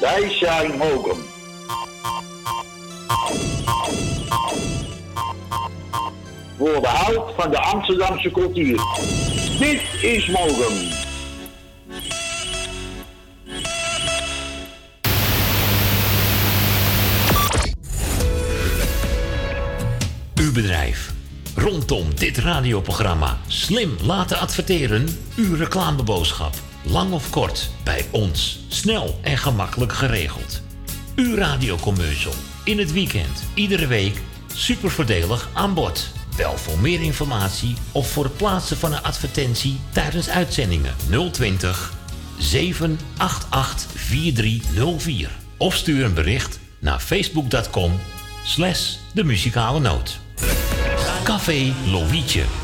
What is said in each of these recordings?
Wij zijn Mogum. Voor behoud van de Amsterdamse cultuur. Dit is Mogum. Uw bedrijf. Rondom dit radioprogramma slim laten adverteren. Uw reclameboodschap. Lang of kort, bij ons. Snel en gemakkelijk geregeld. Uw radiocommercial. In het weekend, iedere week. Super voordelig aan bod. Bel voor meer informatie of voor het plaatsen van een advertentie tijdens uitzendingen 020 788 4304. Of stuur een bericht naar facebook.com slash de muzikale noot. Café Lovietje.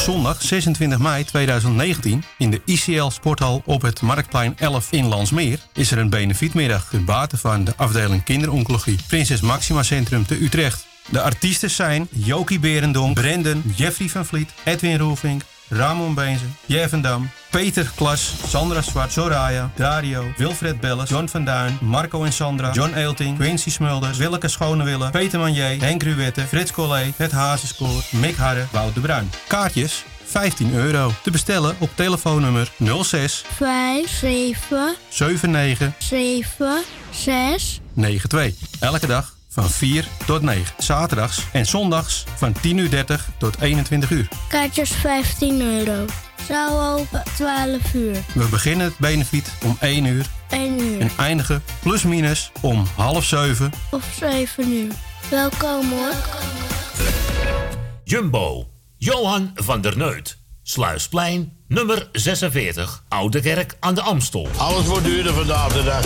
Zondag 26 mei 2019 in de ICL Sporthal op het Marktplein 11 in Landsmeer is er een benefietmiddag ten bate van de afdeling kinderoncologie Prinses Maxima Centrum te Utrecht. De artiesten zijn Jokie Berendonk, Brendan, Jeffrey van Vliet, Edwin Roelvink, Ramon Beenzen, Jevendam, Peter Klas, Sandra Zwart, Soraya, Dario, Wilfred Belles, John van Duin, Marco en Sandra, John Eelting, Quincy Smulders, Willeke Schonewille, Peter Manier, Henk Ruwette, Frits Collé, Het Hazenspoor, Mick Harre, Wout de Bruin. Kaartjes 15 euro. Te bestellen op telefoonnummer 06 5, 7, 79 7, 6. 92. Elke dag van 4 tot 9. Zaterdags en zondags van 10 uur 30 tot 21 uur. Kaartjes 15 euro. Zaal open 12 uur. We beginnen het benefiet om 1 uur 1 uur. en eindigen plus minus om half 7. Of 7 uur. Welkom hoor. Jumbo, Johan van der Neut. Sluisplein, nummer 46, Oude Kerk aan de Amstel. Alles wordt duurder vandaag de dag.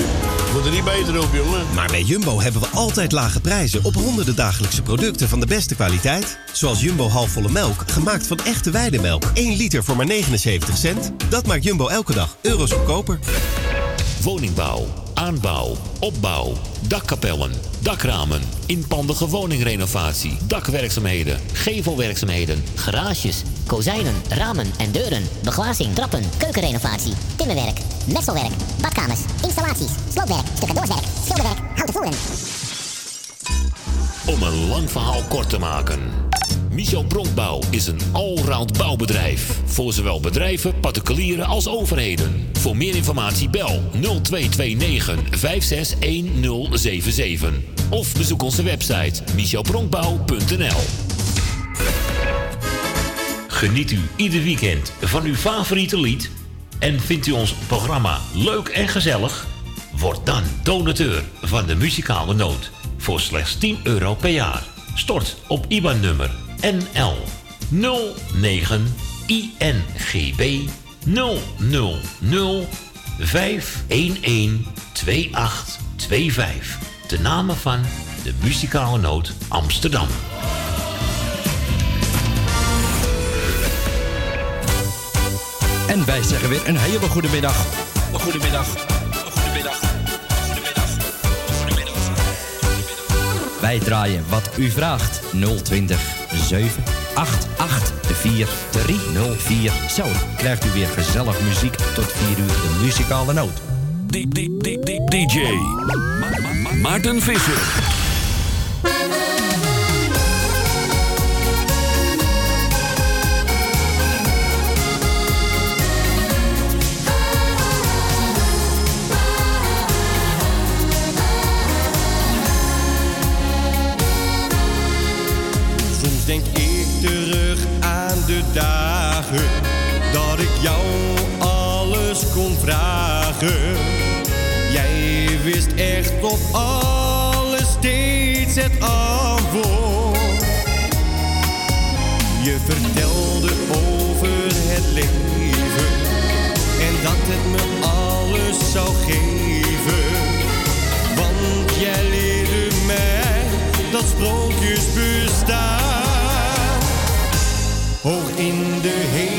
Wordt er niet beter op, jongen. Maar bij Jumbo hebben we altijd lage prijzen op honderden dagelijkse producten van de beste kwaliteit. Zoals Jumbo halfvolle melk, gemaakt van echte weidemelk. 1 liter voor maar 79 cent. Dat maakt Jumbo elke dag euro's goedkoper. Woningbouw, aanbouw, opbouw, dakkapellen, dakramen, inpandige woningrenovatie, dakwerkzaamheden, gevelwerkzaamheden, Garages, kozijnen, ramen en deuren, beglazing, trappen, keukenrenovatie, timmerwerk, messelwerk, badkamers, installaties, sloopwerk, stucadoorswerk, schilderwerk, houten voeren. Om een lang verhaal kort te maken. Michel Bronkbouw is een allround bouwbedrijf. Voor zowel bedrijven, particulieren als overheden. Voor meer informatie bel 0229 561077. Of bezoek onze website michelbronkbouw.nl Geniet u ieder weekend van uw favoriete lied? En vindt u ons programma leuk en gezellig? Word dan donateur van de muzikale noot voor slechts 10 euro per jaar. Stort op IBAN-nummer NL 09 INGB 000 511 2825. De namen van de muzikale noot Amsterdam. En wij zeggen weer een hele goede middag. Goedemiddag. Goedemiddag. Wij draaien wat u vraagt. 020 788 4304. Zo krijgt u weer gezellig muziek tot 4 uur de muzikale noot. DJ Maarten Visser. Jij wist echt op alles steeds het antwoord. Je vertelde over het leven en dat het me alles zou geven. Want jij leerde mij dat sprookjes bestaan. Hoog in de hemel,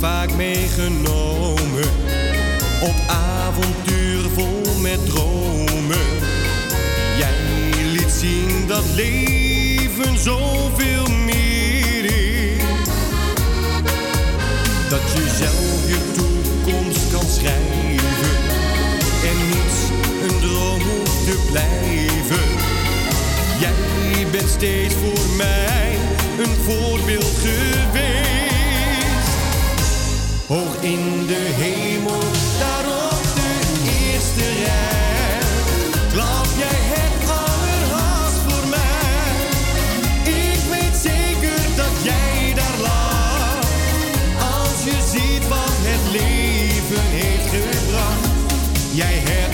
vaak meegenomen op avontuur vol met dromen. Jij liet zien dat leven zoveel meer is. Dat je zelf je toekomst kan schrijven en niets een droom te blijven. Jij bent steeds voor mij een voorbeeld geweest. Hoog in de hemel, daar op de eerste rij. Klap jij het allerhaast voor mij. Ik weet zeker dat jij daar lag. Als je ziet wat het leven heeft gebracht. Jij hebt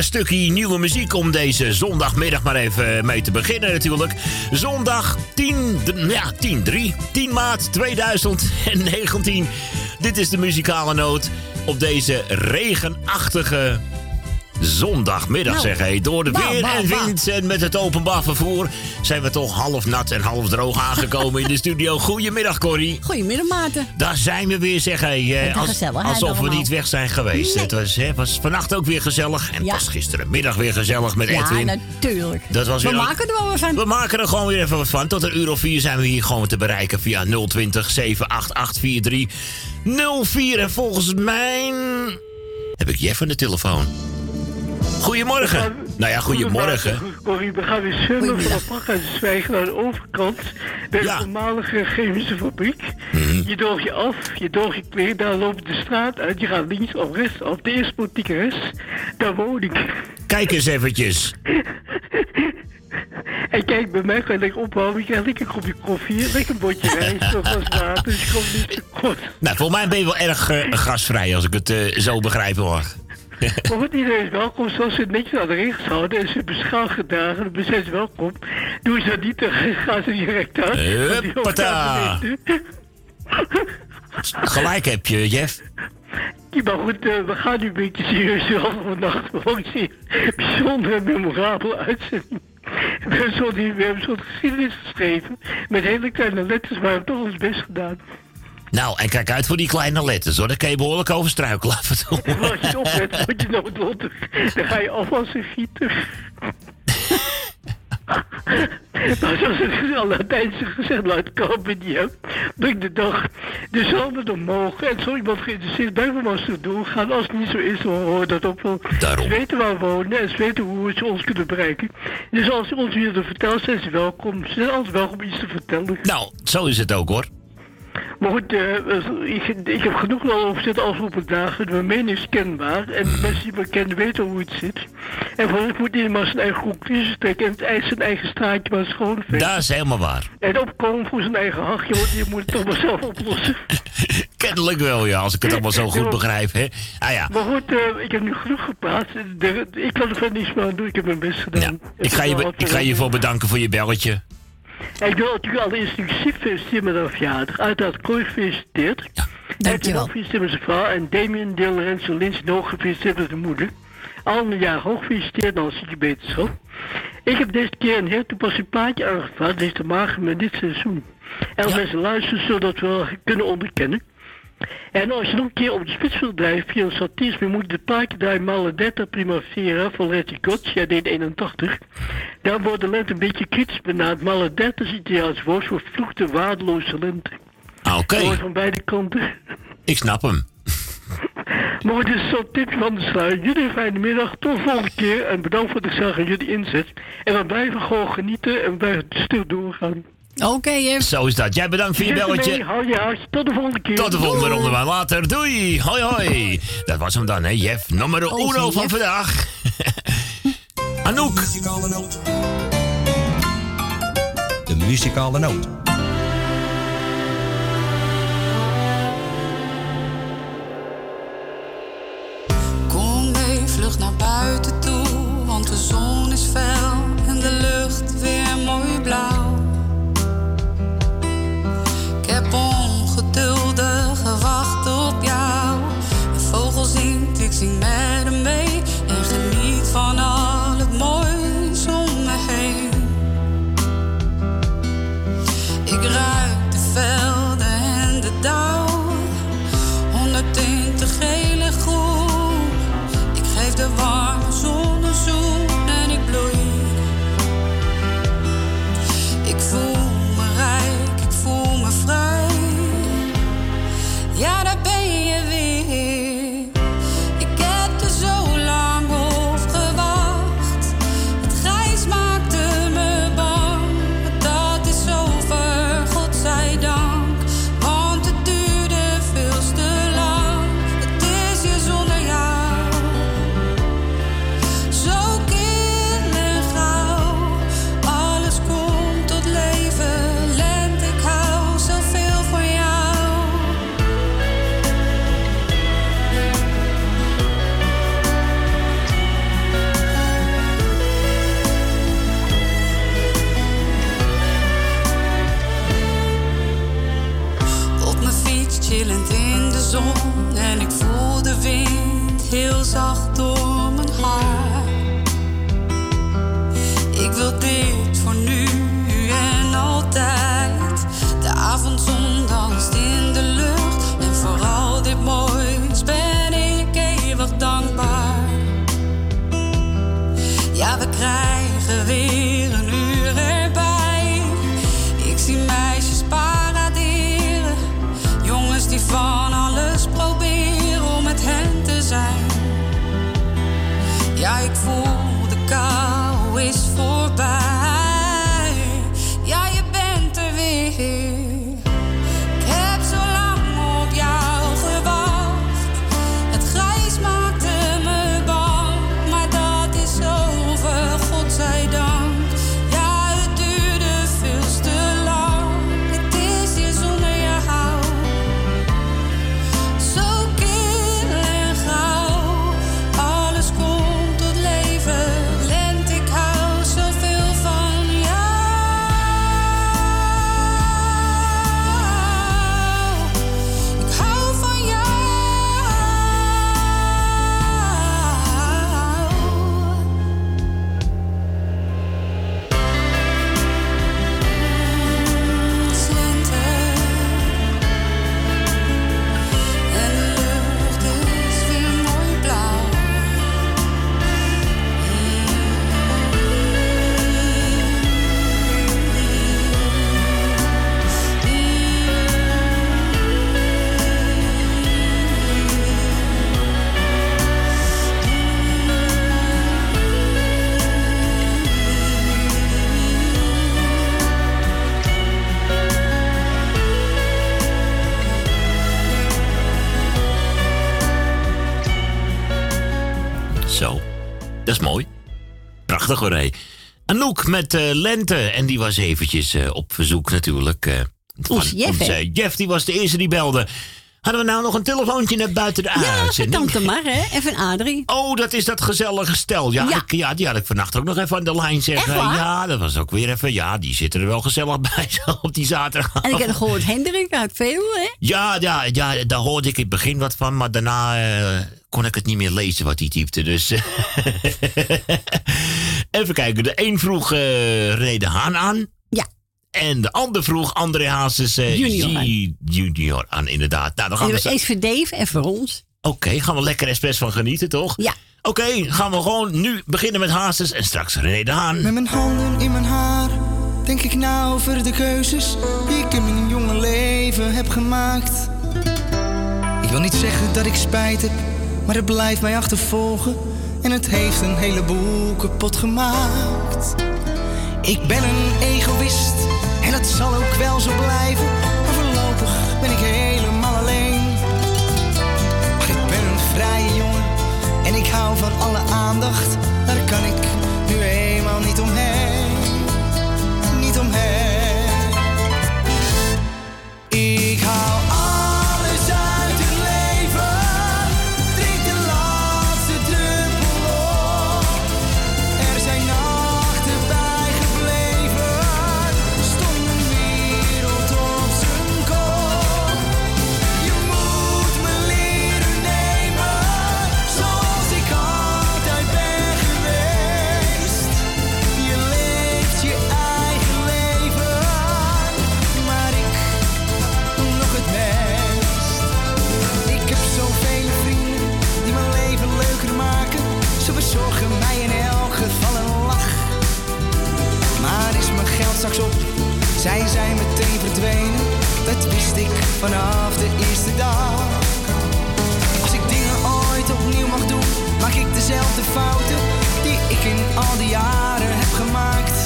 lekker stukje nieuwe muziek om deze zondagmiddag maar even mee te beginnen natuurlijk. Zondag 10, d- ja, 10, 3, 10 maart 2019. Dit is de muzikale noot op deze regenachtige zondagmiddag, Nou, zeg hé. Door de bah, weer en wind en met het openbaar vervoer... zijn we toch half nat en half droog aangekomen in de studio. Goedemiddag, Corrie. Goedemiddag, Maarten. Daar zijn we weer, zeg hé. eh, als- alsof we niet weg zijn geweest. Nee. Het was, hè, was vannacht ook weer gezellig. En Ja. was gisterenmiddag weer gezellig met Ja, Edwin. natuurlijk. Dat was We ook- maken er wel weer van. We maken er gewoon weer even wat van. Tot een uur of vier zijn we hier gewoon te bereiken via 020 788 4304. En volgens mij heb ik Jeff aan de telefoon. Goedemorgen. Nou ja, goedemorgen. Corrie, we gaan weer zwemmen van de Pakhuizen naar de overkant. Bij de voormalige chemische fabriek. Mhm. Je droog je af, je droog je kleren, daar loop je de straat uit. Je gaat links of rechts op de eerste politieke rest. Daar woon ik. Kijk eens eventjes. En kijk, bij mij ga je lekker ophouden. Je krijgt lekker een kopje koffie, lekker een bordje rijst, nog wat water. Dus je komt niet te kort. Nou, volgens mij ben je wel erg eh, gasvrij als ik het eh, zo begrijp hoor. Maar goed, iedereen is welkom. Zoals ze het netjes regels houden en ze beschaafd gedragen, dan zijn ze welkom. Doen ze dat niet, dan gaan ze direct uit. Huppata. Gelijk heb je, Jeff. Ja, maar goed, eh, we gaan nu een beetje serieus wel vannacht. Gewoon zeer bijzondere en memorabele uitzending. We hebben zo'n geschiedenis geschreven. Met hele kleine letters, maar we hebben toch ons best gedaan. Nou, en kijk uit voor die kleine letters hoor. Daar kan je behoorlijk over struikelen af en toe. Als je oplet, word je noodlottig. Dan ga je afwas en gieten. Maar zoals het al Latijns gezegd, luidt carpe diem. Breng de dag de zanden omhoog. En zo iemand geïnteresseerd bij me was te doen gaan. Als het niet zo is, dan hoor dat ook wel. Daarom. Ze weten waar we wonen en ze weten hoe ze ons kunnen bereiken. Dus als ze ons willen vertellen, zijn ze welkom. Ze zijn altijd welkom iets te vertellen. Nou, zo is het ook hoor. Maar goed, eh, ik, ik heb genoeg al over zitten afgelopen dagen. Mijn mening is kenbaar. En de mensen die me kennen weten hoe het zit. En voor ik moet iemand maar zijn eigen conclusies trekken. En het eigen zijn eigen straatje maar schoon Dat is helemaal waar. En opkomen voor zijn eigen hachje, want je moet het toch maar zelf oplossen. Kennelijk wel, ja, als ik het allemaal zo goed begrijp, hè. Ah ja, Maar goed, eh, ik heb nu genoeg gepraat. De- ik kan er verder niets meer aan doen. Ik heb mijn best gedaan. ik ga je, ik ga je voor bedanken voor je belletje. En ik wil natuurlijk allereerst succes feliciteren met haar verjaardag. Uiteraard Kooi gefeliciteerd. Dankjewel. gefeliciteerd met zijn vrouw. En Damien, Deel, Renzo, Lins nog gefeliciteerd met zijn moeder. Allemaal een jaar hoog gefeliciteerd en als je beterschap. Ik heb deze keer een heel toepasselijk plaatje aangevraagd. Heeft te maken met dit seizoen. En als mensen luisteren, zodat we kunnen onderkennen. En als je nog een keer op de spits wilt drijven via een satirisme, moet je het plaatje draaien Maledetta Primavera van Letty ja, deed 81. Daar wordt de lente een beetje kritisch benaderd. Maledetta is Italiaans woord voor vloekte, waardeloze lente. Ah, Oké, wordt van beide kanten. ik snap hem. Maar het is zo'n tipje van de sluier. Jullie een fijne middag. Tot de volgende keer. En bedankt voor de gezag en jullie inzet. En we blijven gewoon genieten en we blijven stil doorgaan. Oké, Jeff. Zo is dat. Jij bedankt voor je belletje. ermee. Hou je hart. Tot de volgende keer. Tot de volgende Doei. ronde maar later. Doei. Hoi hoi. Dat was hem dan, hè, Jeff. Nummer Oh, uno van Jeff. vandaag. Anouk. De muzikale noot. Kom mee, vlug naar buiten toe, want de zon is fel heel zacht door mijn haar. Ik wil dit voor nu en altijd. De avondzon danst in de lucht en vooral dit moois ben ik eeuwig dankbaar. Ja, we krijgen weer Ik voel Met eh, Lente. En die was eventjes eh, op verzoek natuurlijk. eh, van Jeff, Jeff, die was de eerste die belde. Hadden we nou nog een telefoontje net buiten de Ja, uitzending? tante Mar, hè? Even Adrie. Oh, dat is dat gezellige stel. Ja, Ja. Ik, ja die had ik vannacht ook nog even aan de lijn zeggen. Ja, dat was ook weer even. Ja, die zitten er wel gezellig bij zo op die zaterdag. En ik heb gehoord Hendrik uit Veluwe, hè? Ja, ja, ja, daar hoorde ik in het begin wat van, maar daarna eh, kon ik het niet meer lezen wat hij typte. Dus. eh, Even kijken, de een vroeg René de Haan aan. En de ander vroeg André Hazes eh, Junior aan. J- junior aan, inderdaad. Nou, dan gaan En we. is voor Dave en voor ons. Oké, gaan we lekker expres van genieten, toch? Ja. Oké, gaan we gewoon nu beginnen met Hazes en straks René de Haan. Met mijn handen in mijn haar denk ik na over de keuzes die ik in mijn jonge leven heb gemaakt. Ik wil niet zeggen dat ik spijt heb, maar het blijft mij achtervolgen en het heeft een heleboel kapot gemaakt. Ik ben een egoïst dat zal ook wel zo blijven, maar voorlopig ben ik helemaal alleen. Ik ben een vrije jongen en ik hou van alle aandacht. Daar kan ik nu eenmaal niet omheen. Zij zijn meteen verdwenen. Dat wist ik vanaf de eerste dag. Als ik dingen ooit opnieuw mag doen, maak ik dezelfde fouten die ik in al die jaren heb gemaakt.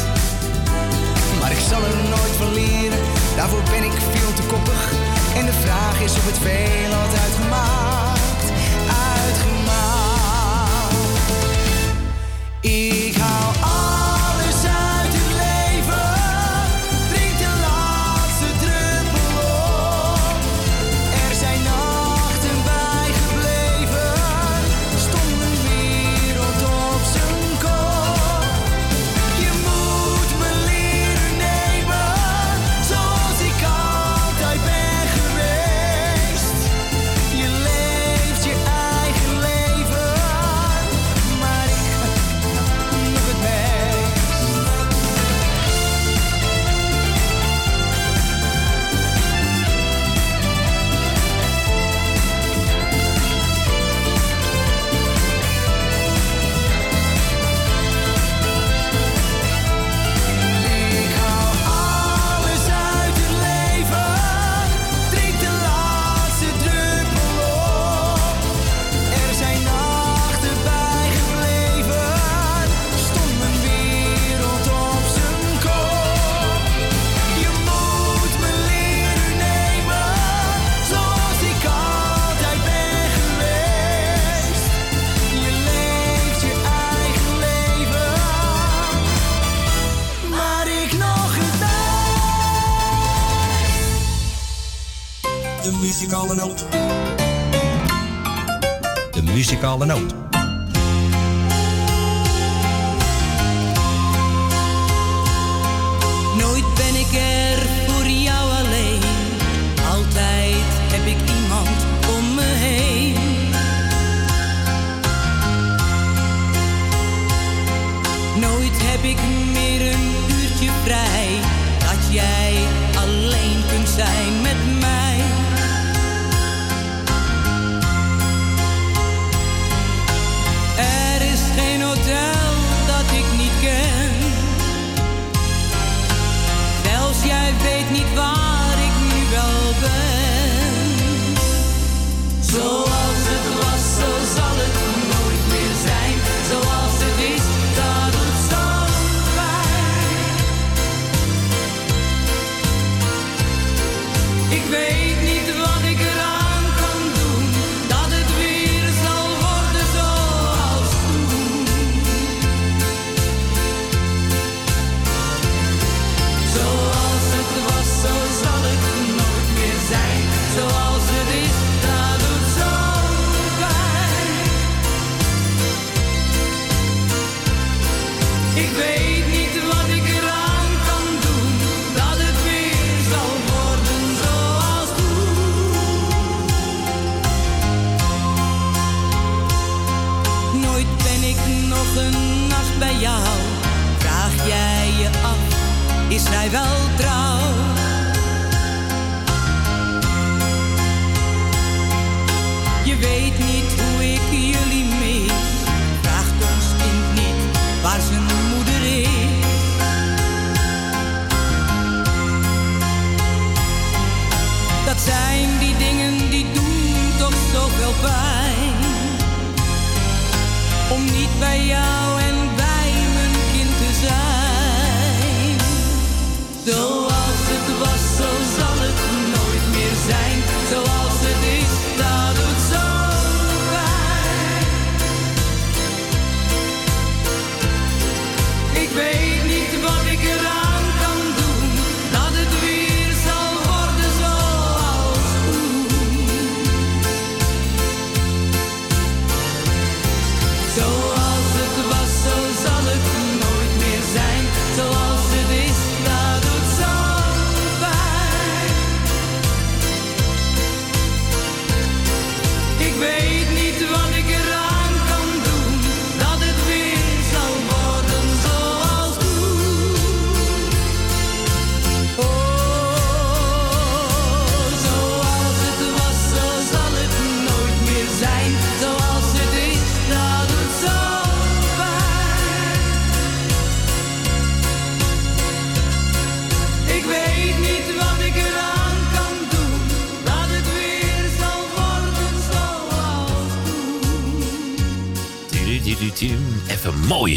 Maar ik zal er nooit van leren, daarvoor ben ik veel te koppig. En de vraag is of het veel had uitgemaakt. Uitgemaakt. Muzikale noot. De muzikale noot. Hotel dat ik niet ken. Zelfs jij weet niet waar ik nu wel ben. Zoals mij wel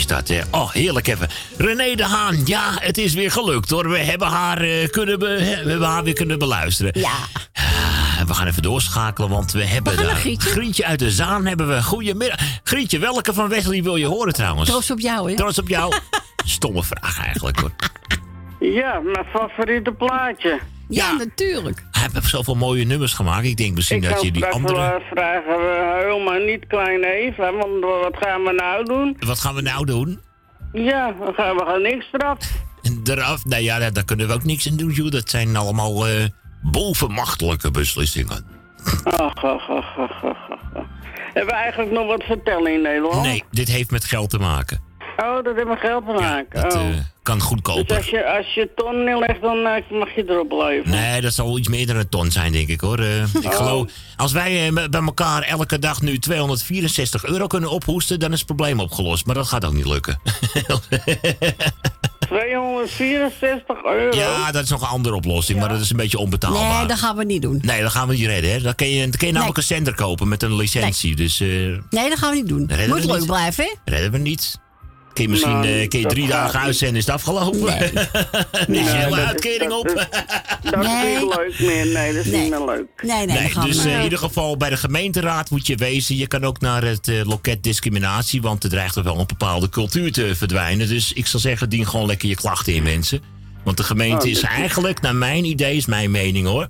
is dat, hè? Oh, heerlijk even. René de Haan, ja, het is weer gelukt hoor. We hebben haar, eh, kunnen, we hebben haar weer kunnen beluisteren. Ja. Ah, we gaan even doorschakelen, want we hebben gaan daar... Grietje. uit de Zaan hebben we. Goedemiddag. Grietje, welke van Wesley wil je horen trouwens? Trots op jou, hè? Trots op jou. Stomme vraag eigenlijk hoor. Ja, mijn favoriete plaatje. Ja, natuurlijk. Hij heeft zoveel mooie nummers gemaakt. Ik denk misschien Ik dat je die straks andere... wel, eh, vragen, uh, huil maar niet klein Eva, want wat gaan we nou doen? Wat gaan we nou doen? Ja, we gaan, we gaan niks eraf. En eraf? Nou ja, daar, daar kunnen we ook niks aan doen, joh. Dat zijn allemaal eh, bovenmachtelijke beslissingen. Ach, ach, ach, ach, ach, ach. Hebben we eigenlijk nog wat vertellen in Nederland? Nee, dit heeft met geld te maken. Oh, dat heeft met geld te maken. Dat oh. eh, kan dus goedkoper. als je, als je ton neerlegt, dan eh, mag je erop blijven. Nee, dat zal iets meer dan een ton zijn, denk ik hoor. Eh, ik Oh. geloof, als wij bij elkaar elke dag nu 264 euro kunnen ophoesten, dan is het probleem opgelost. Maar dat gaat ook niet lukken. 264 euro? ja, dat is nog een andere oplossing, maar dat is een beetje onbetaalbaar. Nee, dat gaan we niet doen. Nee, dat gaan we niet redden. Hè. Dan kun je, dan kun je namelijk een zender kopen met een licentie. Dus eh, Nee, dat gaan we niet doen. redden Moet we leuk niet. blijven, hè? redden we niet. Kun je misschien Nou, eh, kun je dat drie dagen uitzenden, is het afgelopen. Nee. is Nee, je hele dat is- uitkering dat op. is- Dat is Nee. niet leuk meer. Nee, dat is Nee. niet meer leuk. Nee, nee, dus eh, niet in ieder geval bij de gemeenteraad moet je wezen. Je kan ook naar het eh, loket discriminatie, want er dreigt er wel een bepaalde cultuur te verdwijnen. Dus ik zal zeggen, dien gewoon lekker je klachten in, mensen. Want de gemeente Oh, is dat is- eigenlijk, naar mijn idee, is mijn mening hoor,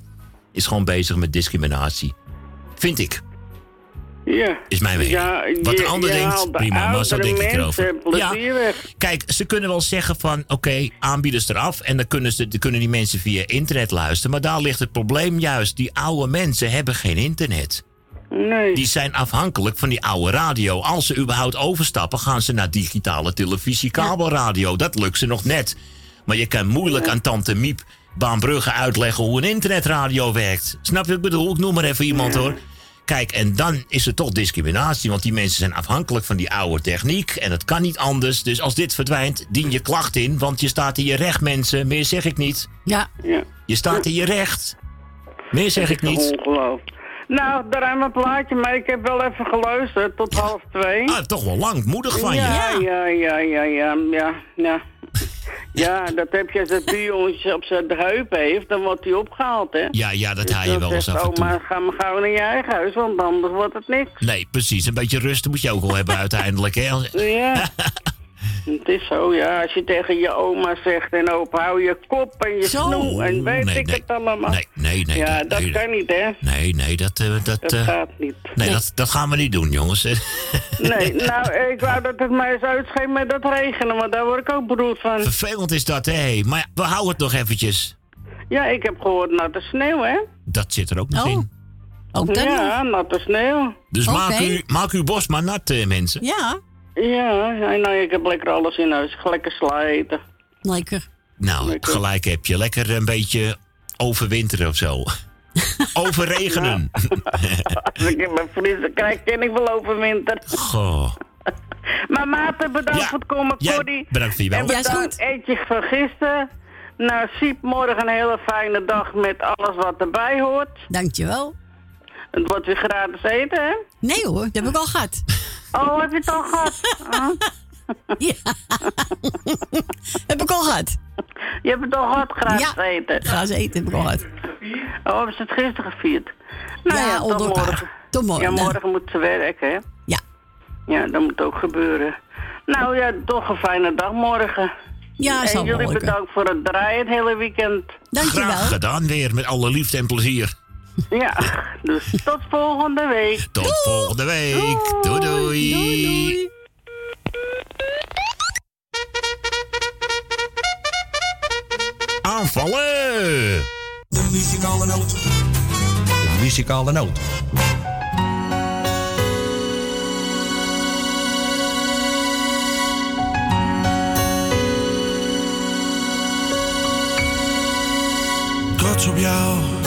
is gewoon bezig met discriminatie. Vind ik. Ja. Is mijn mening. Ja, Wat een ander denkt, prima, maar zo denk ik erover. weg. Kijk, ze kunnen wel zeggen van, oké, aanbieders eraf. En dan kunnen, ze, dan kunnen die mensen via internet luisteren. Maar daar ligt het probleem juist. Die oude mensen hebben geen internet. Nee. Die zijn afhankelijk van die oude radio. Als ze überhaupt overstappen, gaan ze naar digitale televisie, kabelradio. Dat lukt ze nog net. Maar je kan moeilijk aan tante Miep Baanbrugge uitleggen hoe een internetradio werkt. Snap je wat ik bedoel? Ik noem maar even iemand hoor. Kijk, en dan is er toch discriminatie, want die mensen zijn afhankelijk van die oude techniek en het kan niet anders. Dus als dit verdwijnt, dien je klacht in, want je staat in je recht, mensen. Meer zeg ik niet. Ja. Ja. Je staat in je recht. Meer zeg ik niet. Ongelooflijk. Nou, daar hebben we een plaatje, maar ik heb wel even geluisterd tot half twee. Ah, toch wel lang, moedig van je. Ja, ja, ja, ja, ja, ja, ja. Dat heb je als het buurjongetje op zijn heup heeft, dan wordt hij opgehaald, hè? Ja, ja, dat Dus haal je wel eens af en toe. oma, ga maar gauw naar je eigen huis, want anders wordt het niks. Nee, precies. Een beetje rust moet je ook wel hebben uiteindelijk. Hè? Ja. Het is zo, ja. Als je tegen je oma zegt en opa, hou je kop en je Zo. snoe en weet Nee, ik nee. het allemaal. Nee, nee, nee. ja, nee, dat nee, kan niet, hè? Nee, nee, dat, eh, dat, Dat eh, gaat niet. nee, dat, dat gaan we niet doen, jongens. Nee, nou, ik wou dat het mij eens uitscheen met dat regenen, maar daar word ik ook beroerd van. Vervelend is dat, hè. Maar ja, we houden het nog eventjes. Ja, ik heb gehoord natte sneeuw, hè? Dat zit er ook nog Oh. in. Ook dat Ja, natte sneeuw. Dus maak, u, maak uw bos maar nat, eh, mensen. Ja, Ja, ja, nou, ik heb lekker alles in huis. Lekker sla eten. lekker. Nou, Lekker. gelijk heb je. Lekker een beetje overwinteren of zo. Overregenen. Als ik in mijn vriezer krijg, ken ik wel overwinter. Goh. Maar Maarten, bedankt voor het komen, Ja, Corrie. bedankt voor je wel. En bedankt eentje van gisteren. Nou, Siep, morgen een hele fijne dag met alles wat erbij hoort. Dankjewel. Het wordt weer gratis eten, hè? Nee hoor, dat heb ik al gehad. Oh, heb je het al gehad? Ja. heb ik al gehad. Je hebt het al gehad, Ja, eten. gratis eten heb ik al gehad. Oh, hebben ze het gisteren gevierd? Nou Ja, ja, onder tot elkaar. morgen. Tot morgen, Ja, dan. morgen moet ze werken, hè? Ja. Ja, dat moet ook gebeuren. Nou ja, toch een fijne dag morgen. Ja, en jullie bedankt voor het draaien het hele weekend. Graag gedaan weer, met alle liefde en plezier. Ja, dus tot volgende week. Tot volgende week. Doei doei. Aanvallen! De muzikale noot. De muzikale noot. trots op jou.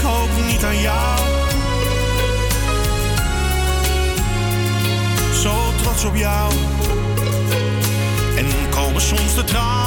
Ik ook niet aan jou. Zo trots op jou. En komen soms de tranen.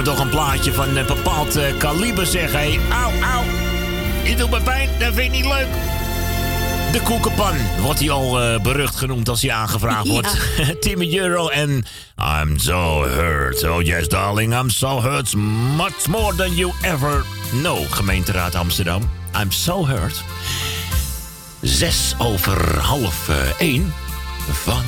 Me toch een plaatje van een bepaald eh, kaliber zeg. Hé, auw, auw. Je doet me pijn, dat vind ik niet leuk. De koekenpan wordt hij al eh, berucht genoemd als hij aangevraagd Ja. wordt. Timmy Euro en I'm so hurt. Oh yes, darling, I'm so hurt. Much more than you ever know. Gemeenteraad Amsterdam. I'm so hurt. Zes over half eh, één van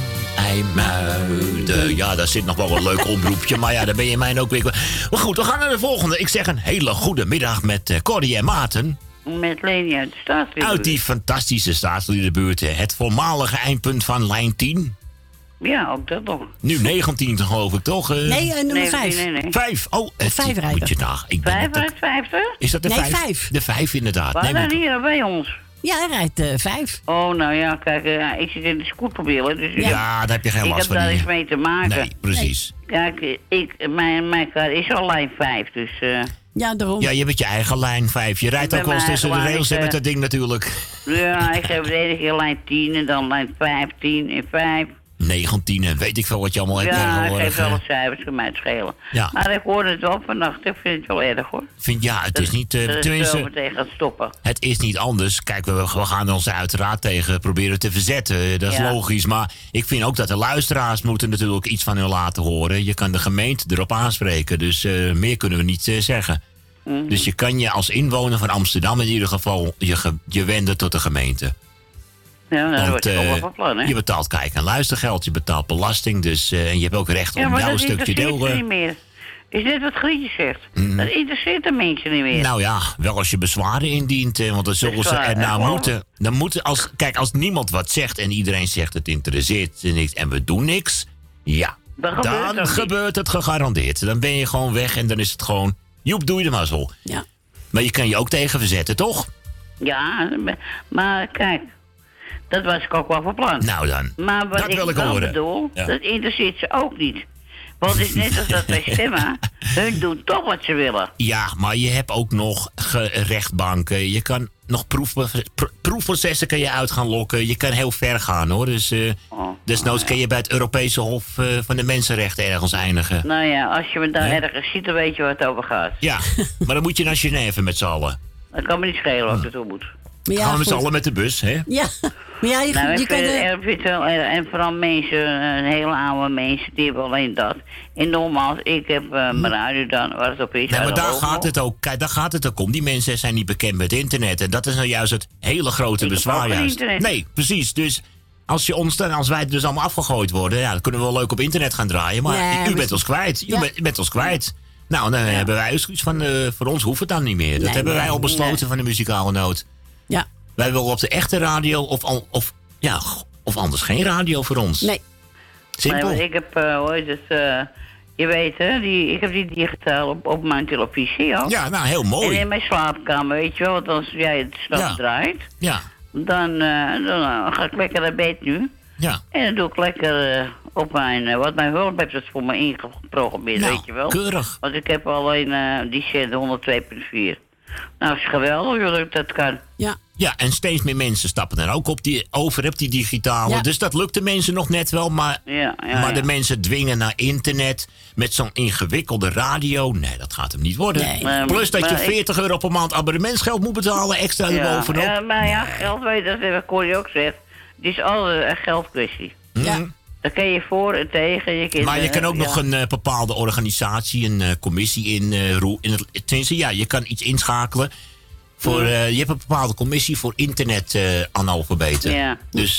IJmuiden. Ja, daar zit nog wel een leuk oproepje, maar ja, daar ben je mij ook weer... Maar goed, we gaan naar de volgende. Ik zeg een hele goede middag met eh Corrie en Maarten. Met Leni uit de staatsliedenbuurt. Uit die fantastische staatsliedenbuurt. Het voormalige eindpunt van lijn 10. Ja, ook dat nog. Nu 19 geloof ik, toch? eh? Nee, eh, nummer Nee, vijf. nee, nee. Vijf. Oh, het, vijf rijden. moet je na. Ik ben Vijf het ook- uit vijftig? Is dat de Nee, vijf? vijf. De vijf inderdaad. Waar Nee, dan hier bij ons? Ja, hij rijdt eh, vijf. Oh, nou ja, kijk, eh, ik zit in de scootmobiel. Dus Ja, daar heb je geen ik last heb van daar hier. iets mee te maken. Nee, precies. Kijk, ik, mijn, mijn kar is al lijn 5, dus... eh, Ja, daarom. Ja, je hebt je eigen lijn 5. Je rijdt Ik ook wel eens tussen de rails met ik, dat ding natuurlijk. ja, ik heb de ene keer lijn 10 en dan lijn 15 en 5. 19 en weet ik veel wat je allemaal hebt Ja, ik geef wel wat cijfers, kan mij het schelen. Ja. Maar ik hoorde het wel vannacht, ik vind het wel erg hoor. Vind, ja, het is niet... eh, Dat het tenminste, meteen gaat stoppen. Het is niet anders. Kijk, we, we gaan ons uiteraard tegen proberen te verzetten. Dat is Ja. logisch. Maar ik vind ook dat de luisteraars moeten natuurlijk iets van hun laten horen. Je kan de gemeente erop aanspreken. Dus eh, meer kunnen we niet eh, zeggen. Mhm. Dus je kan je als inwoner van Amsterdam in ieder geval je, ge- je wenden tot de gemeente. Ja, nou, dat wordt eh, van plan, hè? je betaalt kijk en luistergeld, je betaalt belasting. Dus eh, en je hebt ook recht ja, om jouw dat stukje interesseert deel. ze eh, niet meer. Is dit wat Grietje zegt? Mhm. Dat interesseert de mensen niet meer. Nou ja, wel als je bezwaren indient, want dan zullen ze er nou moeten. Dan moeten als, kijk, als niemand wat zegt en iedereen zegt het interesseert niks en we doen niks, ja, Dan gebeurt het gegarandeerd. Dan ben je gewoon weg en dan is het gewoon, joep, doe je de mazzel. Ja. Maar je kan je ook tegen verzetten, toch? Ja, maar kijk, dat was ik ook wel van plan. Nou dan, Maar wat dat ik wil ik horen. bedoel, Ja. dat interesseert ze ook niet. Want het is net als dat wij stemmen. Hun doen toch wat ze willen. Ja, maar je hebt ook nog rechtbanken. Je kan nog proef, pro- proefprocessen kan je uit gaan lokken. Je kan heel ver gaan hoor. Dus eh Oh, desnoods kan je bij het Europese Hof eh, van de Mensenrechten ergens eindigen. Nou ja, als je me daar ergens ziet, dan weet je waar het over gaat. Ja, maar dan moet je naar Genève met z'n allen. Dat kan me niet schelen of ik naartoe moet. Maar Gaan we met z'n allen met de bus, hè? Ja, maar ja, je, Nou, je kan... eh, het wel erg. en vooral mensen, eh, hele oude mensen, die hebben alleen dat. En nogmaals, ik heb uh, mijn radio dan, waar het op is. Nee, maar daar gaat, het ook, kijk, daar gaat het ook om. Die mensen zijn niet bekend met internet. En dat is nou juist het hele grote Ik heb bezwaar juist. internet. Nee, precies. Dus als, je ons dan, als wij dus allemaal afgegooid worden... Ja, dan kunnen we wel leuk op internet gaan draaien. Maar Nee, u bent ons kwijt. U Ja. bent, bent ons kwijt. Nou, dan hebben wij zoiets van... eh, voor ons hoeft het dan niet meer. Dat Nee, hebben wij al besloten nee. van de muzikale noot. Ja. Wij willen op de echte radio of, al- of, ja, of anders geen radio voor ons. Nee. Simpel. Nee, maar ik heb, eh, hoe heet het, eh, je weet hè, die, ik heb die digitaal op, op mijn televisie ook. Ja, nou, heel mooi. En in mijn slaapkamer, weet je wel, want als jij het s'nachts Ja. draait, Ja, dan, eh, dan eh, ga ik lekker naar bed nu. ja. En dan doe ik lekker, eh, Op mijn, wat mijn hulp heeft voor me ingeprogrammeerd, Nou, weet je wel. keurig. Want ik heb alleen eh, die zender 102.4. Nou, is geweldig dat ik dat kan. Ja. Ja, en steeds meer mensen stappen er ook op die, over op die digitale. Ja. Dus dat lukt de mensen nog net wel. Maar, Ja, ja, maar de mensen dwingen naar internet met zo'n ingewikkelde radio. Nee, dat gaat hem niet worden. Nee. Maar- Plus dat je maar ik- 40 euro per maand abonnementsgeld moet betalen extra ja, erbovenop. ja, maar ja, geld weet je, dat heb Corrie ook zegt. Het is altijd een geldkwestie. Ja. Daar kan je voor en tegen. Je kunt, Maar je kan ook ja. nog een eh, bepaalde organisatie, een eh, commissie in, eh in het, tenminste, ja, je kan iets inschakelen. Voor, je hebt een bepaalde commissie voor internet-analfabeten. Ja. Dus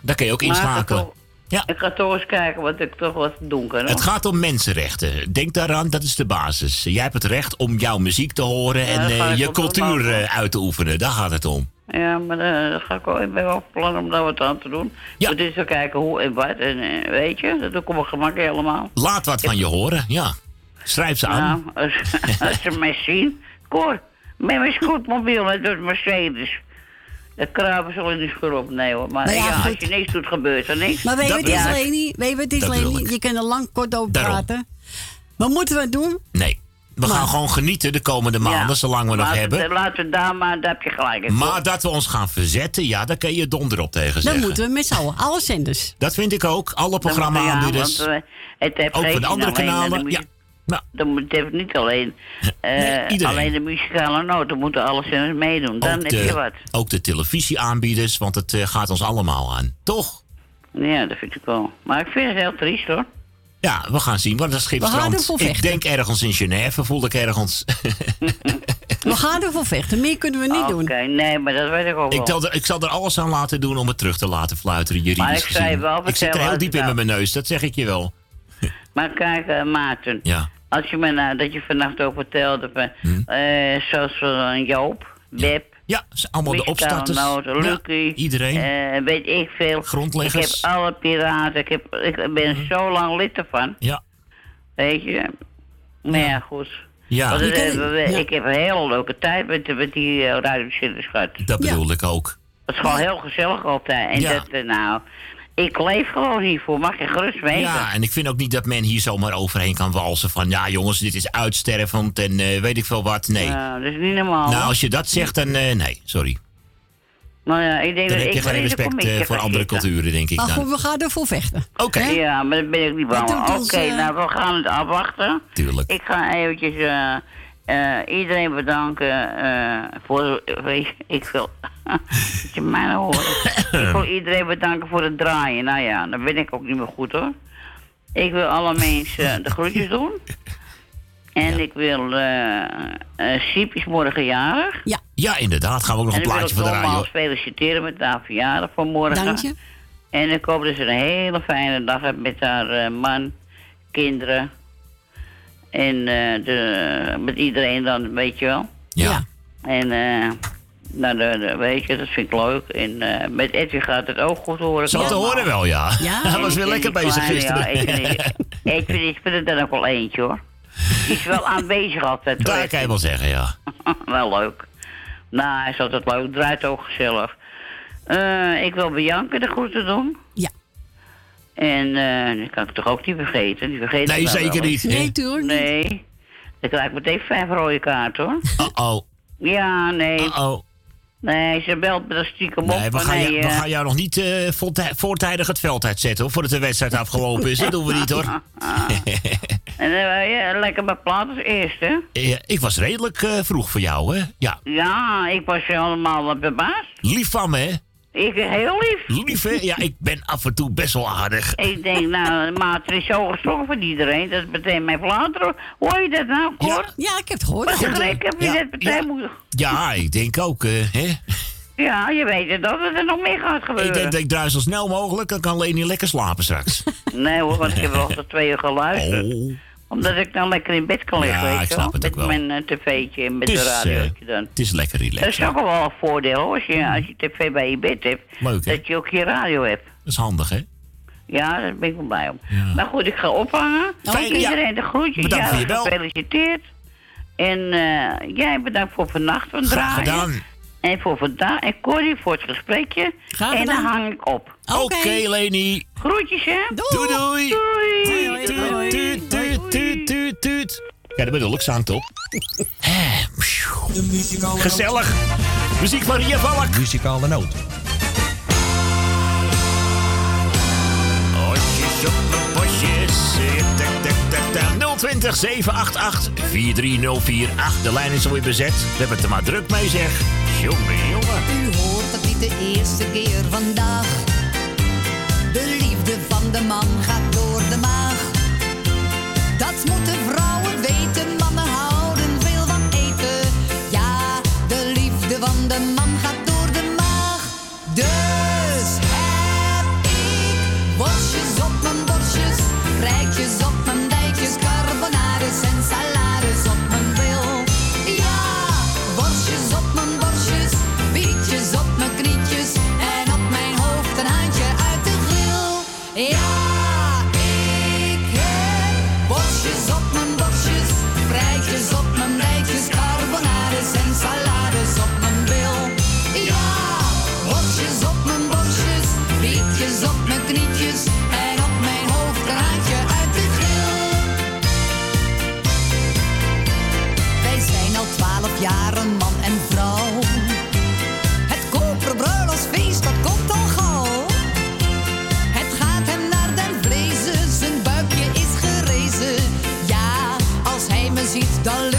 daar kun je ook Maar ik inschakelen. toch- Ik ga toch eens kijken wat ik toch wat doen kan. hoor. Het gaat om mensenrechten. Denk daaraan, dat is de basis. Jij hebt het recht om jouw muziek te horen Ja, en je cultuur uit te oefenen. Daar gaat het om. Ja, maar eh, dat ga ik wel. Ik ben wel van plan om daar wat aan te doen. Ja. Maar dit is wel kijken hoe en wat. En eh, weet je, dat doe ik op mijn gemak helemaal. Laat wat van je horen, ja. Schrijf ze aan. Nou, als, als ze mij zien. Cor, met mijn scootmobiel met het Mercedes. Dat kruipen ze al in de schuur op. Nee hoor. Maar Nou ja, ja, als je niks doet, gebeurt er niks. Maar weet je wat het is, Ja. Leni? Weet je wat het is, Leni? Je kan er lang kort over Daarom. praten. Wat moeten we doen? Nee. We gaan gewoon genieten de komende maanden, zolang we nog Laten hebben. Laten we daar maar, daar heb je gelijk. in. Maar dat we ons gaan verzetten, ja, daar kun je donder op tegen Dan zeggen. moeten we met z'n allen, alle zenders. Dat vind ik ook. Alle Ja, programma-aanbieders. want, eh, Ook voor de andere kanalen, dan ja. Nou. Dan moet, het niet alleen, iedereen. alleen de muzikale noten moeten alles in meedoen. Dan heb je wat. ook de televisieaanbieders, want het eh, gaat ons allemaal aan. Toch? Ja, dat vind ik wel. Maar ik vind het heel triest hoor. Ja, we gaan zien. Wat gaan schipstrand. Ik denk ergens in Genève, voelde ik ergens. We gaan ervoor vechten. Meer kunnen we niet doen. Oké, nee, maar dat weet ik ook wel. ik, tel er- ik zal er alles aan laten doen om het terug te laten fluiteren, juridisch Maar ik zei gezien. wel, ik zit er heel diep in met mijn neus, dat zeg ik je wel. Maar kijk, eh, Maarten. Ja. Als je me nou, dat je vannacht ook vertelde van, eh, zoals uh, Joop, Beb. Ja, ze- allemaal de opstarters. Noten, Ja, Lucky. iedereen. eh, weet ik veel. Grondleggers. Ik heb alle piraten. Ik, heb, ik ben zo lang lid ervan. Ja. Weet je. Maar ja, goed. Ja. Het, kan- eh, we- ja. Ik heb een hele leuke tijd met, met die uh, radiozenders gehad. Dat bedoelde ik ook. Het is gewoon heel gezellig altijd. En Ja. dat, eh, nou, ik leef gewoon hiervoor. Mag je gerust weten. Ja, en ik vind ook niet dat men hier zomaar overheen kan walsen van... ja jongens, dit is uitstervend en eh, weet ik veel wat. Nee. Nou, dat is niet normaal. nou, als je dat zegt, dan... eh, nee, sorry. Nou ja, ik denk Dan dat heb je ik geen respect eh, voor andere zitten. culturen, denk ik Maar goed, we gaan ervoor vechten. Oké. Ja, maar dat ben ik niet bang. Oké, nou, we gaan het afwachten. Tuurlijk. Ik ga eventjes eh, iedereen bedanken eh, voor... Weet je, ik wil... je mij nou hoort. ik wil iedereen bedanken voor het draaien. Nou ja, dan ben ik ook niet meer goed hoor. Ik wil alle mensen de groetjes doen. En ik wil... eh eh Siep is morgen jarig. Ja. Ja, inderdaad. Gaan we ook nog en een ik wil plaatje voor de radio. nogmaals feliciteren met haar verjaardag van morgen. Dank je. En ik hoop dat ze een hele fijne dag heeft met haar eh, man, kinderen. En eh, de, met iedereen dan, weet je wel. Ja. En eh, nou, de, de- weet je, dat vind ik leuk. En eh, met Edwin gaat het ook goed horen. Zo te horen wel, ja. Ja. Hij was weer lekker bezig kleine, gisteren. Ja, Edwin, is er dan ook wel eentje hoor. Die is wel aanwezig altijd. Dat kan je wel zeggen, ja. wel leuk. Nou, hij is altijd leuk. Draait ook gezellig. Eh, ik wil Bianca de groeten doen. Ja. En eh die kan ik toch ook niet vergeten. Die vergeet Nee, zeker wel niet. Nee, tuurlijk niet. Nee. Dan krijg ik meteen vijf rode kaarten hoor. Uh-oh. Ja, nee. Uh-oh. Nee, ze belt me dan stiekem op. Nee, we gaan, nee, jou, we eh, gaan jou nog niet eh, voortij- voortijdig het veld uitzetten, hoor. Voordat de wedstrijd afgelopen is. Dat doen we niet, hoor. En dan ja, lekker mijn plaat als eerste. Eh, ik was redelijk eh, vroeg voor jou, hè? Ja. Ja, ik was helemaal wat verbaasd. Lief van me, hè? Ik heel lief. Lief, hè? Ja, ik ben af en toe best wel aardig. Ik denk, nou, Maarten is zo geschrokken van iedereen. Dat is meteen mijn plaat. erop. Hoor je dat nou, Cor? Ja, ik heb het gehoord. Wat gek heb je Ja, net meteen moeten... Ja, ik denk ook, eh, hè? Ja, je weet het, dat het er nog meer gaat gebeuren. Ik denk dat ik draai zo snel mogelijk, dan kan Leni lekker slapen straks. Nee hoor, want ik heb wel tot twee uur geluisterd. Oh. Omdat ik dan lekker in bed kan liggen, Ja, weet je Met ook wel. mijn eh, tv'tje en met de is, radio eh, dan. het is lekker Dat relaxed. is ja. ook wel een voordeel hoor, als je, als je tv bij je bed hebt. Leuk? Dat je ook je radio hebt. Dat is handig, hè? Ja, daar ben ik wel blij om. Nou goed, ik ga ophangen. Fijn, iedereen de groetjes. Bedankt voor je bel. Gefeliciteerd. En eh, jij bedankt voor vannacht van Graag gedaan. En voor vandaag. En Corrie voor het gesprekje. Graag en dan gedaan. hang ik op. Oké, okay. Leni. Groetjes, hè? Doei. Doei, doei. Doei, doei, doei. Ja, dat bedoel ik aan, toch? Gezellig. Muziek van Ria Valk. Muzikale noot. Osjes op mijn bosjes. 020 788 43048. De lijn is alweer bezet. We hebben het er maar druk mee, zeg. Jongen, jongen. U hoort dat niet de eerste keer vandaag. De liefde van de man gaat door de maag. Dat moet de vrouw dans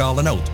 Carl a note.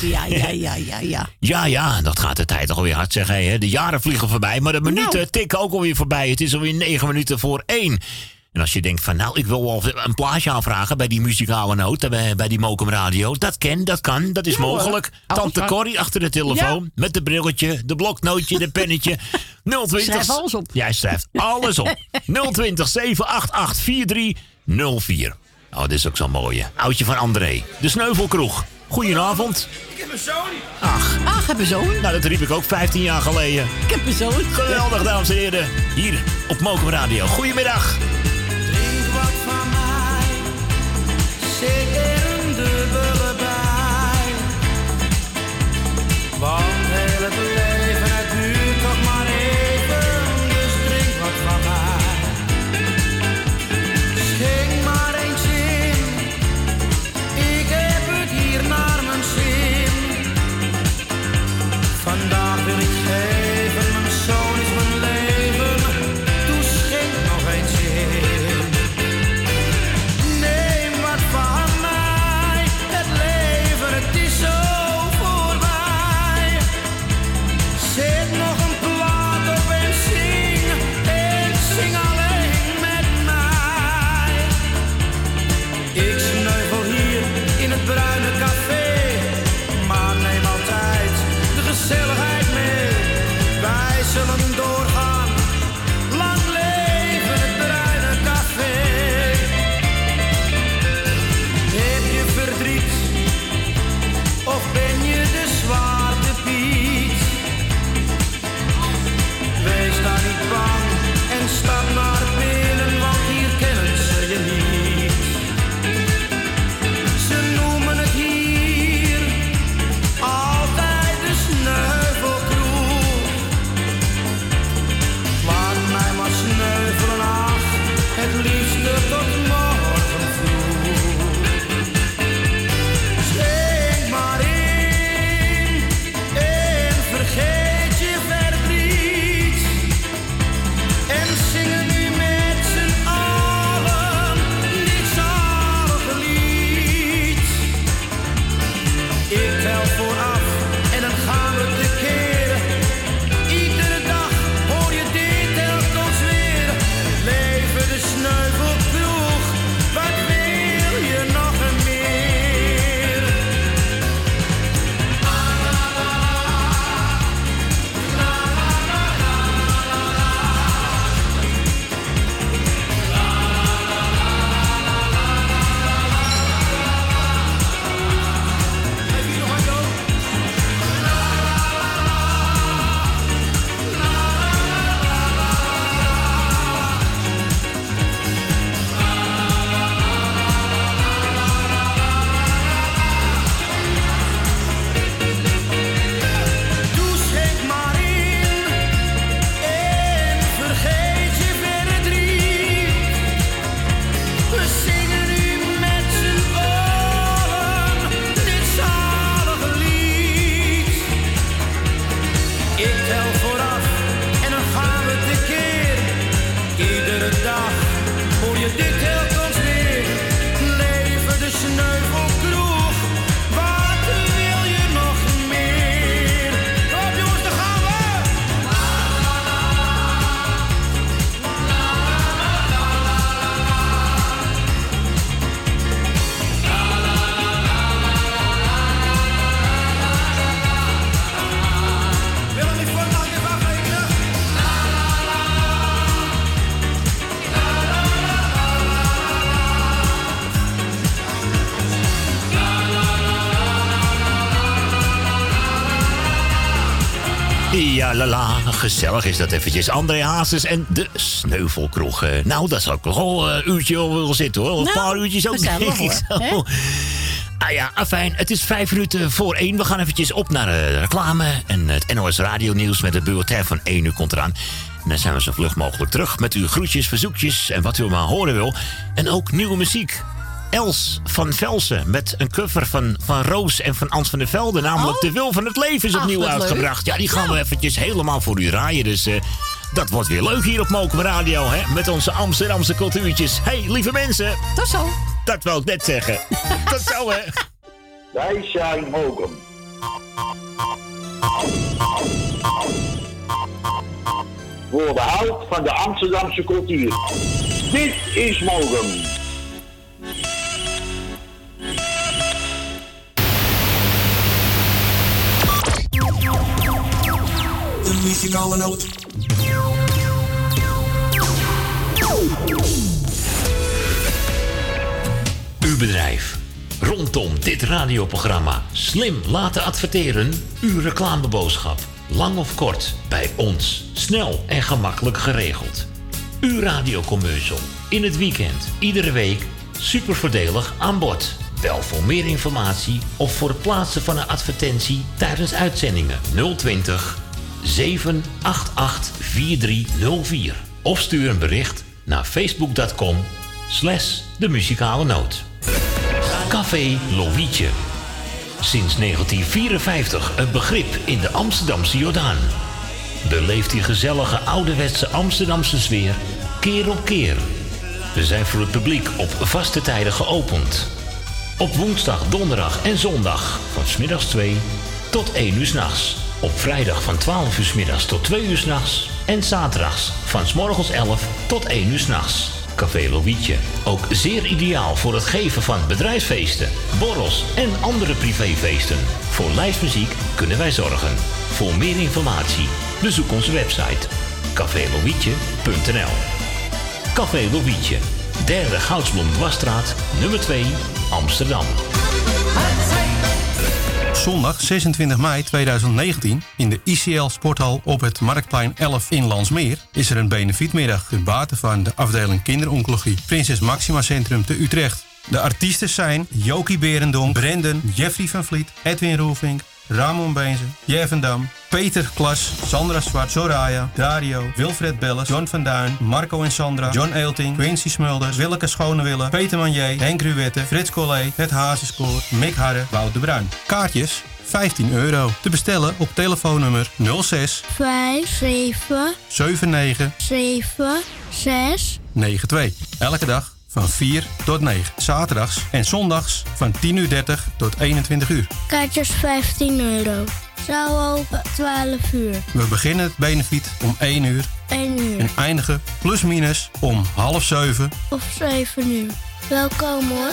Ja, ja, ja, ja, ja. Ja, ja, dat gaat de tijd toch alweer hard zeggen. Hè? De jaren vliegen voorbij, maar de minuten Nou. tikken ook alweer voorbij. Het is alweer negen minuten voor één. En als je denkt van, nou, ik wil wel een plaatje aanvragen bij die muzikale noot, eh, bij, bij die Mokum Radio. Dat kan, dat kan, dat is Ja, mogelijk. Alles Tante. Corrie achter de telefoon, met de brilletje, de bloknootje, de pennetje. 020. Schrijf alles op. Jij schrijft alles op. 020 788 4304. Oh, dit is ook zo'n mooie. Oudje van André. De Sneuvelkroeg. Goedenavond. Ik heb een zoon. Ach. Ach, heb een zoon. Nou, dat riep ik ook 15 jaar geleden. Ik heb een zoon. Geweldig, dames en heren. Hier op Mokum Radio. Goedemiddag. Gezellig is dat eventjes. André Hazes en de Sneuvelkroeg. Eh, nou, dat zou ik nog wel een uurtje wel willen zitten hoor. Een Nou, paar uurtjes ook, denk ik zo. Ah ja, afijn, het is vijf minuten voor één. We gaan eventjes op naar de reclame en het NOS Radio Nieuws met het bulletin van 1 uur komt eraan. En dan zijn we zo vlug mogelijk terug met uw groetjes, verzoekjes en wat u maar horen wil. En ook nieuwe muziek. Els van Velsen met een cover van, van Roos en van Ans van der Velde. Namelijk De Wil van het Leven is Oh. Ach, opnieuw leuk. uitgebracht. Ja, die gaan we eventjes helemaal voor u draaien. Dus eh, dat wordt weer leuk hier op Mokum Radio, hè? Met onze Amsterdamse cultuurtjes. hey, lieve mensen. Tot zo. Dat wou ik net zeggen. Tot zo, hè. Wij zijn Mokum. Voor behoud van de Amsterdamse cultuur. Dit is Mokum. Uw bedrijf. Rondom dit radioprogramma slim laten adverteren. Uw reclameboodschap. Lang of kort, bij ons. Snel en gemakkelijk geregeld. Uw radiocommercial. In het weekend, iedere week. Super voordelig aan bod. Bel voor meer informatie of voor het plaatsen van een advertentie tijdens uitzendingen 020 788 4304. Of stuur een bericht naar facebook.com slash de muzikale noot. Café Lovietje. Sinds 1954 een begrip in de Amsterdamse Jordaan. Beleeft die gezellige ouderwetse Amsterdamse sfeer keer op keer. We zijn voor het publiek op vaste tijden geopend. Op woensdag, donderdag en zondag van smiddags 2 tot 1 uur s'nachts. Op vrijdag van 12 uur middags tot 2 uur s'nachts. En zaterdags van 's morgens 11 tot 1 uur s'nachts. Café Lovietje. Ook zeer ideaal voor het geven van bedrijfsfeesten, borrels en andere privéfeesten. Voor lijstmuziek kunnen wij zorgen. Voor meer informatie bezoek onze website cafélovietje.nl Café Lovietje, derde Goudsblom Wasstraat, nummer 2, Amsterdam. Zondag 26 mei 2019 in de ICL Sporthal op het Marktplein 11 in Landsmeer is er een benefietmiddag ten bate van de afdeling kinderoncologie Prinses Maxima Centrum te Utrecht. De artiesten zijn Jokie Berendonk, Brendan, Jeffrey van Vliet, Edwin Roelvink, Ramon Beenzen, Jeven Dam, Peter Klas, Sandra Zwart, Soraya, Dario, Wilfred Belles, John van Duin, Marco en Sandra, John Eelting, Quincy Smulders, Willeke Schonewille, Peter Manier, Henk Ruwette, Frits Collé, Het Hazenspoor, Mick Harre, Wout de Bruin. Kaartjes 15 euro. Te bestellen op telefoonnummer 06 5, 7, 79 7, 6. 92. Elke dag van 4 tot 9. Zaterdags en zondags van 10.30 uur tot 21 uur. Kaartjes 15 euro. Zaal open 12 uur. We beginnen het benefiet om 1 uur 1 uur. en eindigen plus minus om half 7. Of 7 uur. Welkom hoor.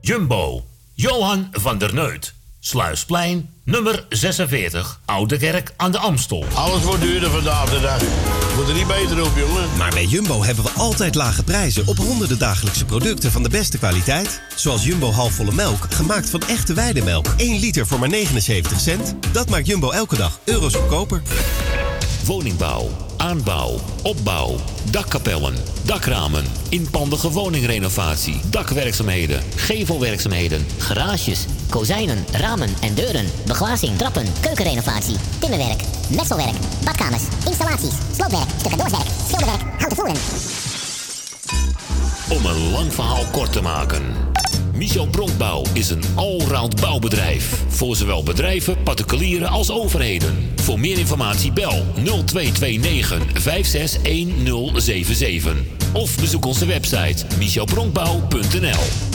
Jumbo, Johan van der Neut. Sluisplein, nummer 46, Oude Kerk aan de Amstel. Alles wordt duurder vandaag de dag. Wordt er niet beter op, jongen. Maar bij Jumbo hebben we altijd lage prijzen op honderden dagelijkse producten van de beste kwaliteit. Zoals Jumbo halfvolle melk, gemaakt van echte weidemelk. 1 liter voor maar 79 cent. Dat maakt Jumbo elke dag euro's goedkoper. Woningbouw, aanbouw, opbouw, dakkapellen, dakramen, inpandige woningrenovatie, dakwerkzaamheden, gevelwerkzaamheden, Garages, kozijnen, ramen en deuren, beglazing, trappen, keukenrenovatie, timmerwerk, messelwerk, badkamers, installaties, sloopwerk, stucadoorswerk, schilderwerk, houten voeren. Om een lang verhaal kort te maken. Michel Bronkbouw is een allround bouwbedrijf. Voor zowel bedrijven, particulieren als overheden. Voor meer informatie bel 0229 561077. Of bezoek onze website michelbronkbouw.nl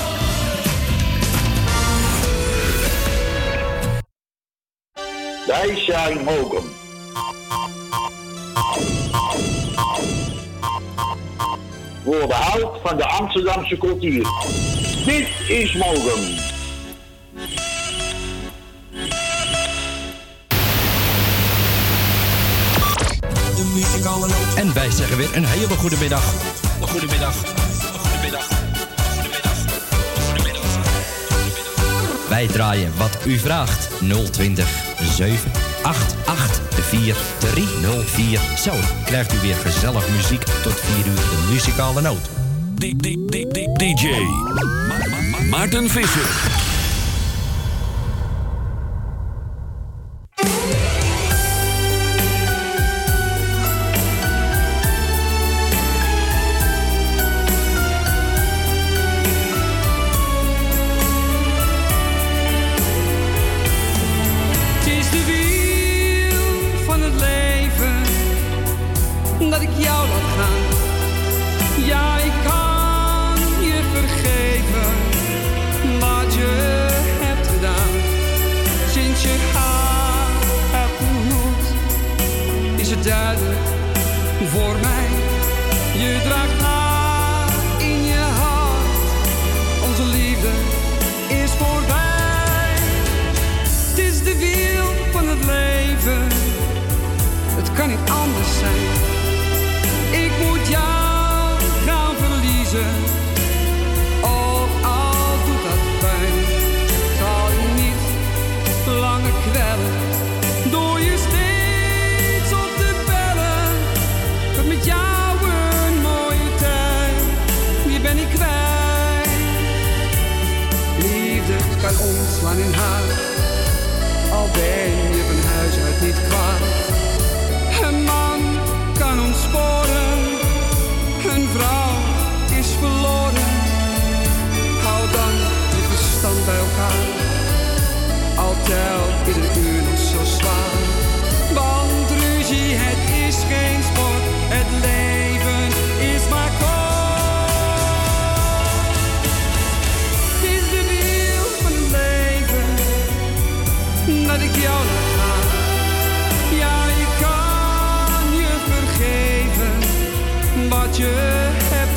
Wij zijn mogen. Voor behoud van de Amsterdamse cultuur. Dit is mogen. De. En wij zeggen weer een hele goede middag. Goedemiddag. Goedemiddag. Wij draaien wat u vraagt. 020 788 4304. Zo krijgt u weer gezellig muziek tot 4 uur de muzikale noot. DJ Maarten Visser.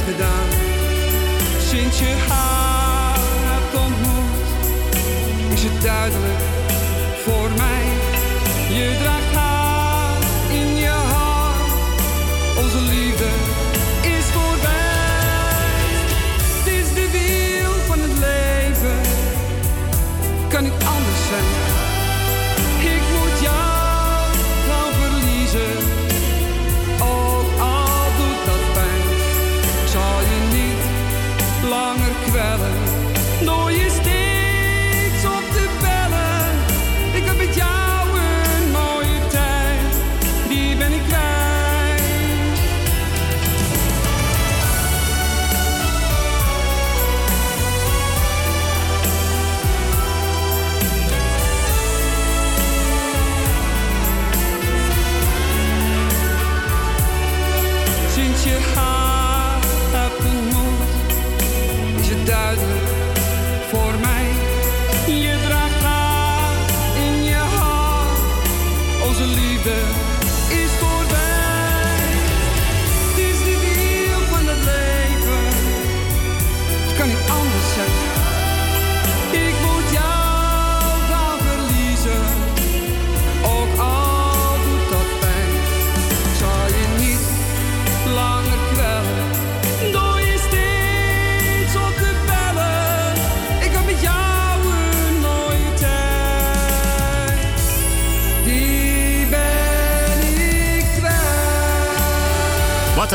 Gedaan. Sinds je haar hebt ontmoet, is het duidelijk voor mij. Je draagt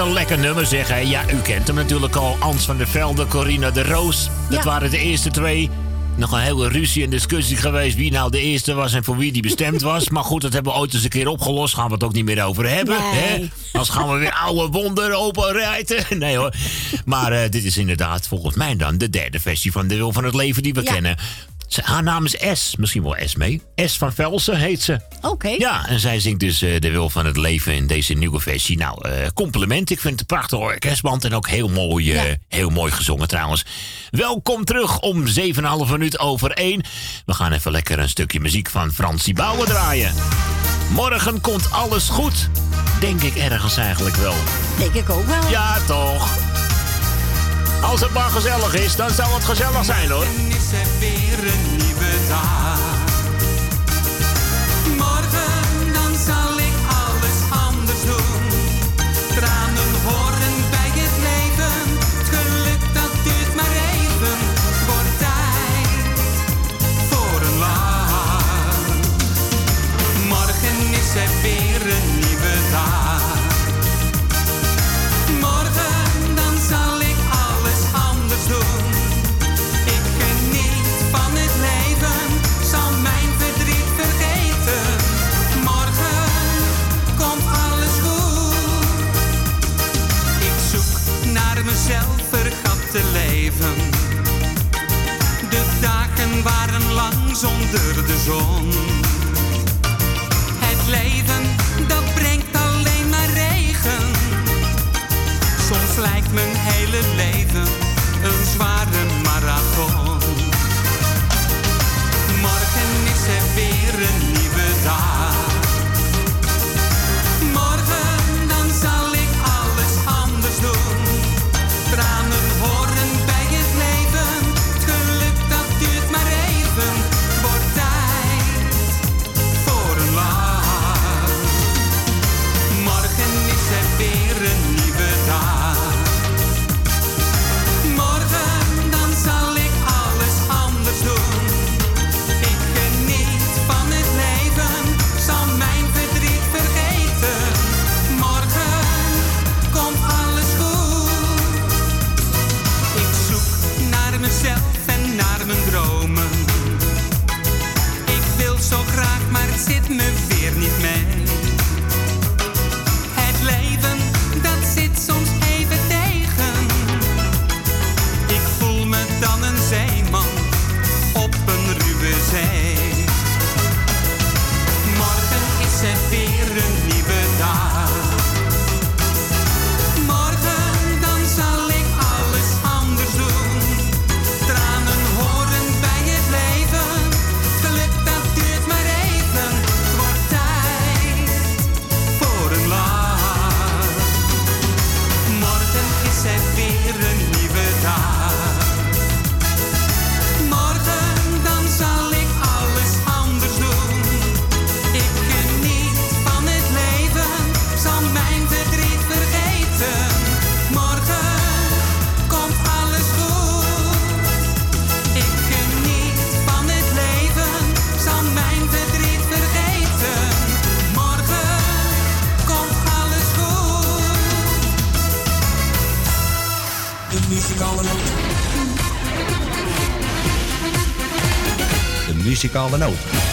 een lekker nummer zeg hè. Ja, u kent hem natuurlijk al. Ans van der Velde, Corina de Roos. Dat Ja. waren de eerste twee. Nog een hele ruzie en discussie geweest wie nou de eerste was en voor wie die bestemd was. Maar goed, dat hebben we ooit eens een keer opgelost. Gaan we het ook niet meer over hebben. Nee. Hè? Anders gaan we weer oude wonden openrijten. Nee hoor. Maar eh, dit is inderdaad volgens mij dan de derde versie van de Wil van het Leven die we Ja. kennen. Haar naam is S, misschien wel S mee. S van Velsen heet ze. Oké. Ja, en zij zingt dus eh, De Wil van het Leven in deze nieuwe versie. Nou, eh, compliment. Ik vind het een prachtige orkestband en ook heel mooi, eh, heel mooi gezongen trouwens. Welkom terug om 7,5 minuut over 1. We gaan even lekker een stukje muziek van Fransie Bouwen draaien. Morgen komt alles goed. Denk ik ergens eigenlijk wel. Denk ik ook wel. Ja, toch. Als het maar gezellig is, dan zal het gezellig zijn hoor. De dagen waren lang zonder de zon. Het leven, dat brengt alleen maar regen. Soms lijkt men call the note.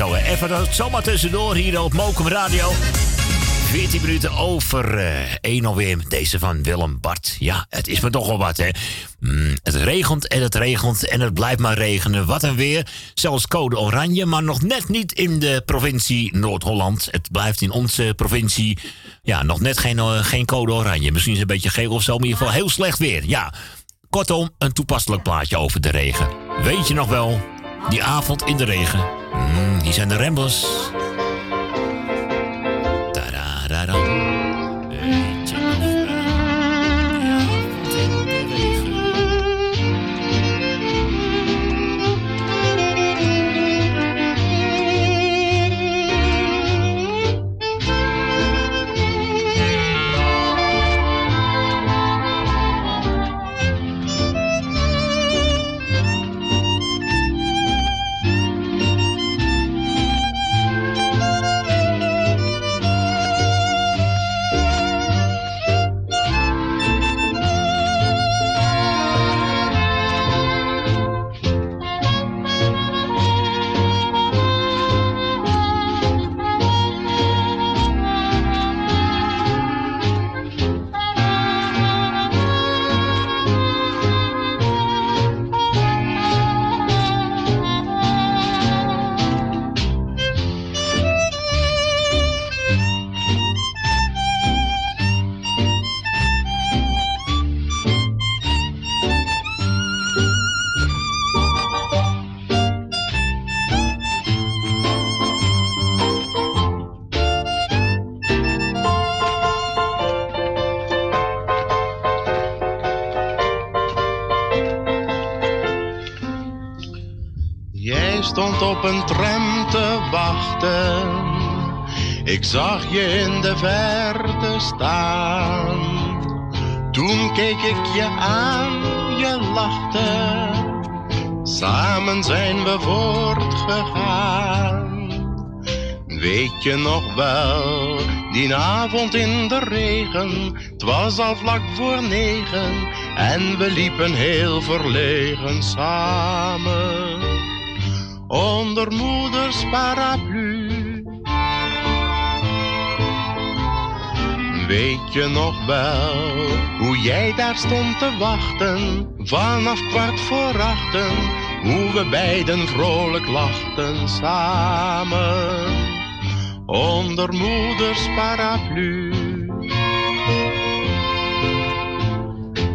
Zo, hè. Even dat zomaar tussendoor hier op Mokum Radio. 14 minuten over eh 1 alweer. Deze van Willem Bart. Ja, het is me toch wel wat, hè. Mm, het regent en het regent en het blijft maar regenen. Wat een weer. Zelfs code oranje, maar nog net niet in de provincie Noord-Holland. Het blijft in onze provincie, ja, nog net geen, eh, geen code oranje. Misschien is het een beetje geel of zo, maar in ieder geval heel slecht weer. Ja, kortom, een toepasselijk plaatje over de regen. Weet je nog wel, die avond in de regen. Mm, hier zijn de Ramblers. Ik zag je in de verte staan. Toen keek ik je aan, je lachte. Samen zijn we voortgegaan. Weet je nog wel, die avond in de regen. Het was al vlak voor negen en we liepen heel verlegen samen. Onder moeders paraplu. Weet je nog wel hoe jij daar stond te wachten? Vanaf kwart voor achten, hoe we beiden vrolijk lachten samen. Onder moeders paraplu.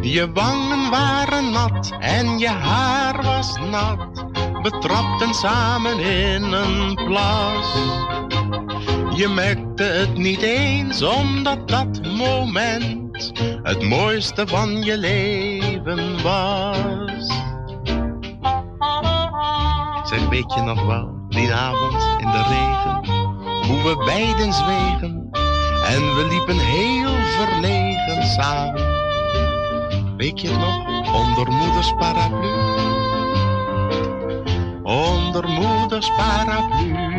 Je wangen waren nat en je haar was nat. We trapten samen in een plas. Je merkte het niet eens, omdat dat moment het mooiste van je leven was. Zeg, weet je nog wel, die avond in de regen, hoe we beiden zwegen en we liepen heel verlegen samen. Weet je nog, onder moeders paraplu? Onder moeders paraplu.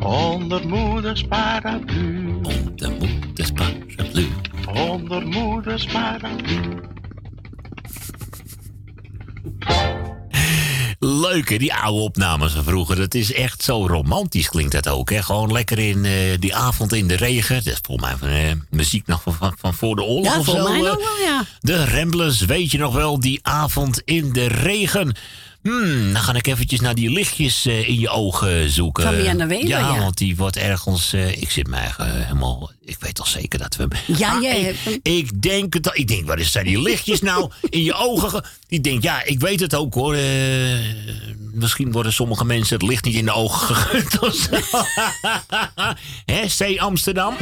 Onder moeders paraplu. Onder moeders paraplu. Onder moeders paraplu. leuk hè, die oude opnames van vroeger. Dat is echt zo romantisch klinkt dat ook. Hè? Gewoon lekker in eh, die avond in de regen. Dat is volgens mij van, eh, muziek nog van, van, van voor de oorlog Ja, of zo. volgens mij eh. nog wel, ja. De Ramblers, weet je nog wel, die avond in de regen. Hmm, dan ga ik eventjes naar die lichtjes eh, in je ogen zoeken. Weber, ja. want die wordt ergens... eh, ik zit mij eh, helemaal... Ik weet al zeker dat we hem... Ja, Ah, jij ik, hebt ik denk het. Ik denk, wat is zijn die lichtjes nou in je ogen? ge- Ik denk, ja, ik weet het ook hoor. Misschien worden sommige mensen het licht niet in de ogen gegund of zo. Amsterdam.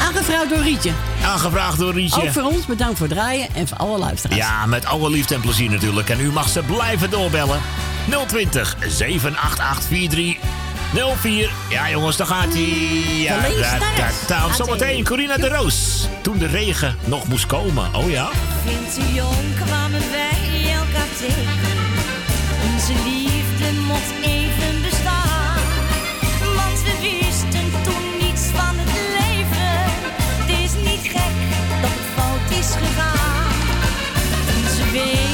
Aangevraagd door Rietje. Aangevraagd door Rietje. Ook voor ons bedankt voor het draaien en voor alle luisteraars. Ja, met alle liefde en plezier natuurlijk. En u mag ze blijven doorbellen. 020 788 4304. Ja, jongens, daar gaat hij. Ja, Van links daar, Zometeen. Corina de Roos. Toen de regen nog moest komen. Oh ja? Vind te jong kwamen wij elkaar tegen. Onze liefde mocht Onze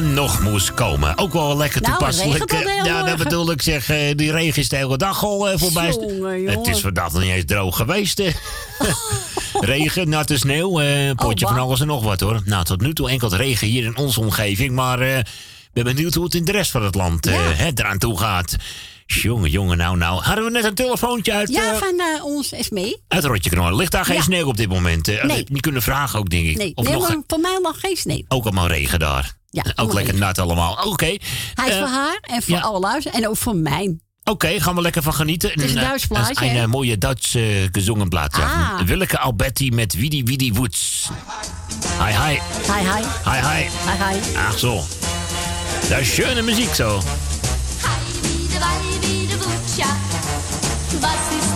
nog moest komen. Ook wel lekker Nou, toepasselijk. eh, ja, dat bedoel ik. Zeg, eh, die regen is de hele dag al eh, voorbij. Jongen, jongen. Het is vandaag nog niet eens droog geweest. eh. regen, natte sneeuw, eh, potje Oh, van alles en nog wat hoor. Nou, tot nu toe enkel het regen hier in onze omgeving. Maar eh ben benieuwd hoe het in de rest van het land eh, hè, eraan toe gaat. Jongen, jongen, nou, nou. Hadden we net een telefoontje uit... Ja, eh, van eh, ons Esmee. uit Rotjeknoor. Ligt daar geen Ja. sneeuw op dit moment? eh? Nee. Niet kunnen vragen ook, denk ik. Nee, of nee nog, voor mij nog geen sneeuw. ook allemaal regen daar. Ja, ook lekker regen. nat allemaal. Oké. Hij is voor haar en voor ja. alle luisteren. En ook voor mij. Oké, gaan we lekker van genieten. Het is een Duits plaatje, Een, hè? mooie Duits eh, gezongen plaatje. Ah. Willeke Alberti met Widi Widi Woods. Hi, hi. Hi, hi. Hi, hi. Hi, hi. Ach zo. Dat is schöne Musik zo. Wieder, Was ist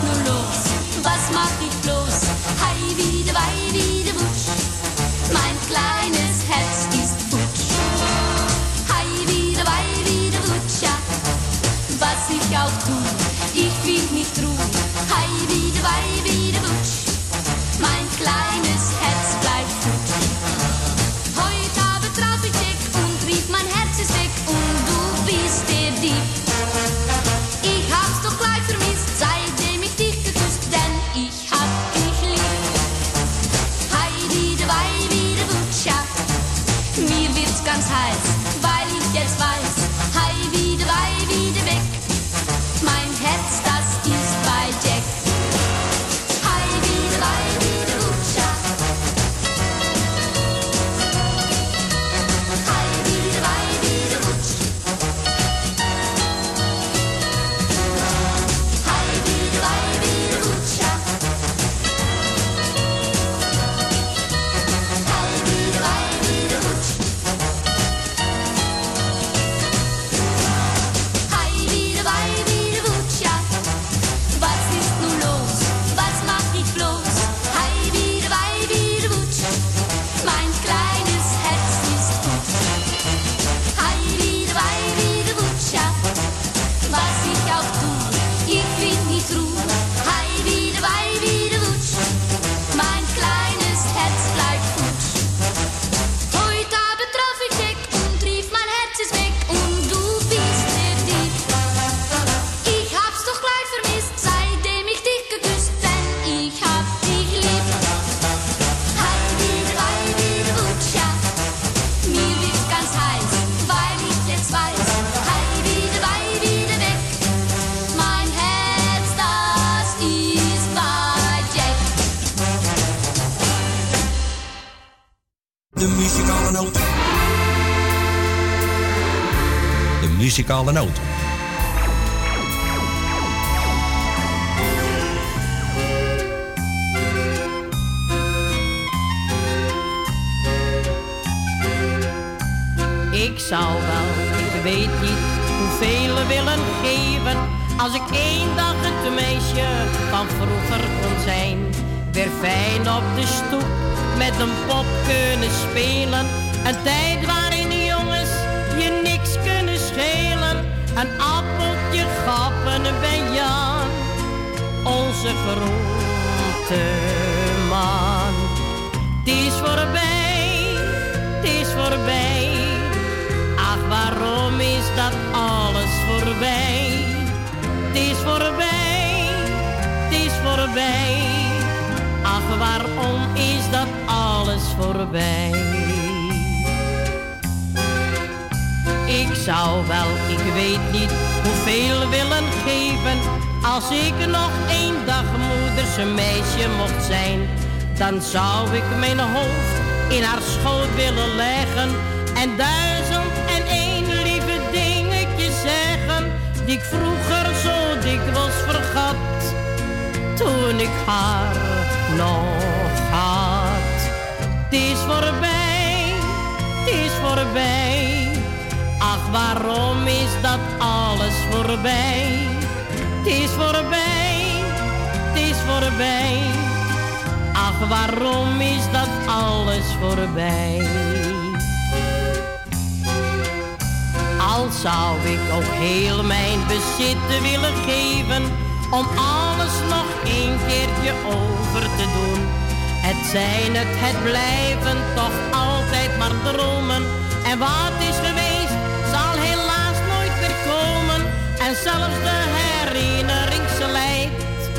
Ik zou wel, ik weet niet hoeveel willen geven. Als ik één dag het meisje van vroeger kon zijn. Weer fijn op de stoep met een pop kunnen spelen. Een tijd waarin Een appeltje gappen bij Jan, onze grote man. Het is voorbij, het is voorbij. Ach, waarom is dat alles voorbij? Het is voorbij, het is voorbij. Ach, waarom is dat alles voorbij? Ik zou wel, ik weet niet hoeveel willen geven. Als ik nog één dag moeders meisje mocht zijn, dan zou ik mijn hoofd in haar schoot willen leggen. En duizend en één lieve dingetje zeggen, die ik vroeger zo dikwijls vergat. Toen ik haar nog had. Het is voorbij, het is voorbij. Ach, waarom is dat alles voorbij? Het is voorbij, het is voorbij. Ach, waarom is dat alles voorbij? Al zou ik ook heel mijn bezitten willen geven, om alles nog een keertje over te doen. Het zijn het, het blijven toch altijd maar dromen. En wat is geweest, En zelfs de herinnering slijt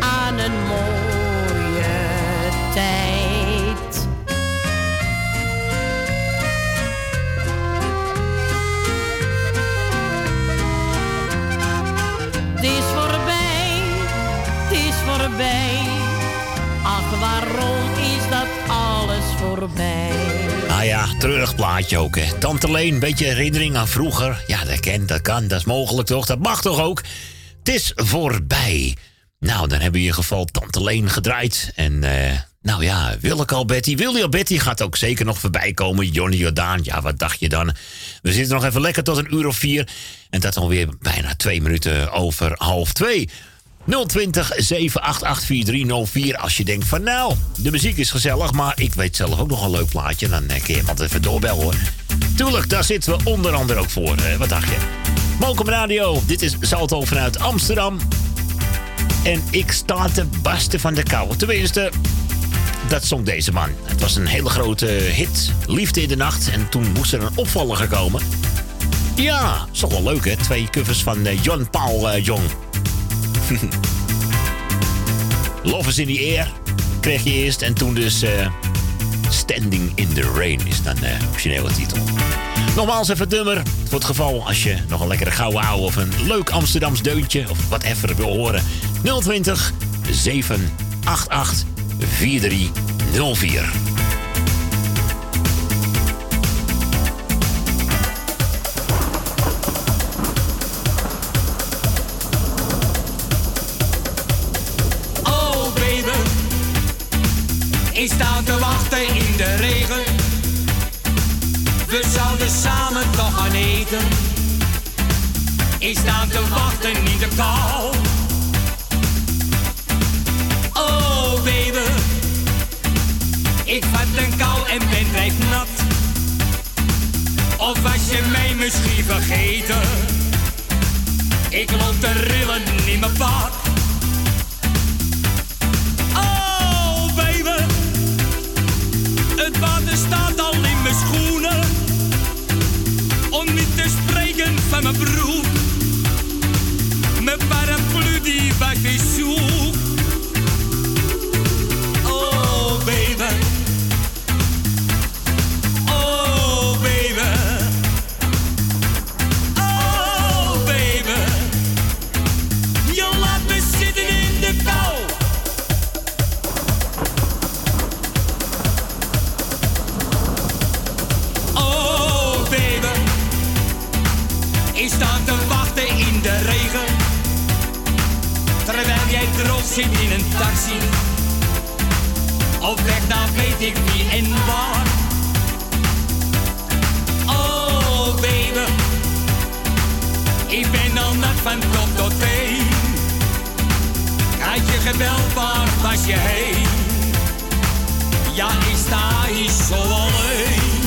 aan een mooie tijd. Het is voorbij, het is voorbij. Ach, waarom is dat alles voorbij? Ah ja, treurig plaatje ook, hè. Tante Leen, beetje herinnering aan vroeger. Ja, dat kan, dat kan, dat is mogelijk toch? Dat mag toch ook? Het is voorbij. Nou, dan hebben we in ieder geval Tante Leen gedraaid. En, eh, nou ja, Willeke al Betty. Willy al Betty gaat ook zeker nog voorbij komen. Johnny Jordaan, ja, wat dacht je dan? We zitten nog even lekker tot een uur of vier. En dat alweer bijna twee minuten over half twee. 020 788 4304 als je denkt van nou, de muziek is gezellig, maar ik weet zelf ook nog een leuk plaatje. Dan eh, kun je iemand even doorbellen hoor. Tuurlijk, daar zitten we onder andere ook voor. Eh, wat dacht je? Mokum Radio, dit is Salto vanuit Amsterdam. En ik sta te barsten van de kou. Tenminste, dat zong deze man. Het was een hele grote hit, Liefde in de Nacht. En toen moest er een opvaller komen. Ja, is toch wel leuk hè? Twee covers van eh, John Paul Jong. Love is in the Air kreeg je eerst. En toen dus eh, Standing in the Rain is dan de originele titel. Nogmaals even het nummer. Voor het geval als je nog een lekkere gouden ouwe of een leuk Amsterdams deuntje of wat even wil horen. 020 788 4304. Ik sta te wachten in de regen. We zouden samen toch gaan eten. Ik sta te wachten in de kou. Oh baby, ik vat een kou en ben drijf nat. Of was je mij misschien vergeten? Ik loop te rillen in mijn bad. Staat al in mijn schoenen. Om niet te spreken van mijn broek. Mijn paraplu die weg is zoek. Op weg naar weet ik wie en waar. Oh baby, ik ben al nat van top tot teen. Had je gebeld, waar was je heen? Ja, ik sta hier zo alleen.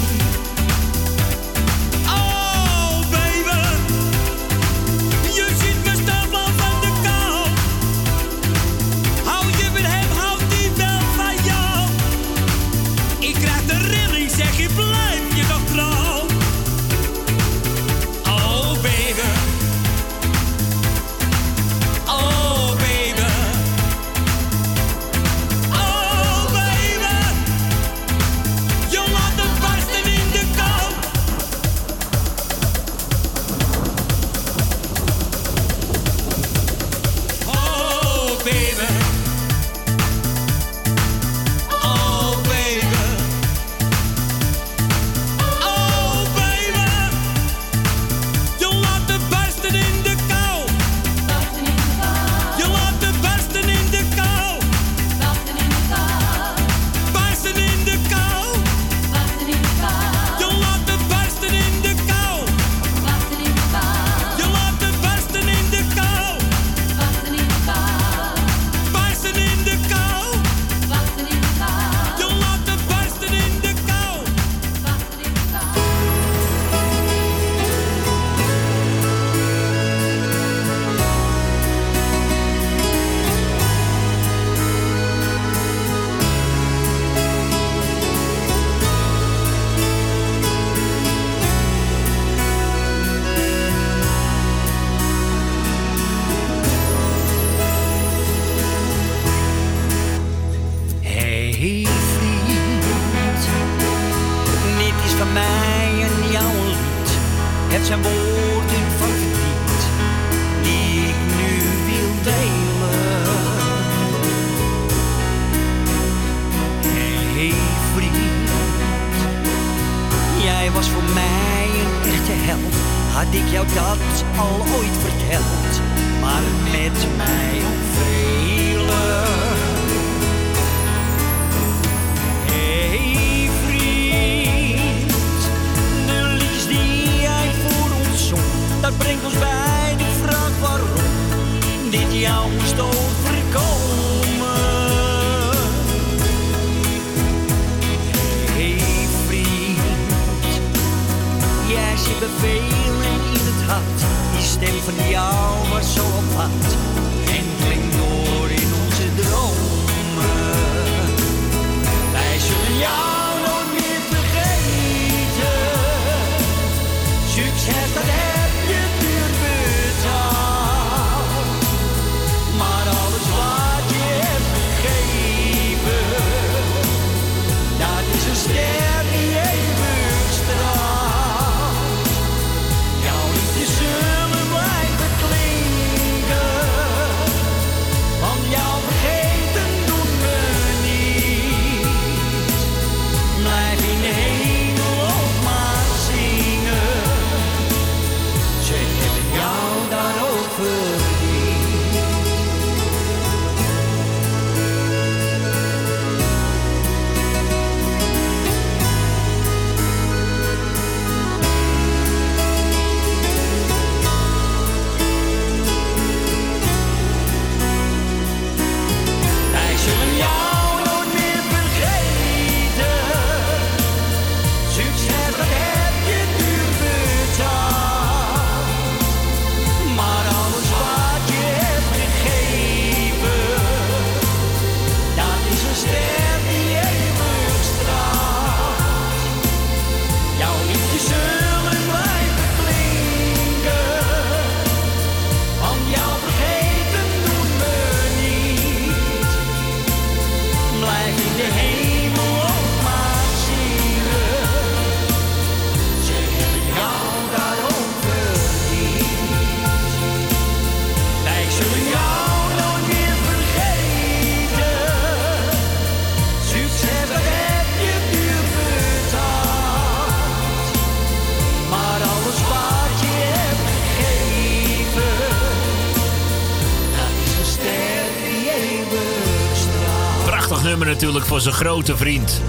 Natuurlijk voor zijn grote vriend.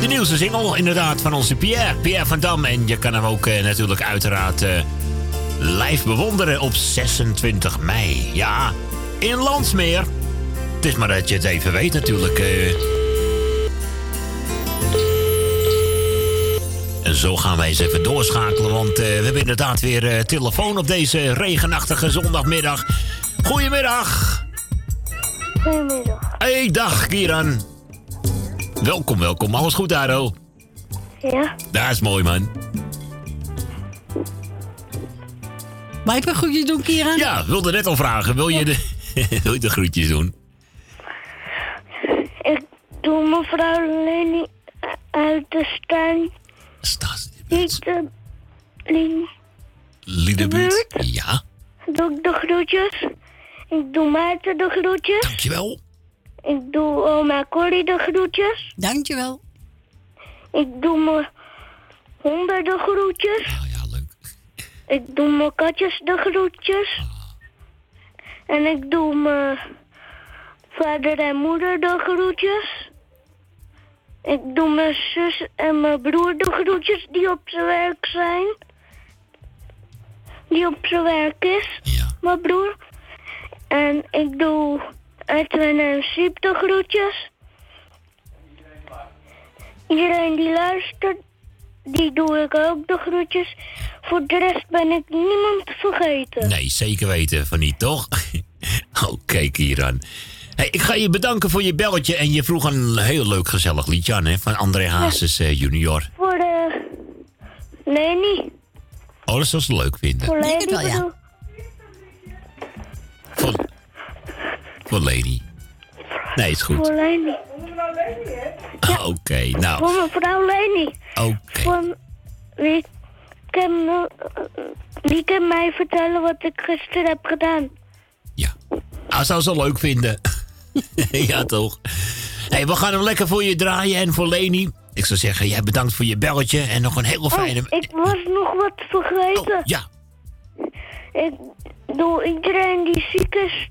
De nieuwste single inderdaad van onze Pierre, Pierre van Dam. En je kan hem ook eh, natuurlijk uiteraard eh, live bewonderen op 26 mei. Ja, in Landsmeer. Het is maar dat je het even weet natuurlijk. eh. En zo gaan wij eens even doorschakelen, want eh, we hebben inderdaad weer telefoon op deze regenachtige zondagmiddag. Goedemiddag. Goedemiddag. Hey, dag Kieran. Welkom, welkom. Alles goed, Aro? Ja? Dat is mooi, man. Wij hebben groetjes doen, Kieran? Ja, wilde net al vragen. Wil je de, wil je de groetjes doen? Ik doe mevrouw Lenny uit de Stijn. Niet de. Liedebuurt? Ja. Doe ik de groetjes. Ik doe Maarten de groetjes. Dankjewel. Ik doe oma Corrie de groetjes. Dankjewel. Ik doe mijn honden de groetjes. Oh ja, leuk. Ik doe mijn katjes de groetjes. En ik doe mijn vader en moeder de groetjes. Ik doe mijn zus en mijn broer de groetjes die op zijn werk zijn. Die op zijn werk is, mijn broer. En ik doe Edwin en Siep de groetjes. Iedereen die luistert, die doe ik ook de groetjes. Voor de rest ben ik niemand vergeten. Nee, zeker weten van niet, toch? Oké, Kieran. Hey, ik ga je bedanken voor je belletje en je vroeg een heel leuk gezellig liedje aan, hè? Van André Hazes eh, junior. Voor de... Leni. Oh, dat zou ze leuk vinden. Voor Leni bedoel Voor, voor Leni. Nee, is goed. Voor Leni. Oké, nou. Voor mevrouw Leni. Oké. Voor wie kan, wie kan mij vertellen wat ik gisteren heb gedaan? Hij zou ze leuk vinden. ja, toch? hey, we gaan hem lekker voor je draaien en voor Leni. Ik zou zeggen, jij bedankt voor je belletje en nog een hele fijne... Oh, ik was nog wat vergeten. Oh, ja. Ik doe iedereen die ziek is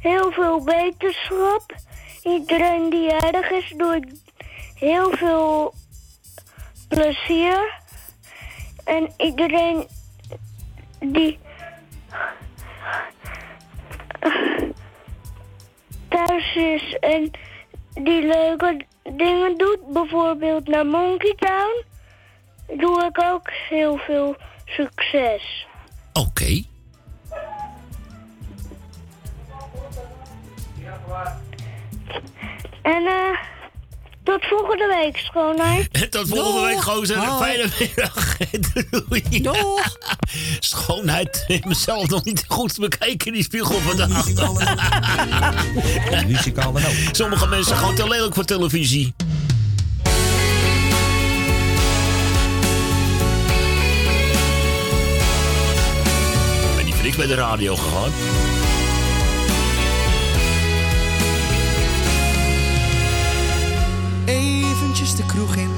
heel veel beterschap. Iedereen die erg is, doe ik heel veel plezier. En iedereen die thuis is en die leuke dingen doet, bijvoorbeeld naar Monkey Town, doe ik ook heel veel succes. Oké. En eh, tot volgende week, schoonheid. Tot volgende week, gozer. Een fijne middag. Doei. Doeg. Schoonheid. Ik heb mezelf nog niet goed bekeken, die spiegel vandaag. Muzikale noot. Sommige mensen gewoon te lelijk voor televisie. Bij de radio gegaan. Eventjes de kroeg in.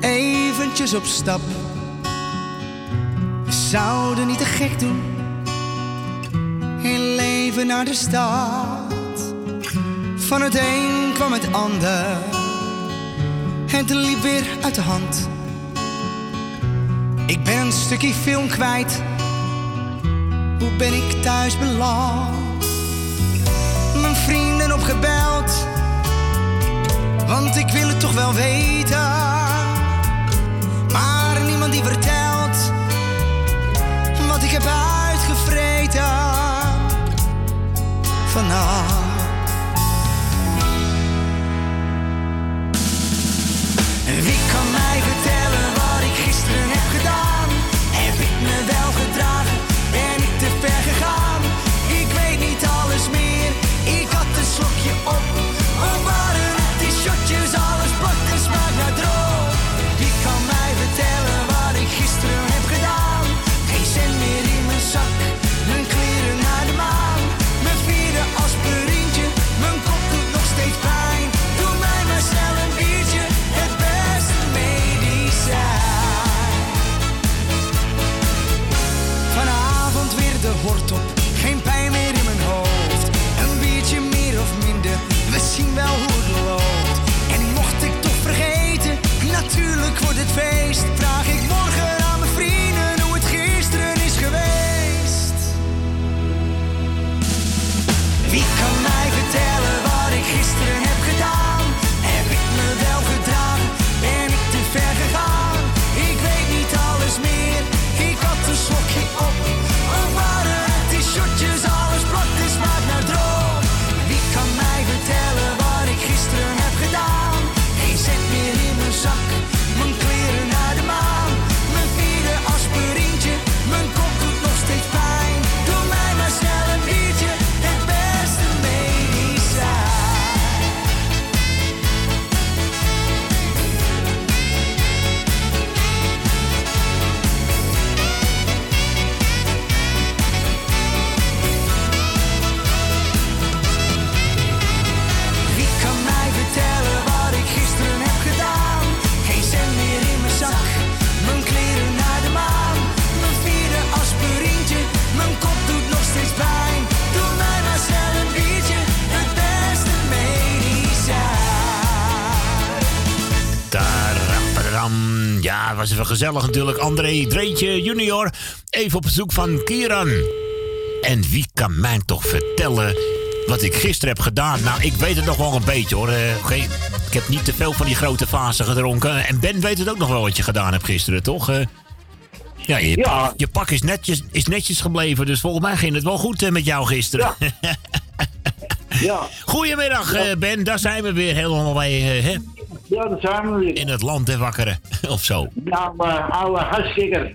Eventjes op stap. We zouden niet te gek doen. Heel leven naar de stad. Van het een kwam het ander. Het liep weer uit de hand. Ik ben een stukje film kwijt. Hoe ben ik thuis beland? Mijn vrienden opgebeld. Want ik wil het toch wel weten. Maar niemand die vertelt wat ik heb uitgevreten vannacht. Ja, het was even gezellig natuurlijk. André Dreetje junior. Even op bezoek van Kieran. En wie kan mij toch vertellen wat ik gisteren heb gedaan? Nou, ik weet het nog wel een beetje hoor. Eh, oké, Ik heb niet te veel van die grote fasen gedronken. En Ben weet het ook nog wel wat je gedaan hebt gisteren, toch? Eh, ja, je, Pak, je pak is netjes, is netjes gebleven. Dus volgens mij ging het wel goed eh, met jou gisteren. Ja. Goedemiddag, eh, Ben. Daar zijn we weer helemaal bij. hè? Ja, dat zijn we weer. In het land, hè, wakkeren. of zo. Nou, uh, oude huiskikker.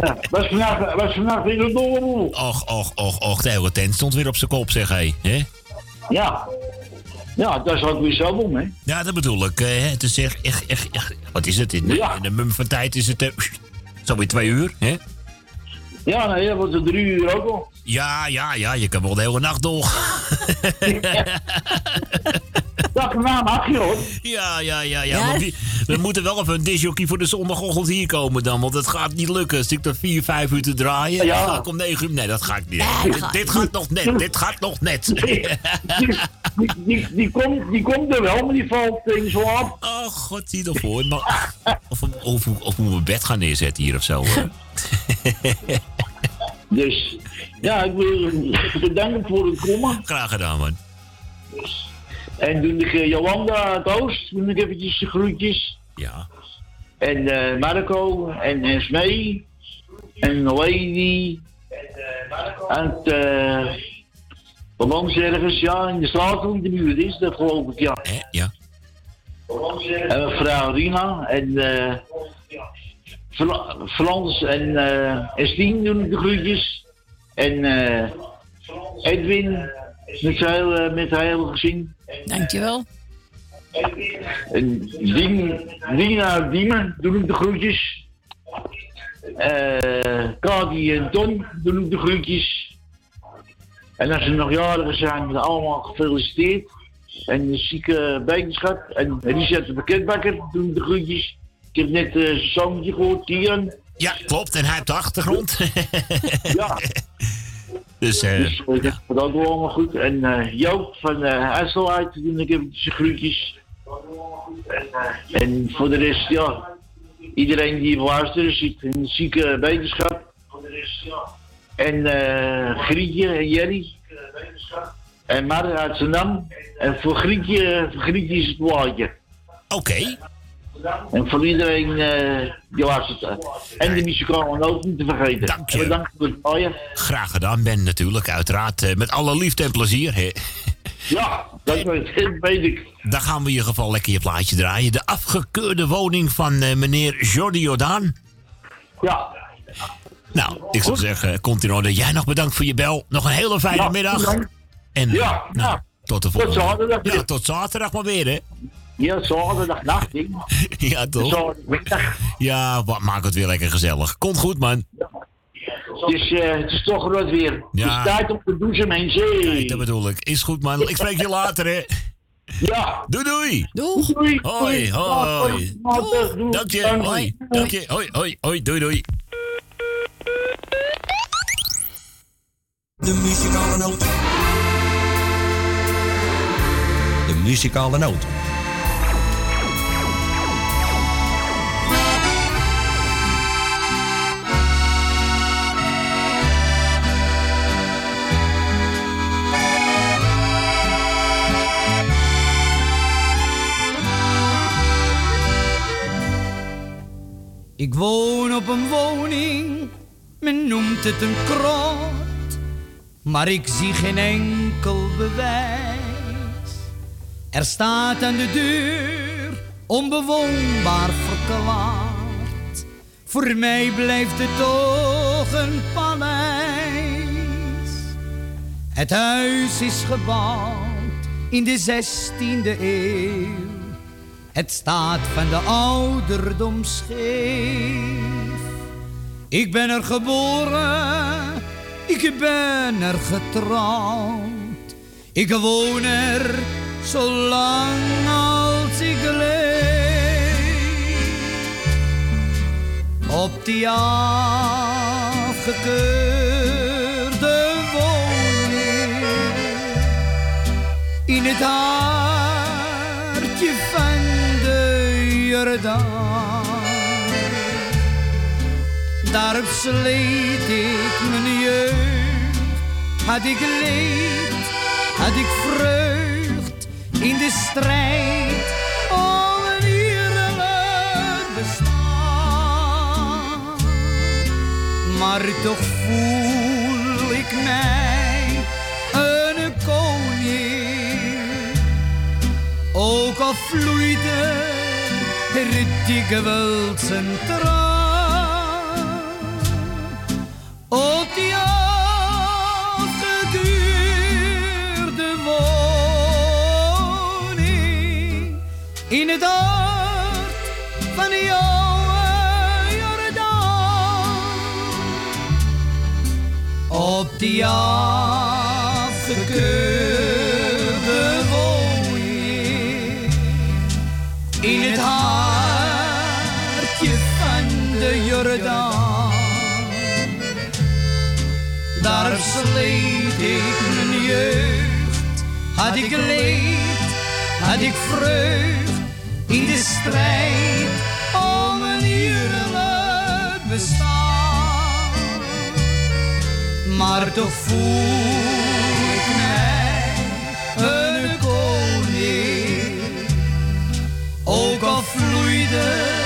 ja, was vannacht, was vannacht weer een dolle boel. Och, och, och, och. De hele tent stond weer op zijn kop, zeg hé. Hè? Ja. Ja, dat is ook weer zo om, hè. Ja, dat bedoel ik. eh, hè. het is echt, echt, echt, echt- Wat is het? In, de- in de mum van tijd is het... eh, zo weer twee uur, hè? Ja, nee, dat was er drie uur ook al. Ja, ja, ja. Je kan wel de hele nacht door. Dat nou mag je hoor. Ja, ja, ja, ja. We moeten wel even een disjockey voor de zondagochtend hier komen dan. Want het gaat niet lukken. Als ik er vier, vijf uur te draaien. Ja. dan ga ik om negen uur. Nee, dat ga ik niet. Dit, gaat dit niet. gaat nog net. Dit gaat nog net. Die, die, die, komt, die komt er wel, maar die valt in slaap. Oh, god, zie ervoor. Maar, of, of, of, of moet mijn bed gaan neerzetten hier of zo. hoor. Dus ja, ik wil bedanken voor het komen. Graag gedaan, man. En doe ik eh, Jolanda Toos, doe ik eventjes de groetjes. Ja. En eh, Marco en, Smee en Lady. En eh, wat woont ergens, ja, in de straat in de buurt is, dat geloof ik, ja. ja. En mevrouw Rina en eh Fra- Frans en, eh en Stien doen ik de groetjes. En eh Edwin met zijn hele, met zijn hele gezin. Dankjewel. En Dien, Dina Diemen doen de groetjes. Eh Kati en Tom doen ik de groetjes. En als ze nog jarigen zijn, allemaal gefeliciteerd. En de zieke beterschap. En Richard de pakketbakker doen de groetjes. Ik heb net eh, zijn zoontje gehoord, Kian. Ja, klopt. En hij heeft de achtergrond. ja. Dus, eh, Dus het ook wel allemaal goed. En eh, Joop van uh, IJsselheid doen ik eventjes de groetjes. En, eh, en voor de rest, ja, iedereen die luistert, zit in de zieke wetenschap. En eh Grietje en Jerry. En Mar uit Zandam. En voor Grietje, voor Grietje is het plaatje. Oké. En voor iedereen eh die luistert. eh, En de muzikale noot niet te vergeten. Dank je. Bedankt voor het draaien. Graag gedaan, Ben, natuurlijk. Uiteraard. eh, met alle liefde en plezier. Ja, dat weet, ik. Dan gaan we in ieder geval lekker je plaatje draaien. De afgekeurde woning van meneer Jordi Jordaan. Ja. Nou, ik zou zeggen, komt in orde. Jij nog bedankt voor je bel. Nog een hele fijne Ja, middag. bedankt. En Ja, nou, ja. tot de Tot volgende. zaterdag Ja, tot zaterdag maar weer, hè? Ja, zaterdag nacht, hè. Ja, toch? Zaterdagmiddag. Ja, wa- maak het weer lekker gezellig. Komt goed, man. Het is, eh, het is toch wat weer. Ja. Het is tijd om te douchen, mensen. Kijk, dat bedoel ik. Is goed, man. Ik spreek je later, hè? Ja. Doei, doei. Doeg. Doei. Hoi, hoi. Doei. Dank je. Hoi. Dank je. Hoi, hoi, hoi. Doei, doei. De muzikale noot. De muzikale noot. Ik woon op een woning, men noemt het een krot, maar ik zie geen enkel bewijs. Er staat aan de deur onbewoonbaar verklaard. Voor mij blijft het toch een paleis. Het huis is gebouwd in de 16e eeuw. Het staat van de ouderdom scheef. Ik ben er geboren, ik ben er getrouwd. Ik woon er zolang als ik leef. Op die afgekeurde woning in het hartje Jordaan. Daarop sleet ik mijn jeugd, had ik leed, had ik vreugd in de strijd om een eerlijk bestaan. Maar toch voel ik mij een koning, ook al vloeide dikwijls een traan. Op die woning in het hart van jouw Jordaan. Op die afgekeurde sleet ik mijn jeugd. Had ik leed, had ik vreugd in de strijd om een eerlijk bestaan. Maar toch voel ik mij een koning. Ook al vloeide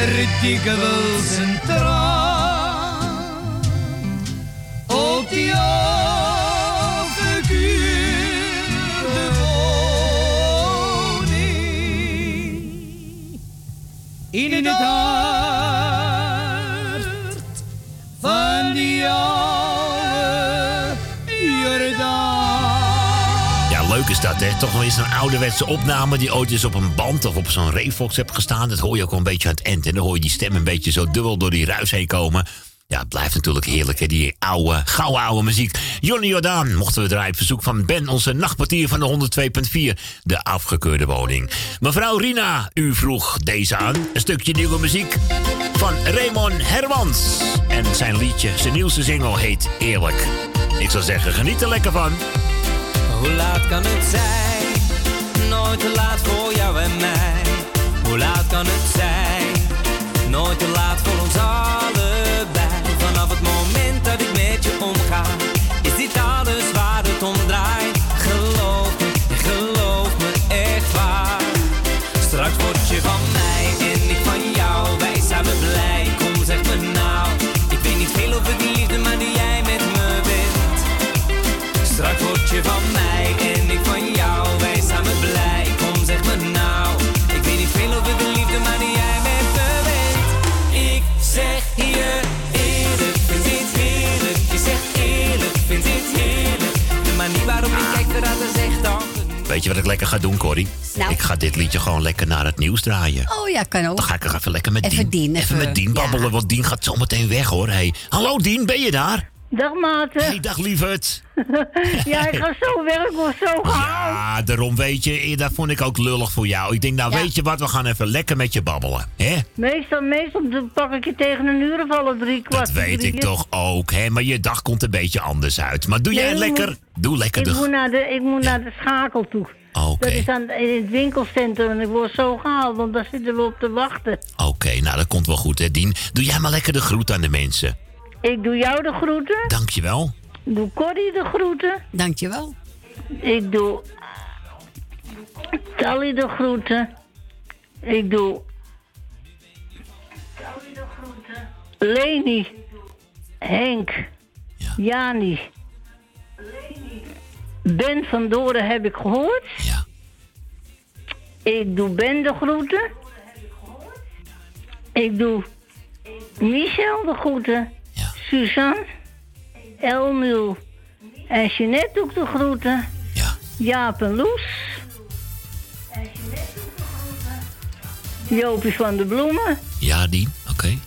er dikwijls een traan. Toch wel eens een ouderwetse opname die ooit eens op een band of op zo'n Revox hebt gestaan. Dat hoor je ook wel een beetje aan het eind. En dan hoor je die stem een beetje zo dubbel door die ruis heen komen. Ja, het blijft natuurlijk heerlijk, hè? Die oude, gouden oude muziek. Johnny Jordaan mochten we draaien verzoek van Ben, onze nachtpartier van de 102.4, de afgekeurde woning. Mevrouw Rina, u vroeg deze aan. Een stukje nieuwe muziek van Raymond Hermans. En zijn liedje, zijn nieuwste single heet Eerlijk. Ik zou zeggen, geniet er lekker van. Hoe laat kan het zijn? Nooit te laat voor jou en mij. Hoe laat kan het zijn? Nooit te laat voor ons allebei. Vanaf het moment dat ik met je omga, is dit alles waar het om draait. Geloof me, geloof me echt waar. Straks word je van mij je wat ik lekker ga doen, Corrie? Nou. Ik ga dit liedje gewoon lekker naar het nieuws draaien. Oh ja, kan ook. Dan ga ik er even lekker met Even Dien. Dien, even even- met Dien babbelen, want Dien gaat zometeen weg hoor. Hey. Hallo Dien, ben je daar? Dag Maarten. Hey, dag lieverd. ja, ik ga zo werken, ik word zo gehaald. Ja, daarom weet je, eh, dat vond ik ook lullig voor jou. Ik denk, nou Ja. weet je wat, we gaan even lekker met je babbelen. hè? Meestal, meestal pak ik je tegen een uur of alle drie kwart. Dat weet ik toch ook, hè? Maar je dag komt een beetje anders uit. Maar doe Nee, jij lekker, moet- doe lekker Ik de... moet naar de, ik moet naar de schakel toe. Oké. Dat is aan, in het winkelcentrum en ik word zo gehaald, want daar zitten we op te wachten. Oké, nou dat komt wel goed, hè, Dien. Doe jij maar lekker de groet aan de mensen. Ik doe jou de groeten. Dankjewel. Doe Corrie de groeten. Dankjewel. Ik doe Tally de groeten. Ik doe Leni, Henk, Jani. Ben van Doren heb ik gehoord. Ja. Ik doe Ben de groeten. Ik doe Michel de groeten. Suzanne, Elmiel en Jeanette ook de groeten. Jaap en Loes. Jopie van de Bloemen. Ja, Dien, oké.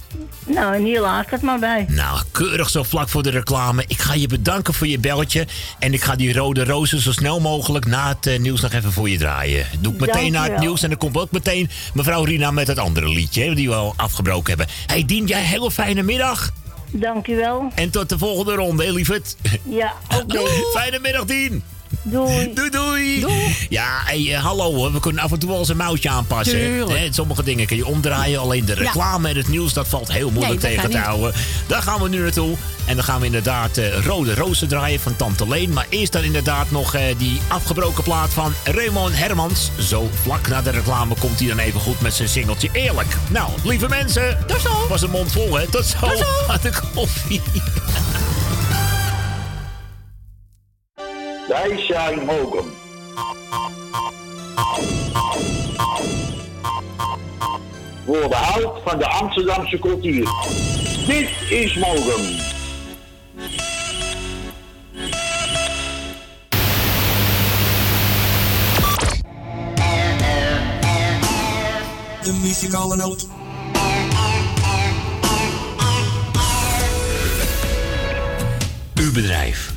Nou, en hier laat ik het maar bij. Nou, keurig zo vlak voor de reclame. Ik ga je bedanken voor je belletje. En ik ga die rode rozen zo snel mogelijk na het eh, nieuws nog even voor je draaien. Doe ik meteen na het nieuws. En dan komt ook meteen mevrouw Rina met het andere liedje. hè, Die we al afgebroken hebben. Hey Dien, jij hele fijne middag. Dankjewel. En tot de volgende ronde, lieverd. Ja, oké. Fijne middag, Dien. Doei. Doei, doei. Ja, hey, eh, hallo hoor. We kunnen af en toe wel eens een moutje aanpassen. Hè, sommige dingen kun je omdraaien. Alleen de Ja. reclame en het nieuws, dat valt heel moeilijk Nee, tegen te houden. Daar gaan we nu naartoe. En dan gaan we inderdaad eh, Rode Rozen draaien van Tante Leen. Maar eerst dan inderdaad nog eh, die afgebroken plaat van Raymond Hermans. Zo vlak na de reclame komt hij dan even goed met zijn singeltje Eerlijk. Nou, lieve mensen. Tot zo. Was een mond vol, hè? Tot zo. Tot zo. Aan de koffie. Wij zijn Mokum. Voor de hout van de Amsterdamse cultuur. Dit is Mokum. De muzikale noot. Uw bedrijf.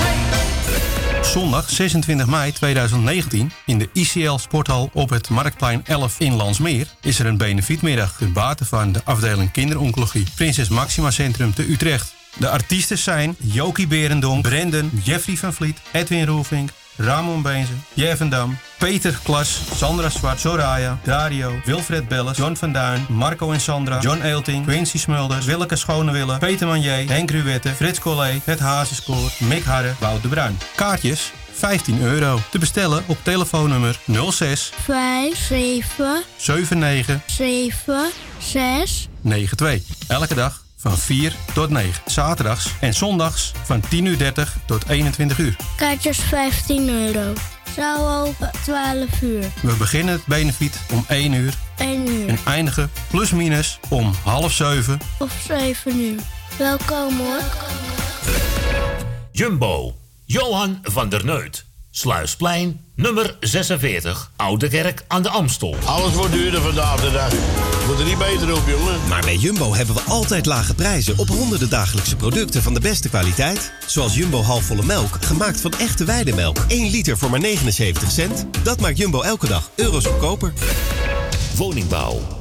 Zondag 26 mei 2019 in de ICL Sporthal op het Marktplein 11 in Landsmeer is er een benefietmiddag ten bate van de afdeling kinderoncologie Prinses Maxima Centrum te Utrecht. De artiesten zijn Jokie Berendonk, Brendan, Jeffrey van Vliet, Edwin Roelvink, Ramon Beenzen, Jevendam, Peter Klas, Sandra Zwart, Soraya, Dario, Wilfred Belles, John van Duin, Marco en Sandra, John Eelting, Quincy Smulders, Willeke Schonewille, Peter Manier, Henk Ruwette, Frits Collé, Het Hazenspoor, Mick Harre, Wout de Bruin. Kaartjes 15 euro. Te bestellen op telefoonnummer 06 5, 7, 79 7, 6. 92. Elke dag van 4 tot 9. Zaterdags en zondags van 10 uur 30 tot 21 uur. Kaartjes 15 euro. Zou open 12 uur. We beginnen het benefiet om 1 uur 1 uur. en eindigen plus minus om half 7. Of 7 uur. Welkom hoor. Jumbo, Johan van der Neut. Sluisplein, nummer 46, Oude Kerk aan de Amstel. Alles wordt duurder vandaag de dag. Moet er niet beter op, jongen. Maar bij Jumbo hebben we altijd lage prijzen op honderden dagelijkse producten van de beste kwaliteit. Zoals Jumbo halfvolle melk, gemaakt van echte weidemelk. 1 liter voor maar 79 cent. Dat maakt Jumbo elke dag euro's goedkoper. Woningbouw,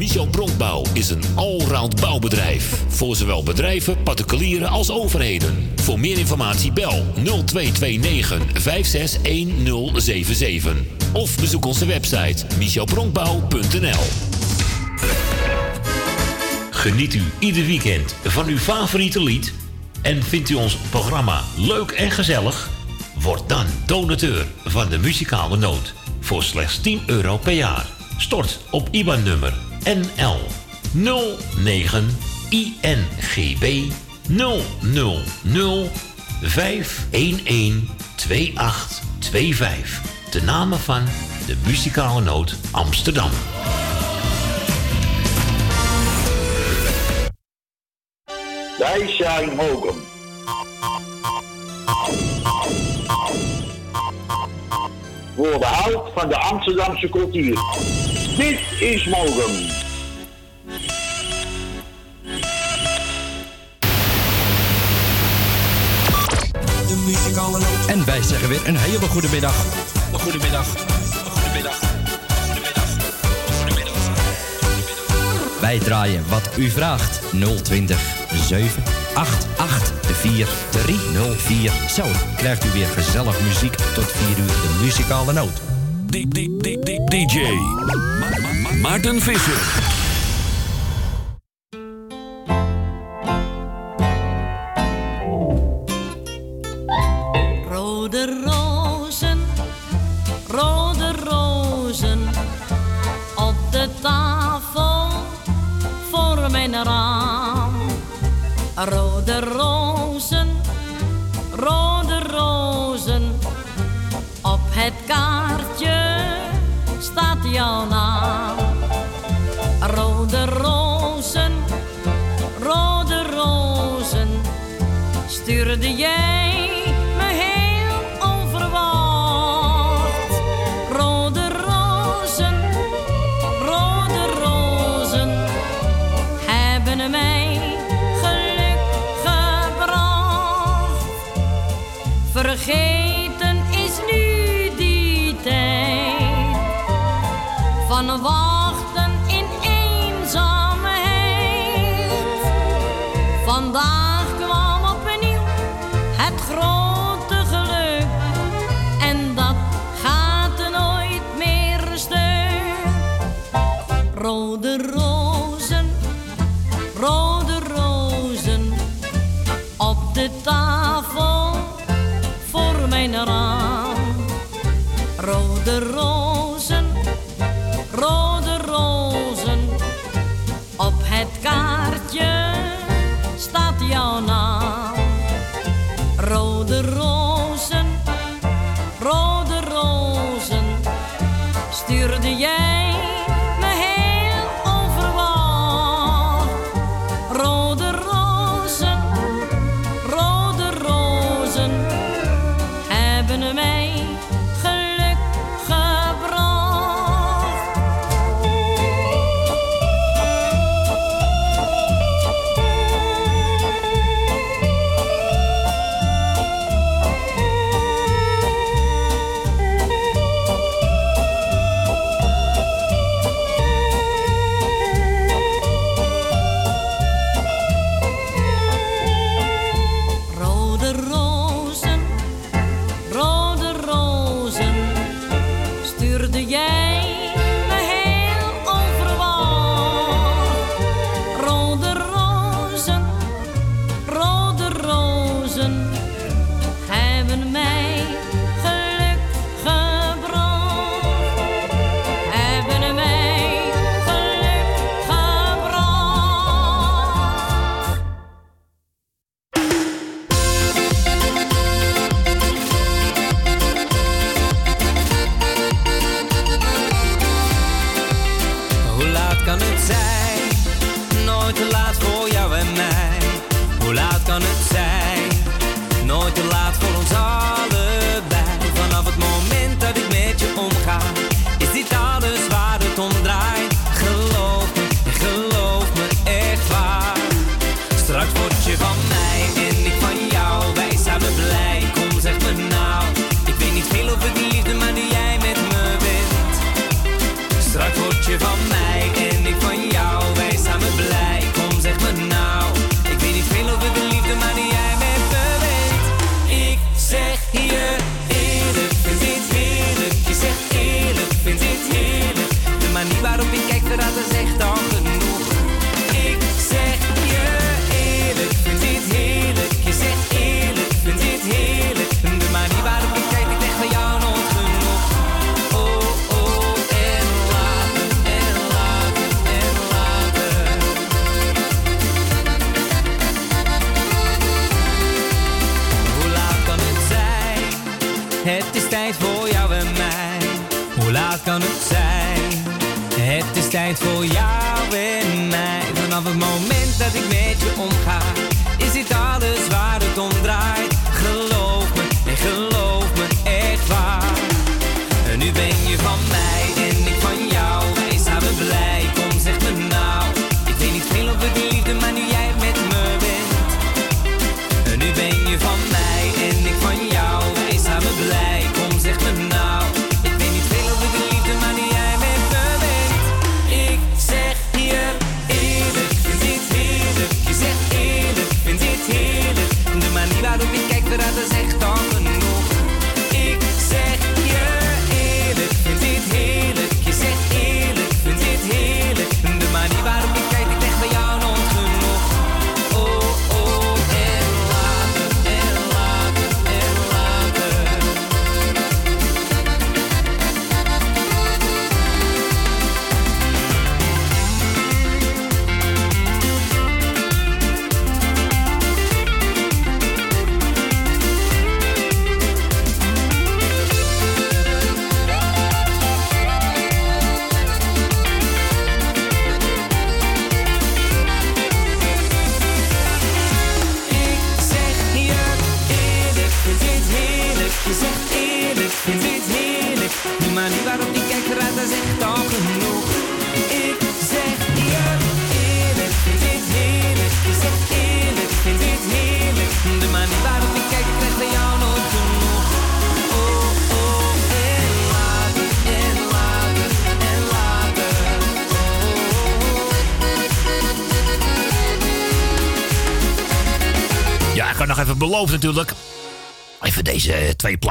Michel Bronkbouw is een allround bouwbedrijf. Voor zowel bedrijven, particulieren als overheden. Voor meer informatie bel 0229 561077. Of bezoek onze website michelbronkbouw.nl Geniet u ieder weekend van uw favoriete lied? En vindt u ons programma leuk en gezellig? Word dan donateur van de muzikale noot voor slechts 10 euro per jaar. Stort op IBAN-nummer NL 09 INGB 000 511 2825. De namen van de muzikale noot Amsterdam. Wij zijn Mokum. Voor de hout van de Amsterdamse cultuur. Dit is noot. En wij zeggen weer een hele goede middag. Een goede middag. Een goede middag. Wij draaien wat u vraagt. 020 788 4304. Zo krijgt u weer gezellig muziek tot 4 uur de muzikale noot. DJ Maarten Visser.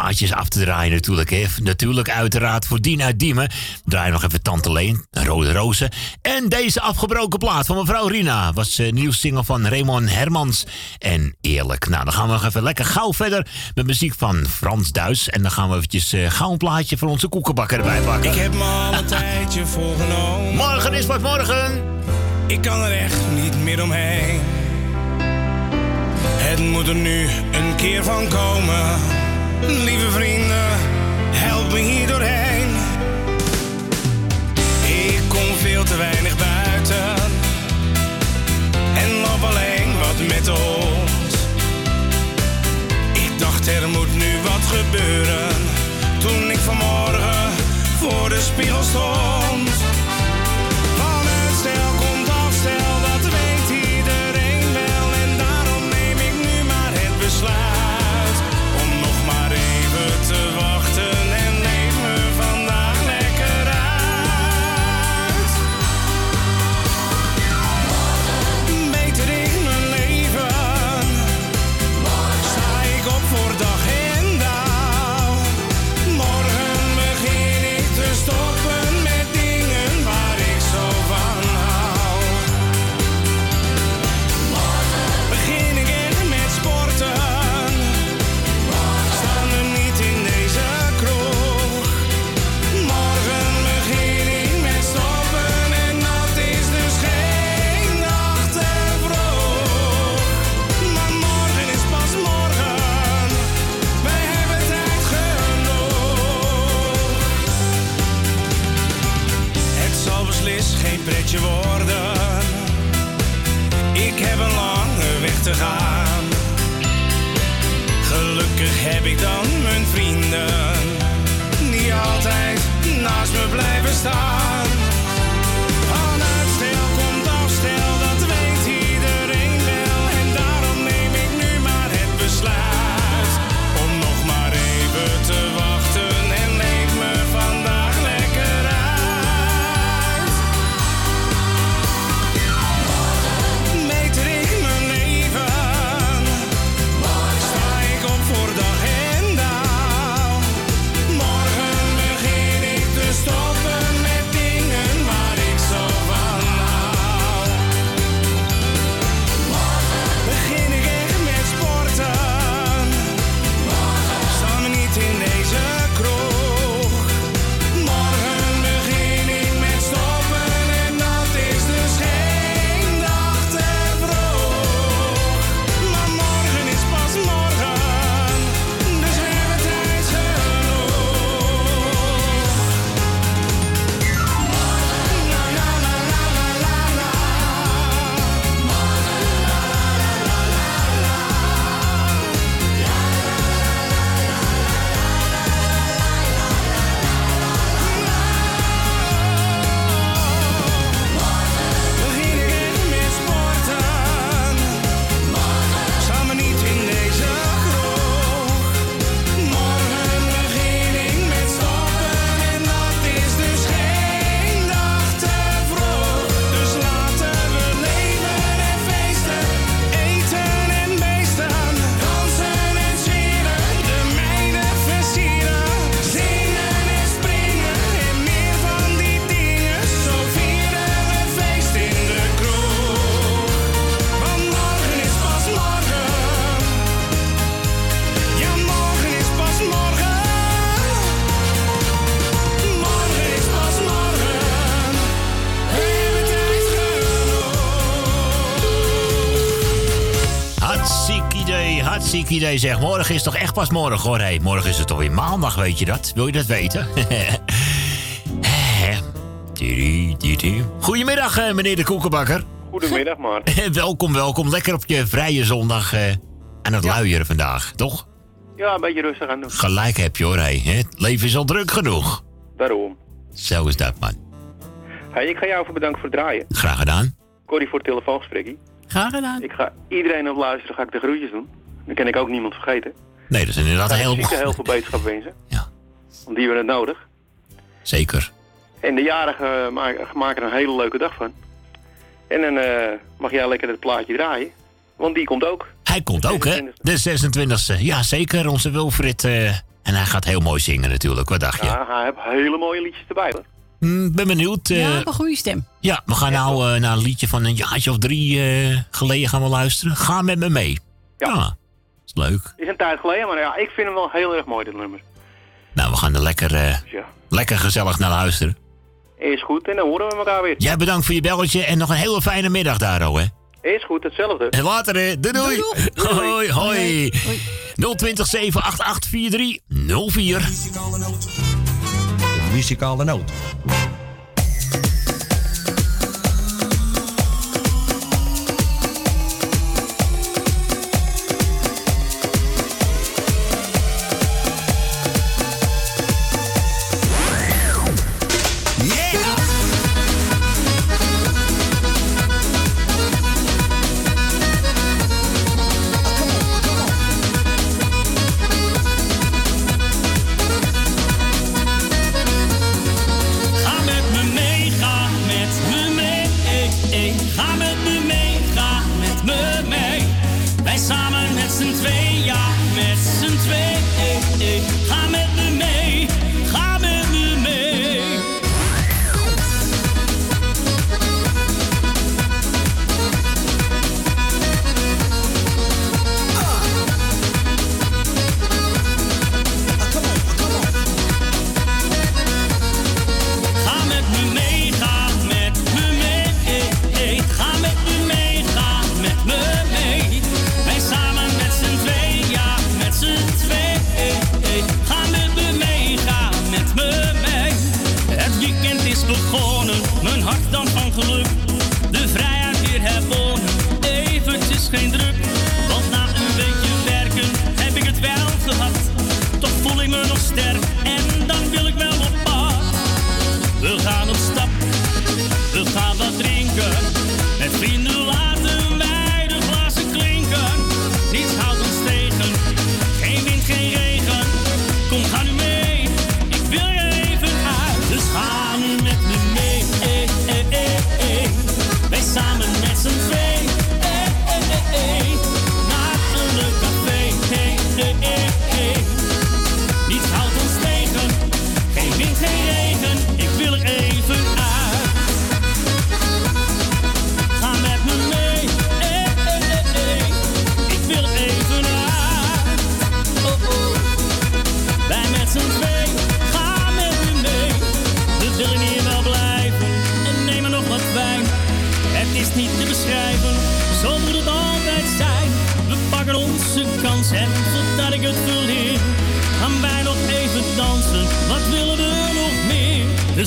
Plaatjes af te draaien natuurlijk. Hè. Natuurlijk uiteraard voor uit Diemen. Draai nog even Tante Leen, Rode Rozen. En deze afgebroken plaat van mevrouw Rina. Was een nieuw single van Raymond Hermans. En eerlijk. Nou, dan gaan we nog even lekker gauw verder met muziek van Frans Duits. En dan gaan we eventjes eh, gauw een plaatje voor onze koekenbakker erbij pakken. Ik heb me al een tijdje voorgenomen. Morgen is wat morgen. Ik kan er echt niet meer omheen. Het moet er nu een keer van komen. Lieve vrienden, help me hier doorheen. Hartstikke idee zeg. Morgen is toch echt pas morgen hoor. Hey, morgen is het toch weer maandag, weet je dat? Wil je dat weten? Goedemiddag, eh, meneer de koekenbakker. Goedemiddag, Maarten. welkom, welkom. Lekker op je vrije zondag eh, aan het luieren vandaag, toch? Ja, een beetje rustig aan doen. Gelijk heb je hoor, hey. hè? Het leven is al druk genoeg. Daarom. Zo is dat, man. Hey, ik ga jou even bedanken voor het draaien. Graag gedaan. Corrie voor het telefoongesprekje. Graag gedaan. Ik ga iedereen op luisteren, ga ik de groetjes doen. Dan kan ik ook niemand vergeten. Nee, dat is inderdaad heel... zieken heel veel beterschap wensen. Ja. Want die hebben het nodig. Zeker. En de jarigen maken, er een hele leuke dag van. En dan eh, mag jij lekker het plaatje draaien. Want die komt ook. Hij komt ook, hè? De 26e. Ja, zeker. Onze Wilfried. eh, en hij gaat heel mooi zingen natuurlijk. Wat dacht je? Ja, hij heeft hele mooie liedjes erbij hoor. Hmm, ben benieuwd. eh, Ja, een goede stem. ja, we gaan nou eh, naar een liedje van een jaartje of drie eh, geleden gaan we luisteren. Ga met me mee. Ja. Is leuk. Is een tijd geleden, maar ja, ik vind hem wel heel erg mooi, dit nummer. Nou, we gaan er lekker, eh, Ja. lekker gezellig naar luisteren. Is goed, en dan horen we elkaar weer. Jij bedankt voor je belletje en nog een hele fijne middag daar, hè? Is goed, hetzelfde. En later, hè? Doei doei. Hoi, hoi. 020 788 4304. De muzikale noot.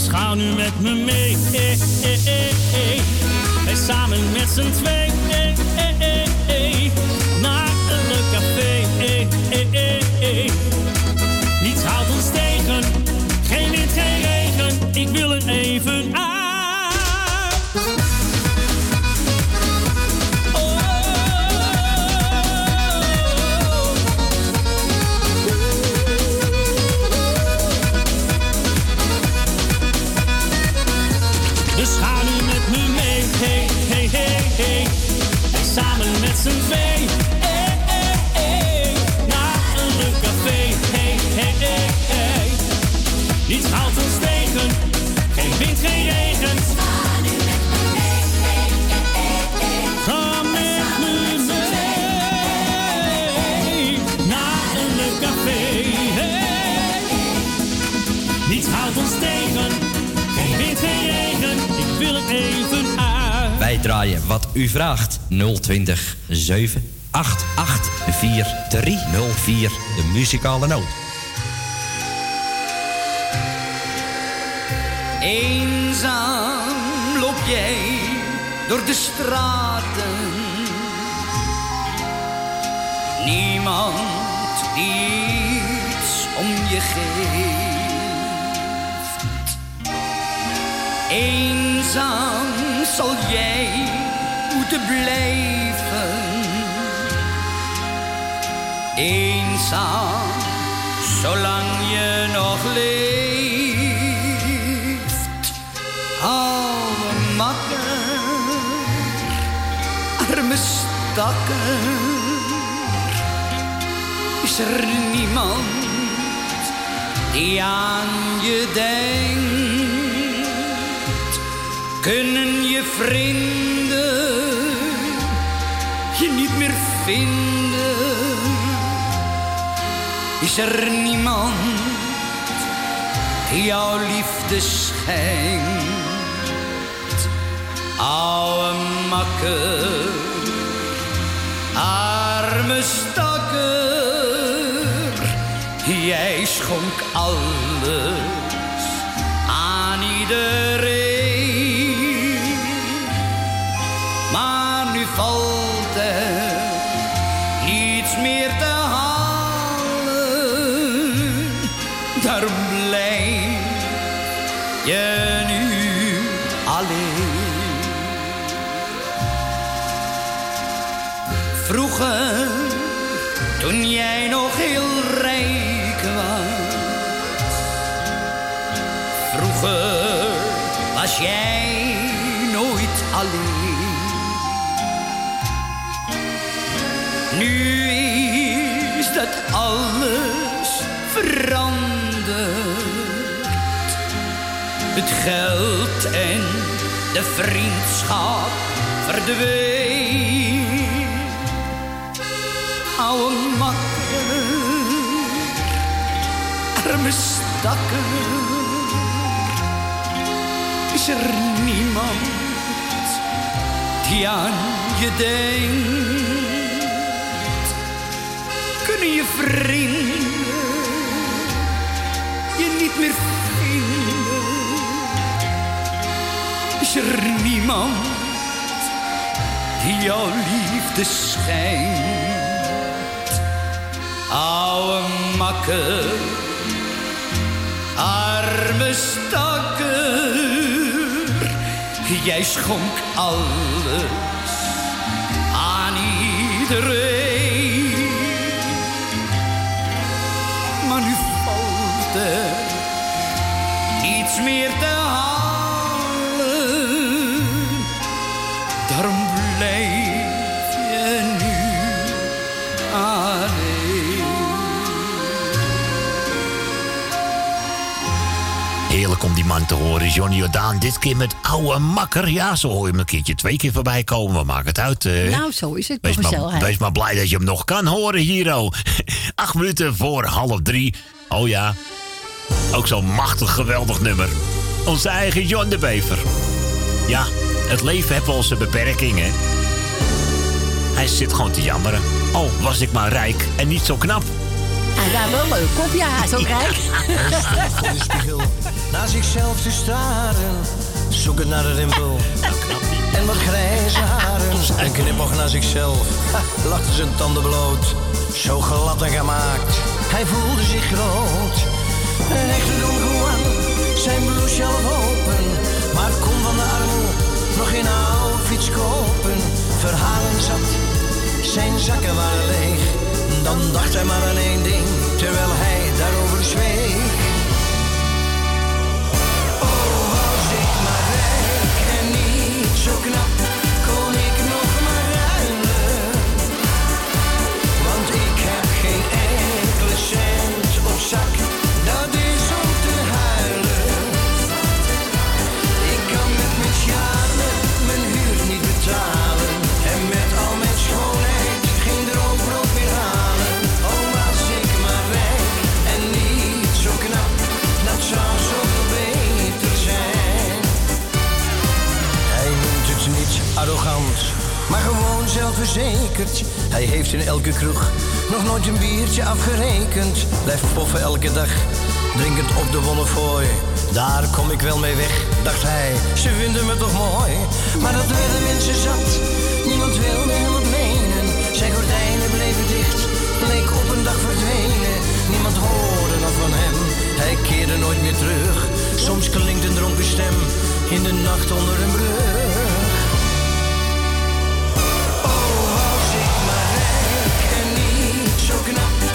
Dus ga nu met me mee. Eh, eh, eh. Wij samen met z'n twee. Draaien wat u vraagt. 020 788 4304. De muzikale noot. Eenzaam loop jij door de straten. Niemand iets om je geeft. Eenzaam zal jij moeten blijven. Eenzaam, zolang je nog leeft. Oude makker, arme stakker is er niemand die aan je denkt. Kunnen je vrienden je niet meer vinden? Is er niemand die jouw liefde schenkt? Oude arme stakker, jij schonk alles aan iedereen. Jij nooit alleen. Nu is dat alles veranderd. Het geld en de vriendschap verdween. Oude makker, arme er niemand die aan je denkt? Kunnen je vrienden je niet meer vinden? Is er niemand die jouw liefde schijnt? Oude makker, arme stakker, jij schonk alles aan iedereen. Maar nu valt er niets meer te halen, daarom blijf je nu alleen. Heerlijk om die man te horen, Johnny Jordaan. Dit keer met oude makker. Ja, zo hoor je hem een keertje twee keer voorbij komen. We maken het uit. eh. Nou, zo is het. Wees maar, wees maar blij dat je hem nog kan horen, Hiro. Acht minuten voor half drie. Oh ja, ook zo'n machtig geweldig nummer. Onze eigen John de Bever. Ja, het leven heeft wel zijn beperkingen. Hij zit gewoon te jammeren. Oh, was ik maar rijk en niet zo knap. En daar wel leuk op, ja, zo rijk. voor de spiegel naar zichzelf te staren. Zoeken naar een rimpel. En wat grijze haren. En knipoog naar zichzelf. Lachte zijn tanden bloot. Zo glad en gemaakt. Hij voelde zich groot. Een echte Don Juan. Zijn blouse half open. Maar kon van de armoe nog geen outfits kopen. Verhalen zat. Zijn zakken waren leeg. Dan dacht hij maar aan één ding. Terwijl hij daarover zweeg. Zo knap kon ik nog maar ruilen. Want ik heb geen enkele cent op zak, zelfverzekerd. Hij heeft in elke kroeg nog nooit een biertje afgerekend. Blijft poffen elke dag, drinkend op de Wonnefooi. Daar kom ik wel mee weg, dacht hij. Ze vinden me toch mooi. Maar dat werden mensen zat, niemand wilde hem wat menen. Zijn gordijnen bleven dicht, bleek op een dag verdwenen. Niemand hoorde nog van hem, hij keerde nooit meer terug. Soms klinkt een dronken stem in de nacht onder een brug. Niet zo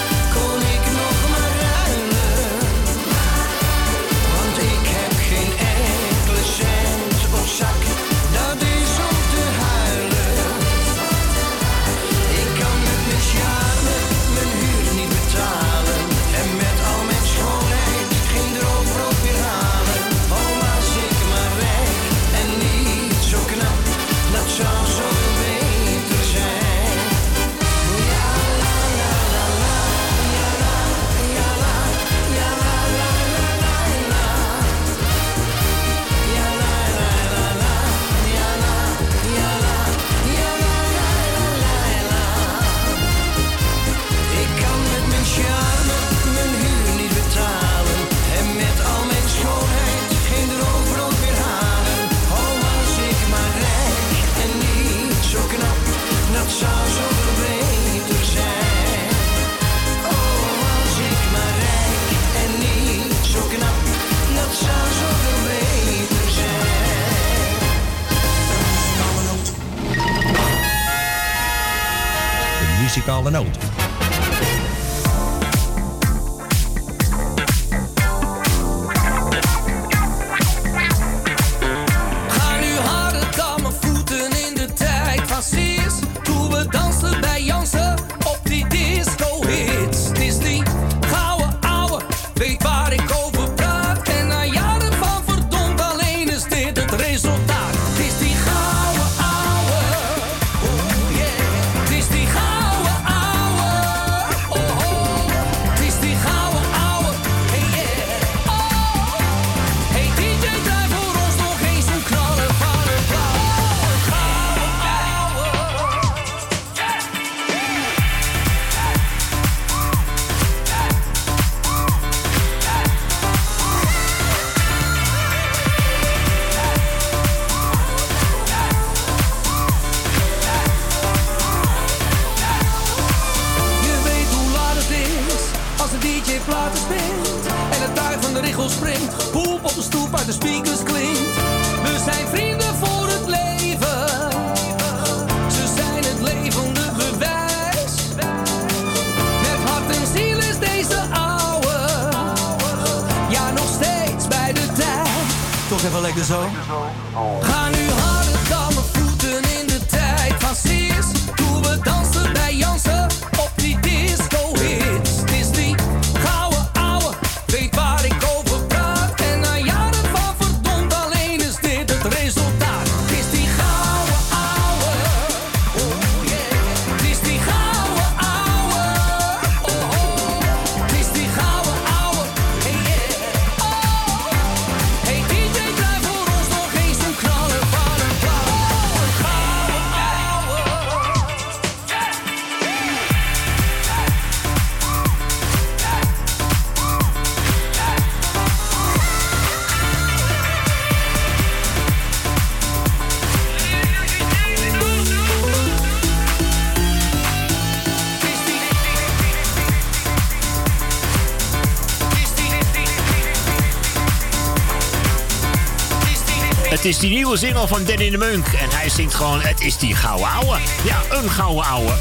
is die nieuwe single van Danny de Munk. En hij zingt gewoon, het is die gouden ouwe. Ja, een gouden ouwe.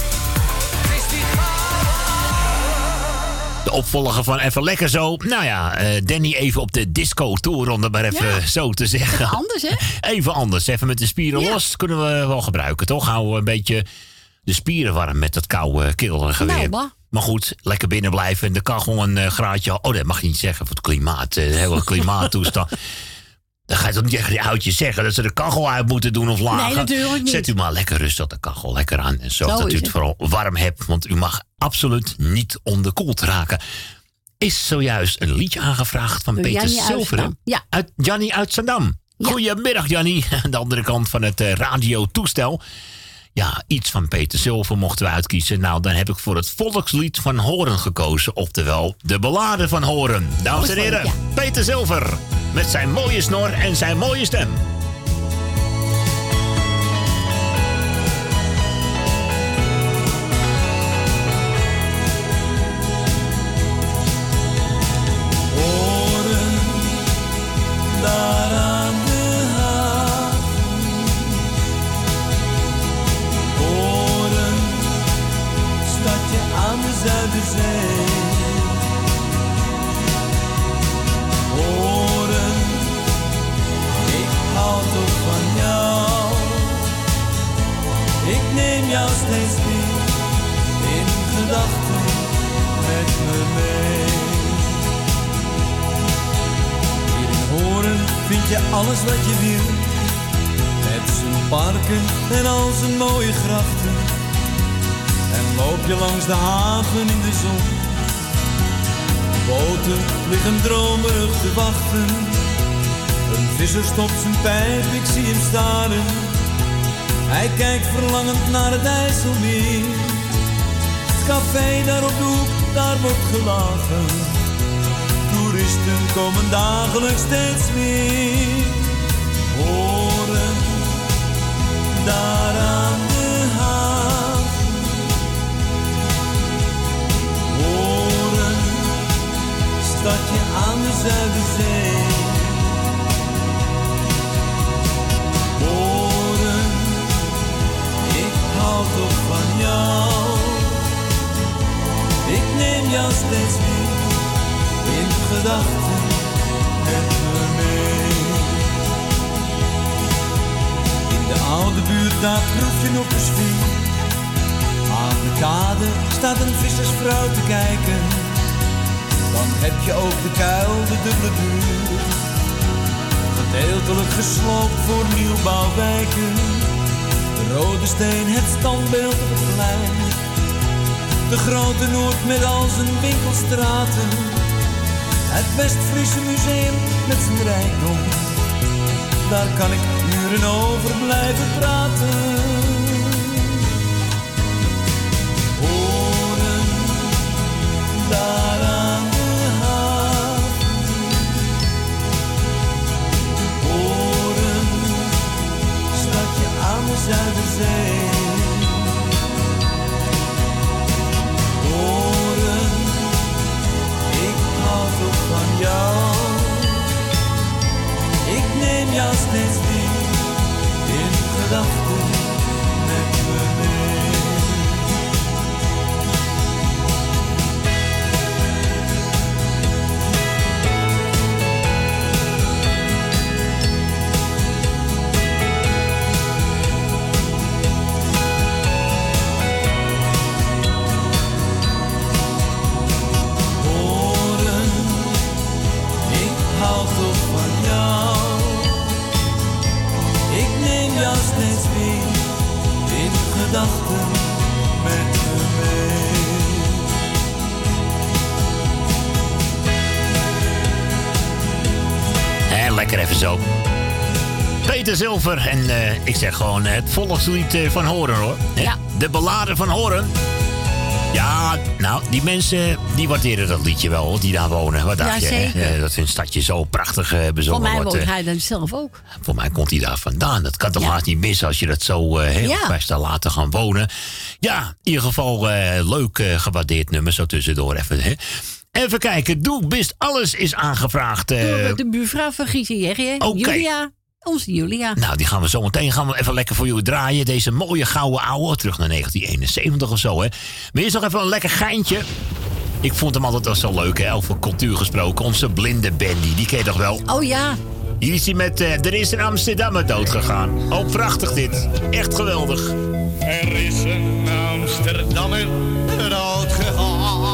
De opvolger van Even Lekker Zo. Nou ja, eh, Danny even op de disco-tour, om het maar even Ja. zo te zeggen. Anders, hè? Even anders. Even met de spieren Ja. los kunnen we wel gebruiken, toch? Houden we een beetje de spieren warm met dat koude killerige Nou, bah. Maar goed, lekker binnen blijven. En de kachel een eh, graadje. Oh, dat mag je niet zeggen voor het klimaat. eh, De hele klimaattoestand. Toch niet die oudjes zeggen dat ze de kachel uit moeten doen of lager. Nee, natuurlijk niet. Zet u maar lekker rustig de kachel lekker aan. En zorg Zo dat u het het. vooral warm hebt. Want u mag absoluut niet onderkoeld raken. Is zojuist een liedje aangevraagd van Door Peter Jannie uit. Ja. Uit Jannie uit Zandam. Goedemiddag Jannie. Aan de andere kant van het eh, radiotoestel. Ja, iets van Peter Zilver mochten we uitkiezen. Nou, dan heb ik voor het volkslied van Horen gekozen. Oftewel, de ballade van Horen. Dames en heren, Peter Zilver. Met zijn mooie snor en zijn mooie stem. Steeds weer in gedachten met me mee. Hier in Horen vind je alles wat je wil. Met zijn parken en al zijn mooie grachten. En loop je langs de haven in de zon. Boten liggen dromerig te wachten. Een visser stopt zijn pijp, ik zie hem staren. Hij kijkt verlangend naar het IJsselmeer. Het café daar op de hoek, daar wordt gelachen. Toeristen komen dagelijks steeds meer. Horen daar aan de haven. Horen, stadje aan de Zuiderzee. van jou. Ik neem jou steeds meer in gedachten met me mee. In de oude buurt, daar proef je nog eens vier. Aan de kade staat een vissersvrouw te kijken. Dan heb je ook de kuil, de dubbele buur. Gedeeltelijk gesloopt voor nieuwbouwwijken de rode steen, het standbeeld op het. De grote Noord met al zijn winkelstraten. Het West-Friese museum met zijn rijkdom. Daar kan ik uren over blijven praten. Jou. Ik neem jou steeds weer in gedachten En eh, ik zeg gewoon het volkslied eh, van Horen hoor. Hè? De ballade van Horen. Ja, nou, die mensen die waarderen dat liedje wel, hoor, die daar wonen. Wat dacht Ja, je? hè? Eh, dat hun stadje zo prachtig eh Voor bezongen mij wordt. woont eh. hij dan zelf ook. Voor mij komt hij daar vandaan. Dat kan toch Ja. haast niet missen als je dat zo eh heel Ja. best daar laten gaan wonen. Ja, in ieder geval eh, leuk eh, gewaardeerd nummer, zo tussendoor even. Hè. Even kijken, doe best alles is aangevraagd. eh. Door de buurvrouw van hè? Oké. Julia. Onze Julia. Nou, die gaan we zo meteen gaan we even lekker voor jullie draaien. Deze mooie gouden ouwe, terug naar 1971 of zo, hè. Maar eerst nog even een lekker geintje. Ik vond hem altijd wel zo leuk, hè, over cultuur gesproken. Onze blinde Bandy, die ken je toch wel? Oh ja. Hier is hij met eh, Er is een Amsterdammer dood gegaan. Oh, prachtig dit. Echt geweldig. Er is een Amsterdammer dood gegaan.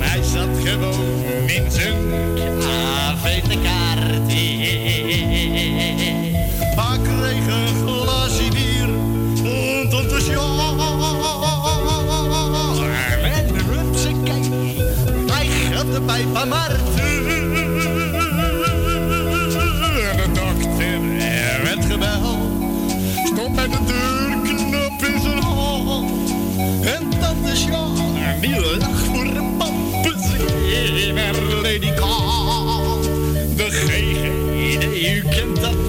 Hij zat gewoon in zijn kaartje. Gaat erbij van Maarten. De dokter werd gebeld. Stond bij de deur, knop in zijn hand. En dat is ja, die lag voor een pampenzeer. Lady Khan, de GGD, u kent dat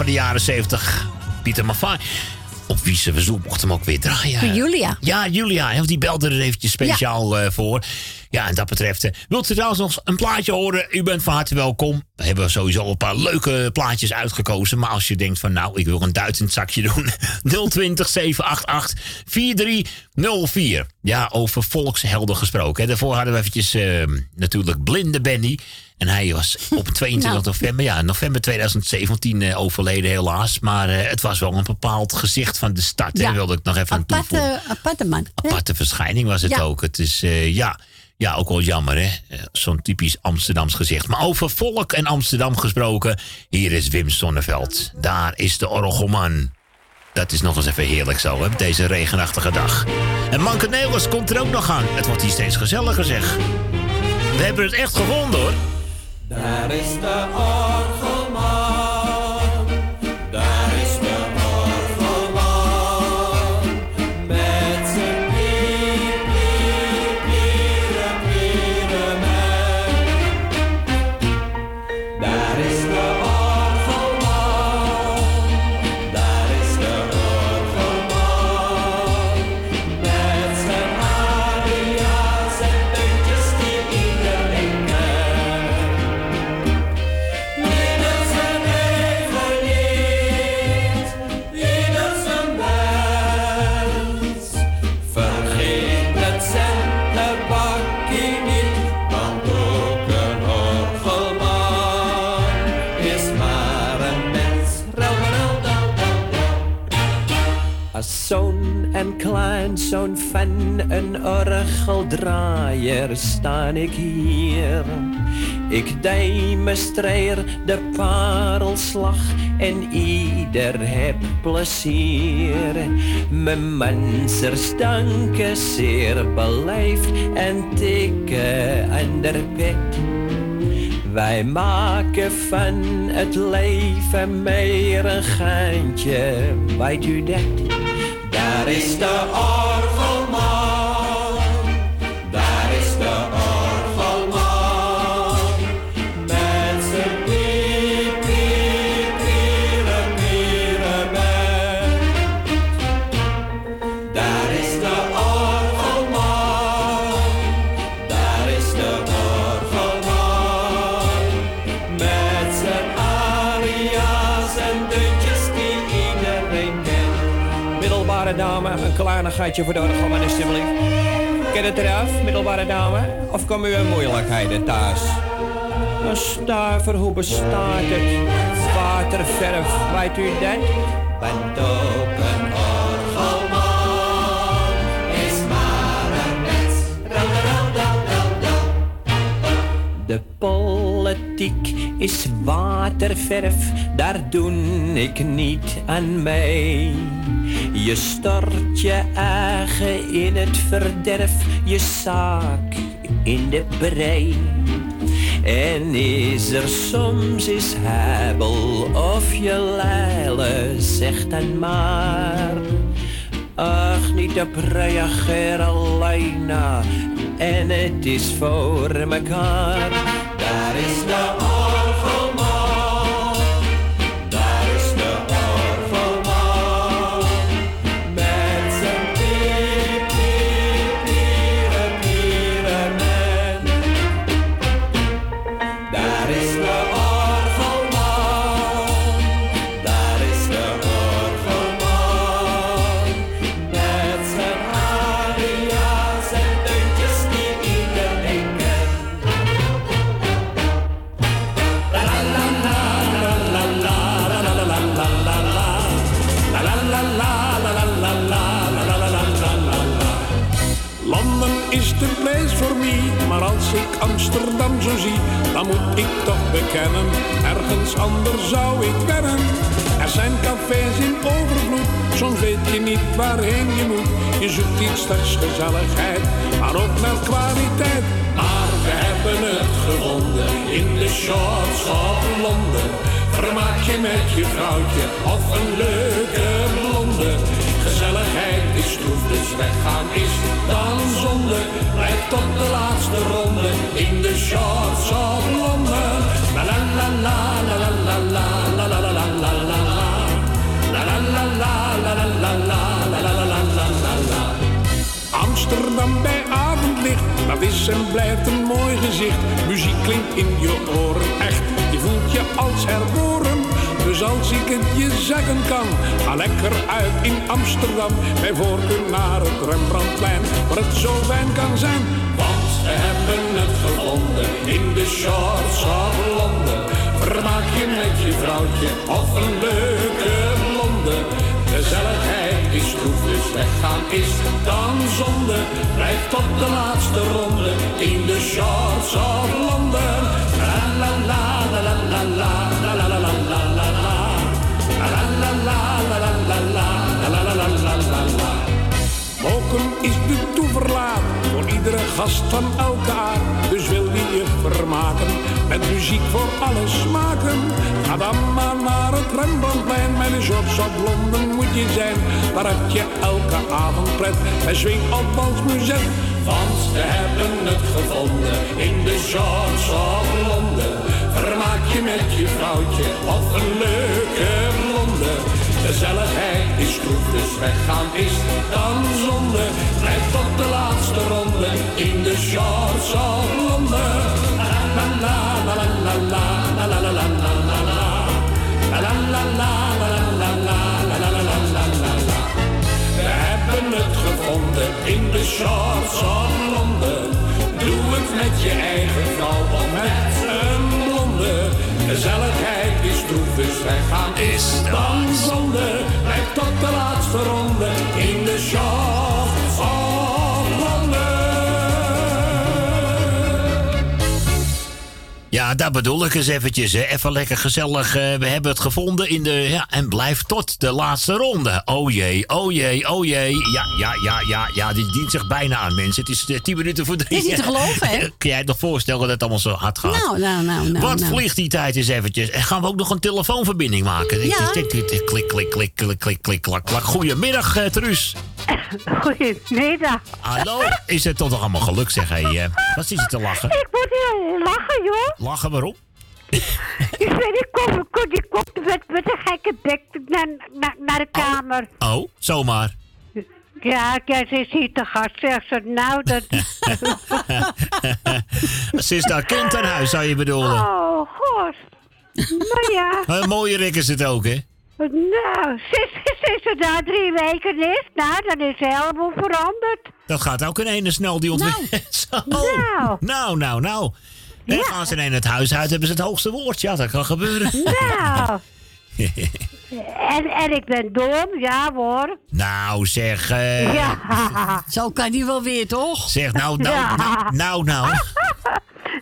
van de jaren 70. Pieter Maffay. Op wie ze verzoek mocht hem ook weer draaien. Julia. Ja, Julia. hè, Die belde er eventjes speciaal eh, voor. Ja, en dat betreft... eh, wilt u trouwens nog een plaatje horen? U bent van harte welkom. We hebben sowieso een paar leuke plaatjes uitgekozen. Maar als je denkt van... Nou, ik wil een Duitsend zakje doen. 020 788 4304. Ja, over volkshelden gesproken. Hè. Daarvoor hadden we eventjes eh, natuurlijk Blinde Benny. En hij was op 22 Nou. november, ja, november 2017 eh, overleden helaas. Maar eh, het was wel een bepaald gezicht van de stad. Hè, Ja. wilde ik nog even aan toevoegen Aparte, aparte man. hè? aparte verschijning was het Ja. ook. Het is, eh, ja, ja, ook wel jammer, hè? Eh, Zo'n typisch Amsterdams gezicht. Maar over volk en Amsterdam gesproken, hier is Wim Sonneveld. Daar is de orgelman. Dat is nog eens even heerlijk zo, hè, deze regenachtige dag. En Manke Nelis komt er ook nog aan. Het wordt hier steeds gezelliger, zeg. We hebben het echt gevonden, hoor. Daar is de orgelman, kleinzoon van een orgeldraaier staan ik hier. Ik demonstreer de parelslag en ieder heb plezier. Mijn mensers danken zeer beleefd en tikken aan de pet. Wij maken van het leven meer een geintje, weet u dat? Daar is de orgelman, kleinigheidje voor de orgelman alsjeblieft. Ken het eraf, middelbare dame? Of komen u in moeilijkheden thuis? Een stuiver, hoe bestaat het? Waterverf, weet u dat? Bent ook een orgelman, is maar een mens. De politiek is waterverf, daar doe ik niet aan mee. Je stort je eigen in het verderf, je zaak in de brei. En is er soms is hebel of je leile, zeg dan maar. Ach, niet op reageer alleen. En het is voor mekaar. Daar is de eventjes, even lekker gezellig. Eh, we hebben het gevonden in de, ja, en blijft tot de laatste ronde. Oh jee, oh jee, oh jee. Ja, ja, ja, ja, ja, dit dient zich bijna aan, mensen. Het is eh, tien minuten voor drie. Is niet te geloven, hè? Kun jij je nog voorstellen dat het allemaal zo hard gaat? Nou, nou, nou, nou. Wat nou. vliegt die tijd eens eventjes? En gaan we ook nog een telefoonverbinding maken? Ja. Klik, klik, klik, klik, klik, klik, klak, klak. Goedemiddag, eh, Truus. Goedemiddag. Hallo, is het toch allemaal geluk, zeg hij. Wat is het te lachen? Ik word hier lachen, joh. Lachen, waarom? Zomaar. Ja, ja, ze is hier te gast. Zegt ze, nou, dat... Ze is daar kind aan huis, zou je bedoelen. Oh, god. Nou ja. Een mooie rik is het ook, hè? Nou, sinds, sinds ze daar drie weken is, nou, dan is ze helemaal veranderd. Dat gaat ook in ene snel, die ontwikkeling. Nou. Nou, nou, nou. En gaan ze in het huis uit, hebben ze het hoogste woord. Ja, dat kan gebeuren. Nou. En, en ik ben dom, ja hoor. nou, zeg. eh, Ja. Zo kan die wel weer, toch? Zeg, nou, nou, Ja. nou, nou, nou.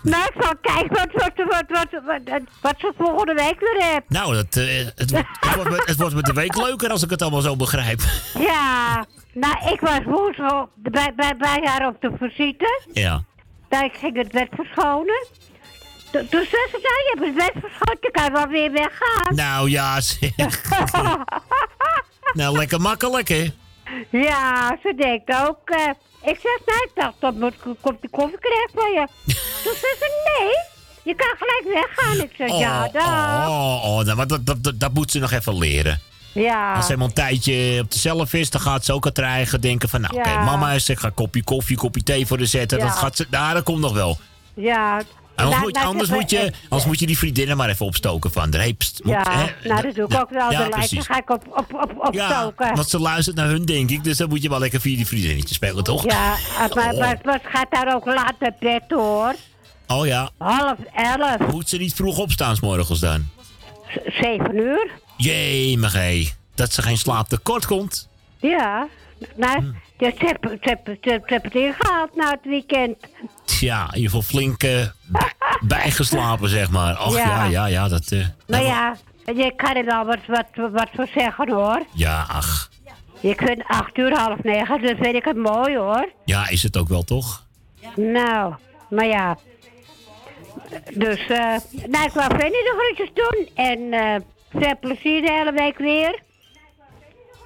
Nou, ik zal kijken wat, wat, wat, wat, wat, wat ze volgende week weer heeft. Nou, dat, eh, het, wordt- het, wordt met, het wordt met de week leuker als ik het allemaal zo begrijp. Ja, nou, ik was woensdag bij, bij, bij haar op de visite. Ja. Ik ging het bed verschonen. Toen zei ze, nou, je hebt het bed verschoond, je kan wel weer weggaan. Nou ja, zeg. nou, lekker makkelijk, hè? Ja, ze denkt ook. eh, ik zeg, nou, ik dacht, dat moet, komt de koffie krijgen van je. Toen zei ze, nee, je kan gelijk weggaan. Ik zeg, ja, dag. oh, oh, nou, maar dat, dat, dat, dat moet ze nog even leren. Ja. Als ze helemaal een tijdje op de zelf is, dan gaat ze ook het eigen denken van... Nou, Ja. oké, mama is, ik ga een kopje koffie, kopje thee voor de zetten. Ja. Dat gaat ze, nou, dat komt nog wel. Ja. Anders, moet, anders, ze- moet, je, anders moet je die vriendinnen maar even opstoken van... Pst, moet, Ja, hè, nou, dat doe ik ook wel. ja, de ga ik op, op, op, opstoken. Want ze luistert naar hun, denk ik. Dus dan moet je wel lekker via die vriendinnetjes spelen, toch? Ja, maar, Oh. maar, maar ze gaat daar ook laat naar bed hoor. Oh ja. Half elf, Moet ze niet vroeg opstaan, 's morgens dan? z- zeven uur. Jee, maar hé. Dat ze geen slaaptekort komt. Ja, nou, Hm. Ja, ze hebben ze hebben- ze hebben het ingehaald na het weekend. Ja, in ieder geval flink eh, bij- bijgeslapen, zeg maar. Och ja, Ja. ja, ja, dat... eh, Maar ja, je kan er wel wat, wat, wat voor zeggen hoor. ja, ach. Ik vind acht uur, half negen, dat vind ik het mooi hoor. Ja, is het ook wel, toch? Nou, maar ja. Dus, eh, nou, ik wou Fanny de groetjes doen. En eh veel plezier de hele week weer.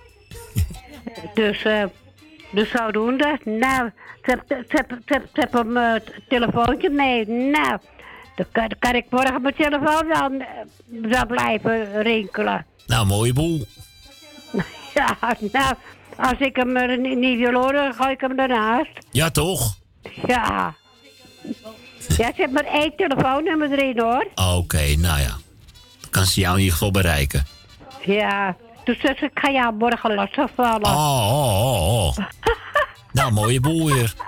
dus, eh, dus zodoende. Nou, ze heb- ze heb- ze heb- ze heb een eh, t- telefoontje mee. Nou, dan kan, dan kan ik morgen mijn telefoon wel, eh, blijven rinkelen. Nou, mooie boel. Ja, nou, als ik hem er niet wil horen, dan gooi ik hem ernaast. Ja, toch? Ja. Ja, ze heeft maar één telefoonnummer erin hoor. Oké, nou ja. Dan kan ze jou in ieder geval bereiken. Ja, dus ze ik ga jou morgen lastigvallen. Oh, oh, oh, oh. nou, mooie boel weer.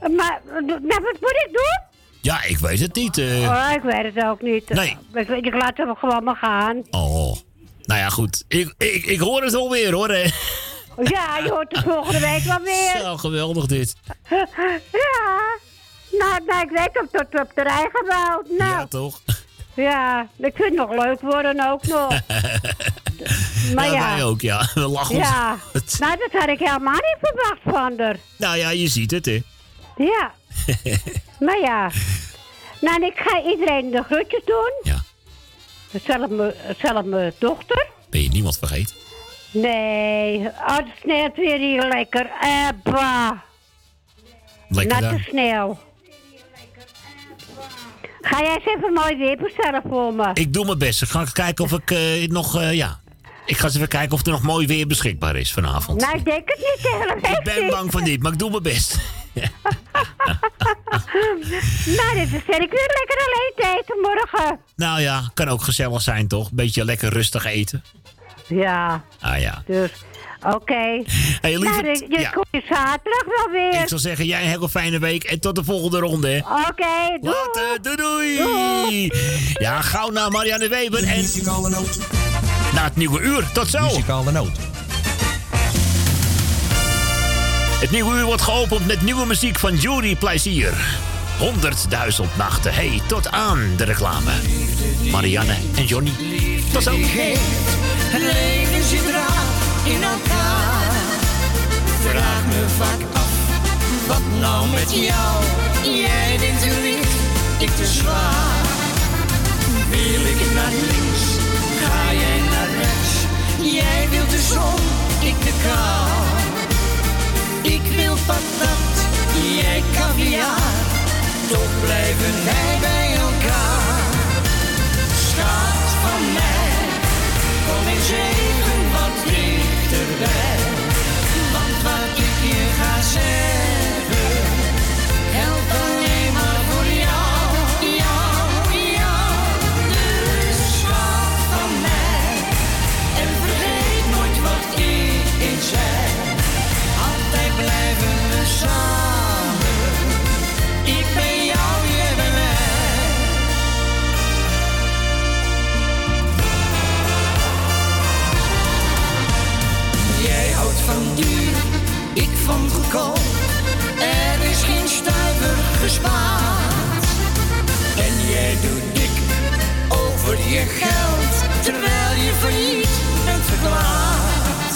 Maar, nou, wat moet ik doen? Ja, ik weet het niet. eh. Oh, ik weet het ook niet. Nee. Ik, ik laat hem gewoon maar gaan. Oh. Nou ja, goed. Ik, ik, ik hoor het alweer hoor. hè. Ja, je hoort het volgende week wel weer. Zo geweldig dit. Ja. Nou, nou, ik weet ook tot op de rij gebouwd. Nou, Ja, toch? Ja. Vind het nog leuk worden ook nog. Maar ja, ja. wij ook, ja. We lachen ons. Ja. Nou, dat had ik helemaal niet verwacht van haar. Nou ja, je ziet het, hè. Ja. Maar ja. Nou, en ik ga iedereen de groetjes doen. Ja. Zelf mijn dochter. Ben je niemand vergeten? Nee. Oh, het sneeuwt weer hier lekker. Ebba. Lekker daar. sneeuw. Ga jij eens even mooi weer bestellen voor me? Ik doe mijn best. Ik ga kijken of ik eh, nog, eh, ja... Ik ga eens even kijken of er nog mooi weer beschikbaar is vanavond. Nou, ik denk het niet helemaal. Ik ben bang van niet, maar ik doe mijn best. nou, dit is ik weer lekker alleen te eten morgen. Nou ja, kan ook gezellig zijn, toch? Beetje lekker rustig eten. Ja, Ah ja. dus oké. Hey, nou, je je ja. komt je zaterdag wel weer. Ik zal zeggen, jij een hele fijne week en tot de volgende ronde. Oké, doei. Later, doei doei. Ja, gauw naar Marianne Weber en... Na het nieuwe uur, tot zo. Muzikale noot. Het nieuwe uur wordt geopend met nieuwe muziek van Jury Plezier. 100.000 nachten. Hey, tot aan de reclame. Marianne en Johnny. Tot zo. Het leven zit raar in elkaar. Vraag me vaak af, wat nou met jou? Jij denkt te licht, ik te zwaar. Wil ik naar links, ga jij naar rechts. Jij wilt de zon, ik de kou. Ik wil patat, jij caviar. Toch blijven wij bij elkaar. Schat van mij, kom eens even wat Want wat ik je ga zeggen, geld, terwijl je failliet bent verklaard.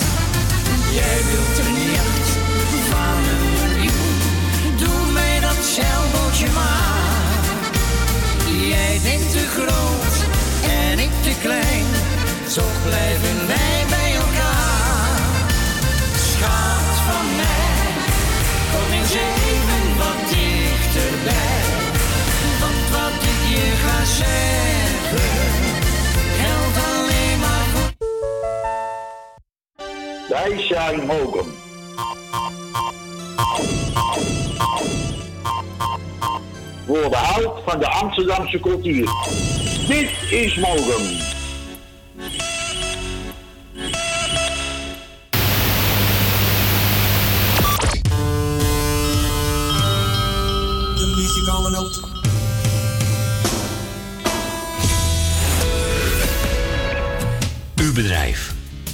Jij wilt een jacht van een miljoen, doe mij dat zeilbootje maar. Jij denkt te groot en ik te klein, toch blijven wij Wij zijn mogen. Voor behoud van de Amsterdamse cultuur. Dit is mogen. Uw bedrijf.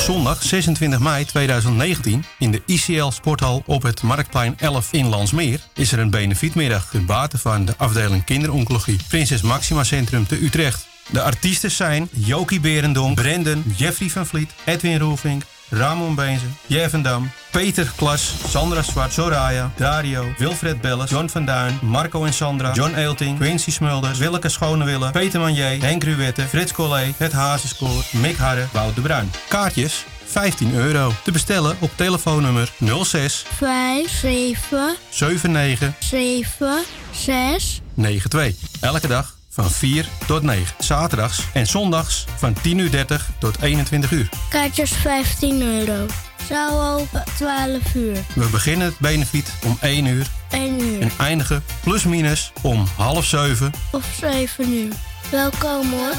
Zondag 26 mei 2019 in de ICL Sporthal op het Marktplein 11 in Landsmeer is er een benefietmiddag ten bate van de afdeling kinderoncologie Prinses Maxima Centrum te Utrecht. De artiesten zijn Jokie Berendonk, Brendan, Jeffrey van Vliet, Edwin Roelvink, Ramon Beenzen, Jevendam, Peter Klas, Sandra Zwart, Soraya, Dario, Wilfred Belles, John van Duin, Marco en Sandra, John Eelting, Quincy Smulders, Willeke Schonewille, Peter Manier, Henk Ruwette, Frits Collé, Het Hazenskoor, Mick Harre, Wout de Bruin. Kaartjes 15 euro. Te bestellen op telefoonnummer 06 5, 7, 79 7, 6. 92. Elke dag van 4 tot 9. Zaterdags en zondags van 10 uur 30 tot 21 uur. Kaartjes 15 euro. Zaal open 12 uur. We beginnen het benefiet om 1 uur 1 uur. en eindigen plus minus om half 7. Of 7 uur. Welkom hoor.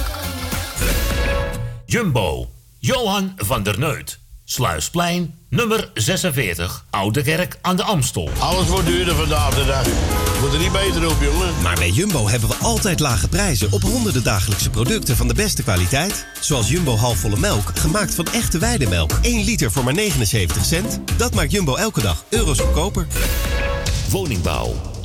Jumbo, Johan van der Neut. Sluisplein, nummer 46, Oude Kerk aan de Amstel. Alles wordt duurder vandaag de dag. Wordt er niet beter op, jongen. Maar bij Jumbo hebben we altijd lage prijzen op honderden dagelijkse producten van de beste kwaliteit. Zoals Jumbo halfvolle melk, gemaakt van echte weidemelk. 1 liter voor maar 79 cent. Dat maakt Jumbo elke dag euro's goedkoper. Woningbouw,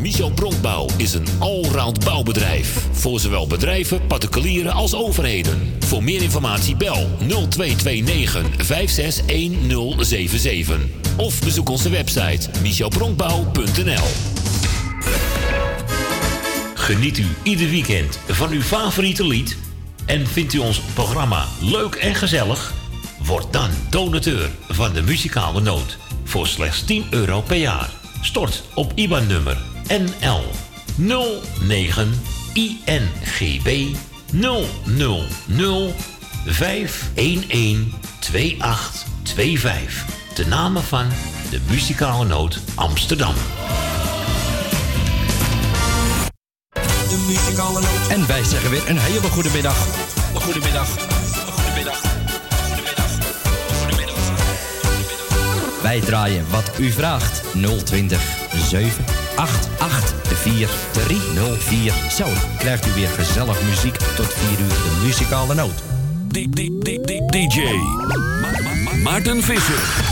Michel Bronkbouw is een allround bouwbedrijf. Voor zowel bedrijven, particulieren als overheden. Voor meer informatie bel 0229 561077. Of bezoek onze website michelbronkbouw.nl Geniet u ieder weekend van uw favoriete lied? En vindt u ons programma leuk en gezellig? Word dan donateur van de muzikale noot voor slechts 10 euro per jaar. Stort op IBAN-nummer NL 09 INGB 000 511 2825. De namen van de muzikale noot Amsterdam. De muzikale noot. En wij zeggen weer een hele goede middag. Een goede middag. Een goede middag. Wij draaien wat u vraagt. 020 788 4304. Zo krijgt u weer gezellig muziek tot 4 uur de muzikale noot. DJ Ma- Ma- Ma- Maarten Visser.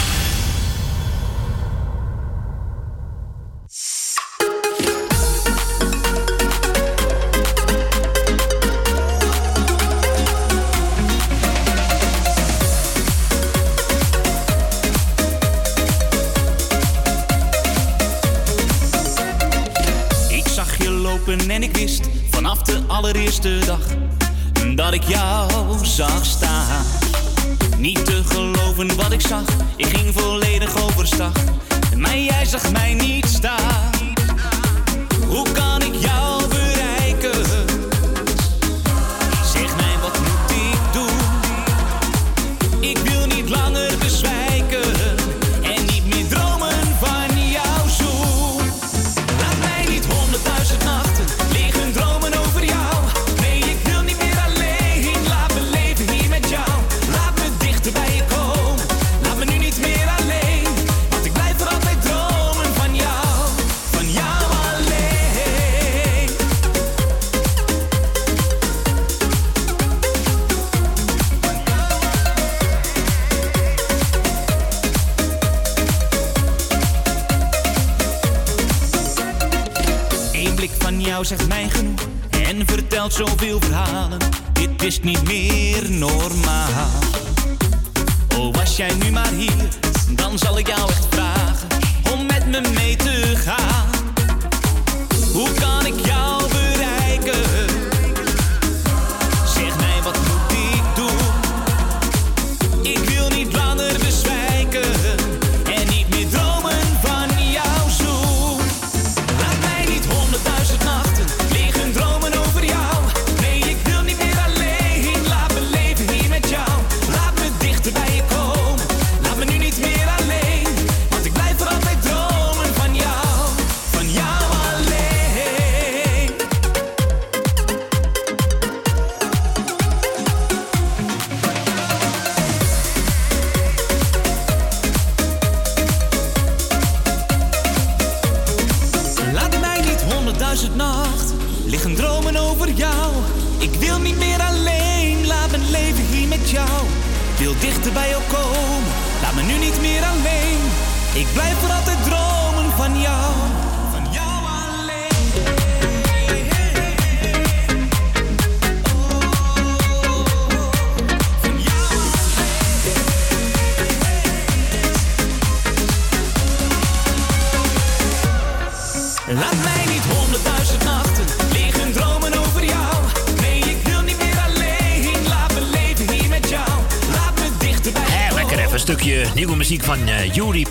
Allereerste dag dat ik jou zag staan. Niet te geloven wat ik zag, ik ging volledig overstag. Maar jij zag mij niet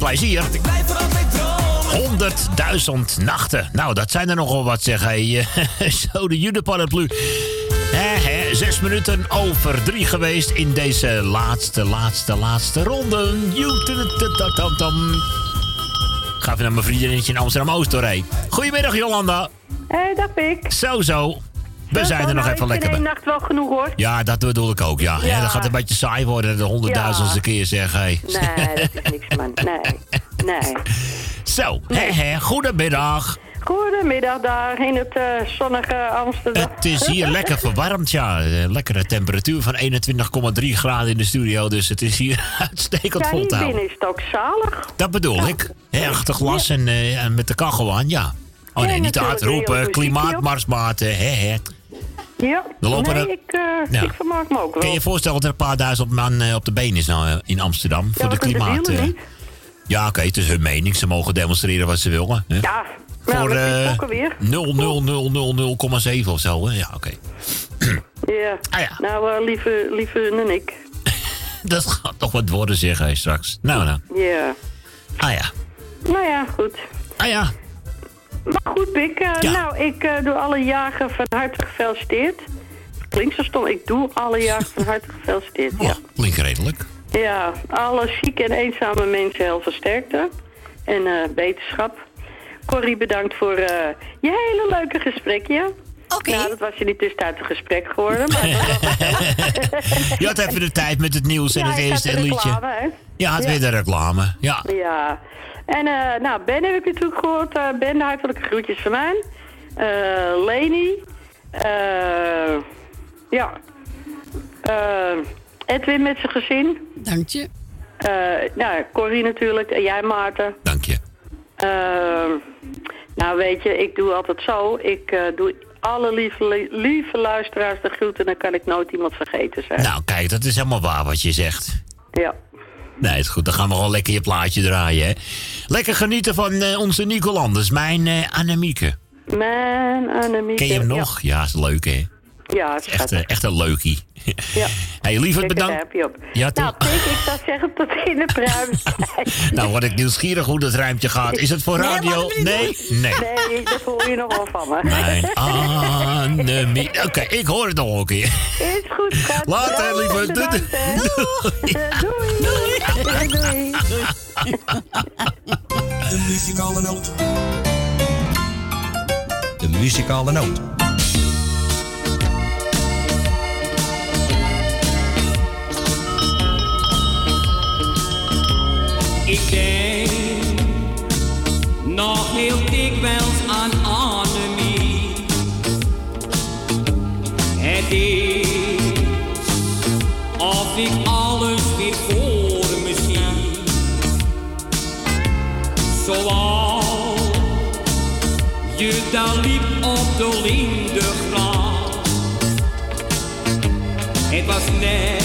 Plezier. Blijf voor altijd dromen. 100.000 nachten. Nou, dat zijn er nogal wat, zeg hij. Eh, Zo, de judeparaplu. Zes minuten over drie geweest in deze laatste, laatste, laatste ronde. Joetetatam. Ga even naar mijn vriendinnetje in Amsterdam-Oost doorheen. Goedemiddag, Jolanda. Hé, dag Pik. Zo, zo. We zijn er nog even lekker bij. nacht wel genoeg hoor. Ja, dat bedoel ik ook, ja. Ja. ja. dat gaat een beetje saai worden, de honderdduizendste keer, zeg hij. Nee, dat Nee, nee. Zo, hè, hè, goedemiddag. Goedemiddag daar in het eh, zonnige Amsterdam. Het is hier lekker verwarmd, ja. Eh, Lekkere temperatuur van 21,3 graden in de studio. Dus het is hier uitstekend vol te houden. is het ook zalig. Dat bedoel ik. Hè, achter glas en, eh, en met de kachel aan, ja. Oh Ja, nee, niet te hard roepen. Klimaatmarsmaten, hè, hè. Ja, lopen nee, er- ik, Ja. ik vermaak me ook wel. Kun je je voorstellen dat er een paar duizend man op de been is nou, in Amsterdam? voor de de ja, oké, het is hun mening. Ze mogen demonstreren wat ze willen. Hè? Ja, nou, Voor die eh, pokken weer. 0,000,7 of zo, hè? Ja, oké. Ja. Ah, Nou, eh, lieve, lieve en ik. Dat gaat toch wat worden, zeg hij straks. Nou, nou. Ja. Ah ja. Nou ja, goed. Ah ja. Maar goed, Pik. eh, Nou, ik eh, doe alle jagen van harte gefeliciteerd. Klinkt zo stom. Ik doe alle jagen van harte gefeliciteerd. Ja. Klinkt redelijk. Ja, alle zieke en eenzame mensen heel veel sterkte. En eh, beterschap. Corrie, bedankt voor eh, je hele leuke gesprekje. Oké. Nou, dat was je niet tussentijd een gesprek geworden. Maar. Je had even de tijd met het nieuws en Ja, het eerste liedje. reclame, hè. Ja, het Ja. weer de reclame. Ja. Ja. En eh, nou, Ben heb ik natuurlijk gehoord. eh, ben, de hartelijke groetjes van mij. Eh Leni. eh, ja. Eh, Edwin met zijn gezin. Dank je. Eh, nou, Corrie natuurlijk. En jij, Maarten. Dank je. nou, weet je, ik doe altijd zo. Ik eh, doe alle lieve, lieve luisteraars de groeten. Dan kan ik nooit iemand vergeten zijn. Nou, kijk, dat is helemaal waar wat je zegt. Ja. Nee, is goed. Dan gaan we gewoon lekker je plaatje draaien, hè. Lekker genieten van eh, onze Nico Landers, mijn eh Annemieke. Mijn Annemieke. Ken je hem nog? Ja, is leuk, hè. Ja, het Echt, eh, echt een leukie. Ja. Hey, lieverd, bedankt. Ja, nou? Pik, ik zou zeggen tot in de pruim. Nou, word ik nieuwsgierig hoe dat ruimtje gaat. Is het voor Nee, radio? niet Nee, nee. Nee, dat hoor je nog wel van me. Mijn Annemie. Oké, ik hoor het nog een keer. Is goed, schat. Later, Doei, lieverd. Doei. bedankt, hè. Doei. Doei. Doei. De muzikale noot. De muzikale noot. Ik denk nog heel dikwijls aan Annemie. Het is of ik alles weer voor me zie. Zoals je daar liep op de lindengracht. Het was net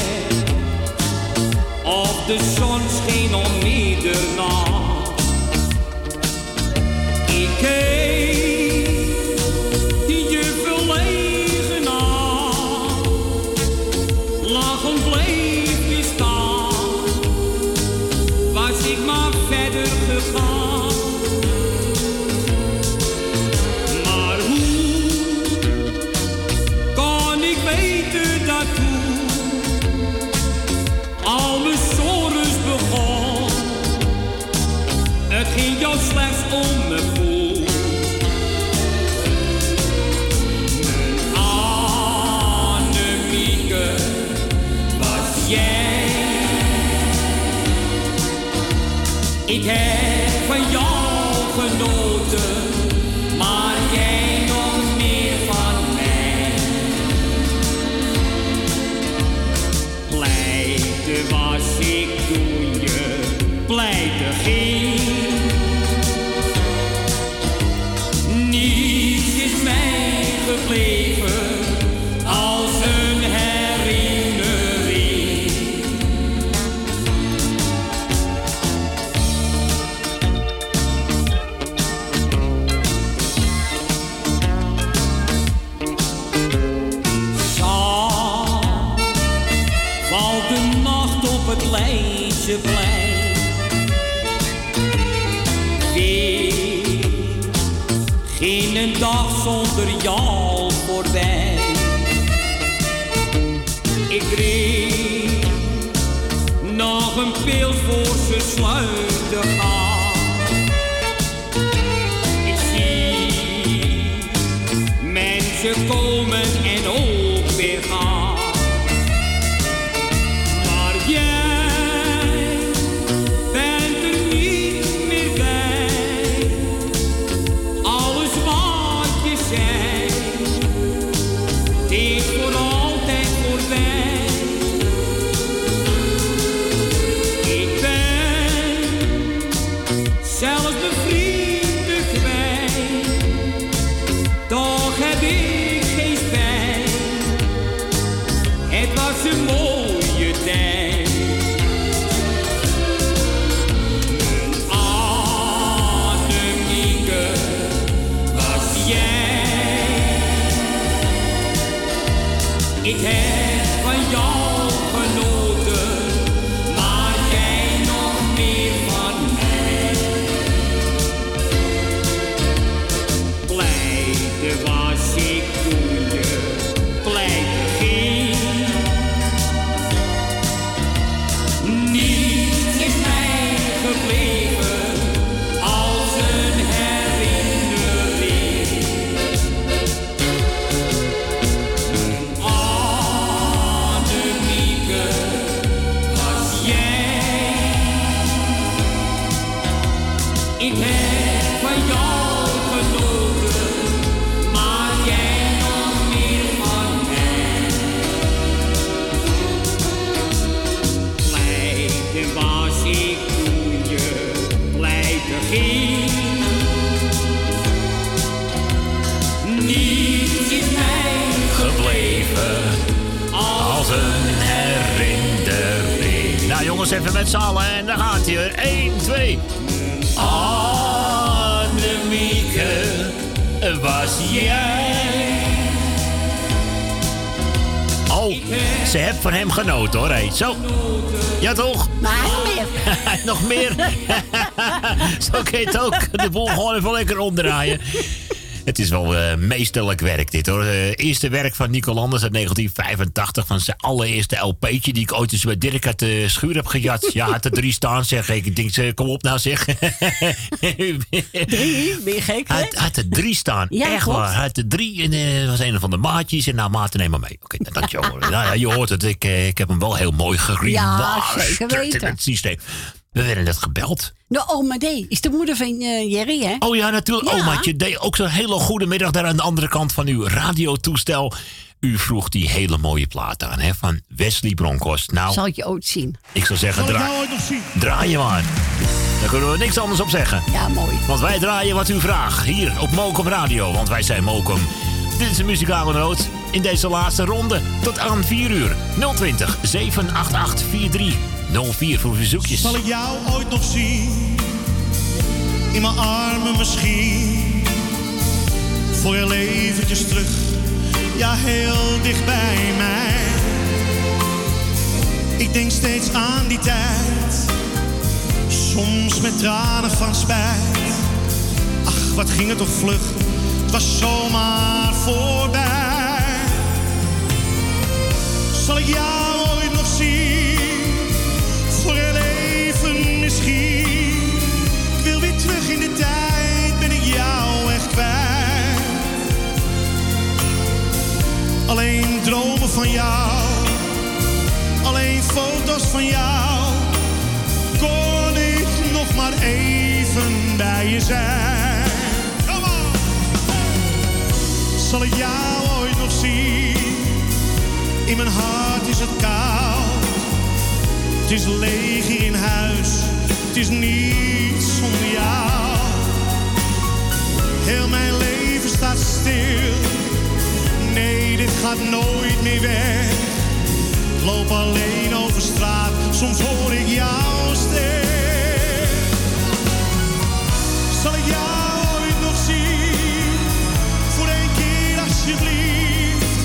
gewoon even lekker omdraaien. Het is wel eh, meesterlijk werk dit hoor. Eh, eerste werk van Nico Landers uit 1985. Van zijn allereerste LP'tje die ik ooit eens bij Dirk uit de schuur heb gejat. Ja, had er drie staan zeg. Ik denk, ze, kom op nou zeg. Drie? Ben je gek, hè? Had- had er drie staan. Ja, Echt klopt. waar. Hij had er drie en eh was een van de maatjes. En nou, maat, neem maar mee. Oké, nou, dankjewel. nou, ja, je hoort het. Ik, ik heb hem wel heel mooi geremasterd zeker weten. het systeem. We werden net gebeld. De oma D is de moeder van eh, Jerry, hè? Oh ja, natuurlijk. Ja. Omaatje deed ook zo'n hele goede middag daar aan de andere kant van uw radiotoestel. U vroeg die hele mooie plaat aan, hè, van Wesley Bronkhorst. Nou, Zal ik je ooit zien. ik zou zeggen, Zal ik draai, jou ooit nog zien? draai je maar. Daar kunnen we niks anders op zeggen. Ja, mooi. Want wij draaien wat u vraagt, hier op Mokum Radio. Want wij zijn Mokum. Dit is de muzikale noot in deze laatste ronde. Tot aan 4 uur. 020 788 4304 voor verzoekjes. Zal ik jou ooit nog zien? In mijn armen misschien. Voor heel eventjes terug. Ja, heel dicht bij mij. Ik denk steeds aan die tijd. Soms met tranen van spijt. Ach, wat ging het toch vlug. Het was zomaar voorbij. Zal ik jou dromen van jou. Alleen foto's van jou. Kon ik nog maar even bij je zijn. Kom on. Zal ik jou ooit nog zien? In mijn hart is het koud. Het is leeg in huis. Het is niets zonder jou. Heel mijn leven staat stil nee, dit gaat nooit meer weg. Ik loop alleen over straat, soms hoor ik jou stem. Zal ik jou ooit nog zien? Voor een keer alsjeblieft.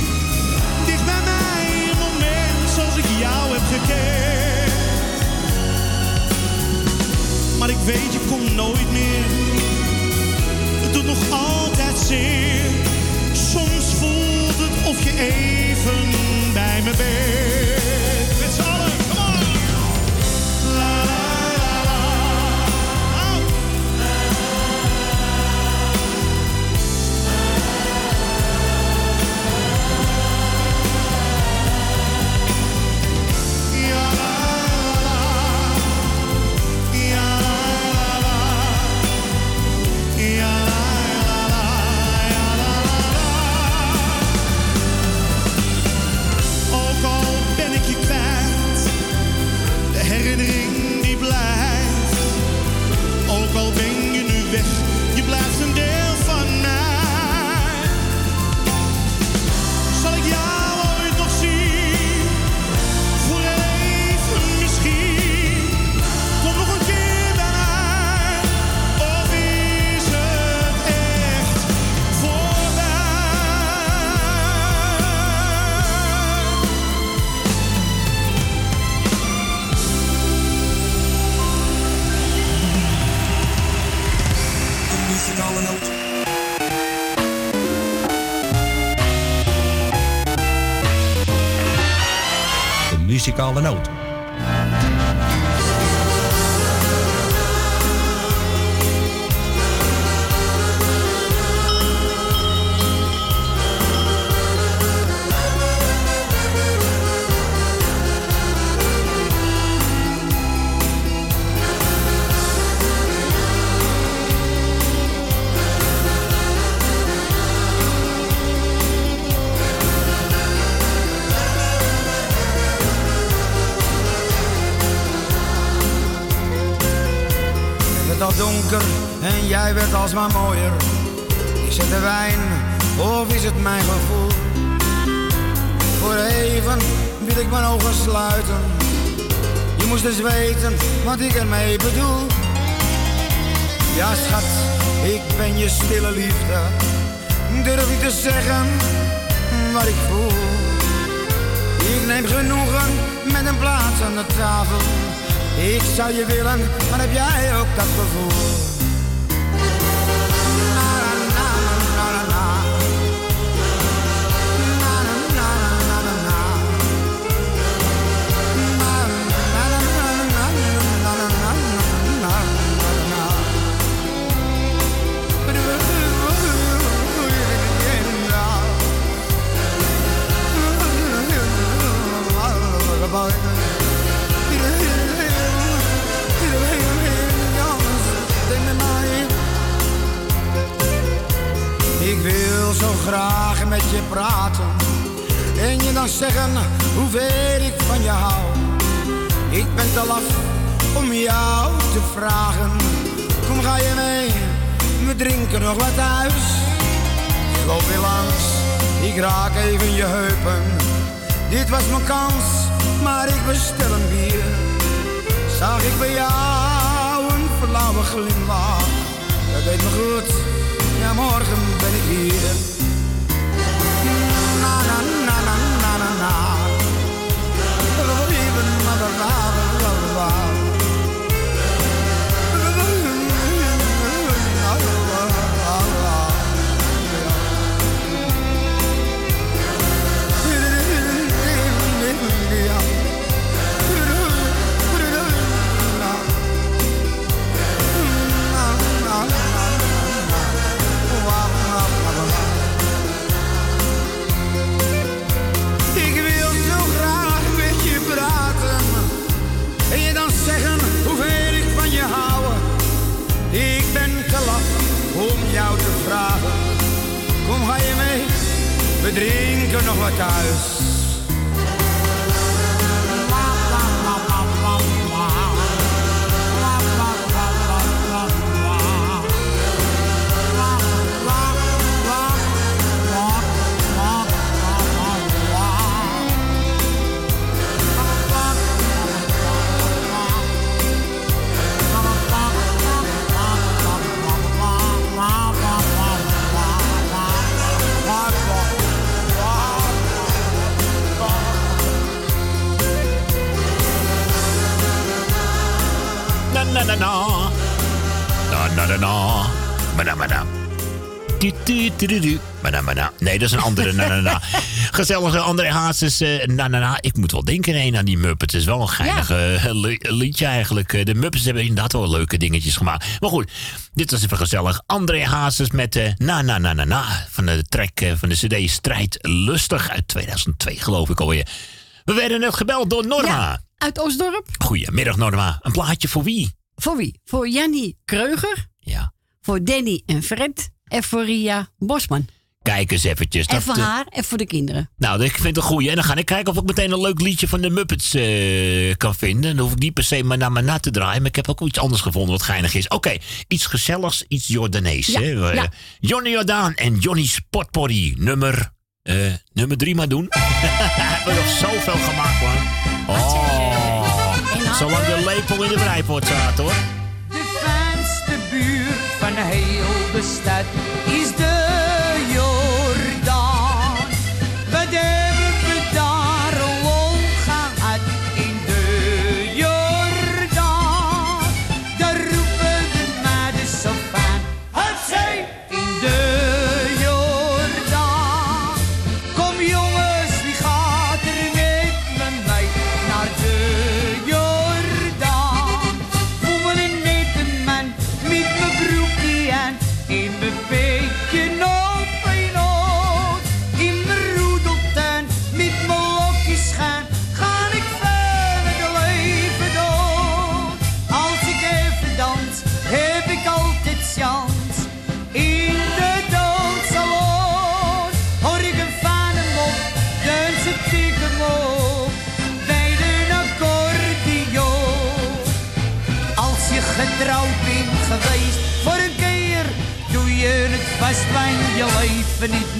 Dicht bij mij een moment zoals ik jou heb gekend. Maar ik weet, je komt nooit meer. Het doet nog altijd zin of je even bij me bent. Nee, dat is een andere na na na. Gezellige André Hazes. eh, na na na. Ik moet wel denken heen aan die Muppets. Het is wel een geinig eh, li- liedje eigenlijk. Eh, De Muppets hebben inderdaad wel leuke dingetjes gemaakt. Maar goed, dit was even gezellig. André Hazes met eh, na na na na na. Van de track van de CD Strijd Lustig uit 2002 geloof ik alweer. We werden net gebeld door Norma. Uit Osdorp. Goedemiddag Norma. Een plaatje voor wie? Voor wie? Voor Jannie Kreuger. Ja. Voor Danny en Fred. En voor Ria Bosman. Kijk eens eventjes. en Dat, voor eh, haar en voor de kinderen. Nou, ik vind het een goeie. En dan ga ik kijken of ik meteen een leuk liedje van de Muppets eh, kan vinden. Dan hoef ik niet per se maar naar maar na te draaien. Maar ik heb ook iets anders gevonden wat geinig is. Oké, iets gezelligs, iets Jordanees. Ja, hè? Eh, ja. Johnny Jordaan en Johnny Spotpoddy. Nummer, eh, nummer drie maar doen. We hebben nog zoveel gemaakt, man. Oh, zolang de lepel in de breipot staat, hoor. De fijnste buurt van heel de stad is de leven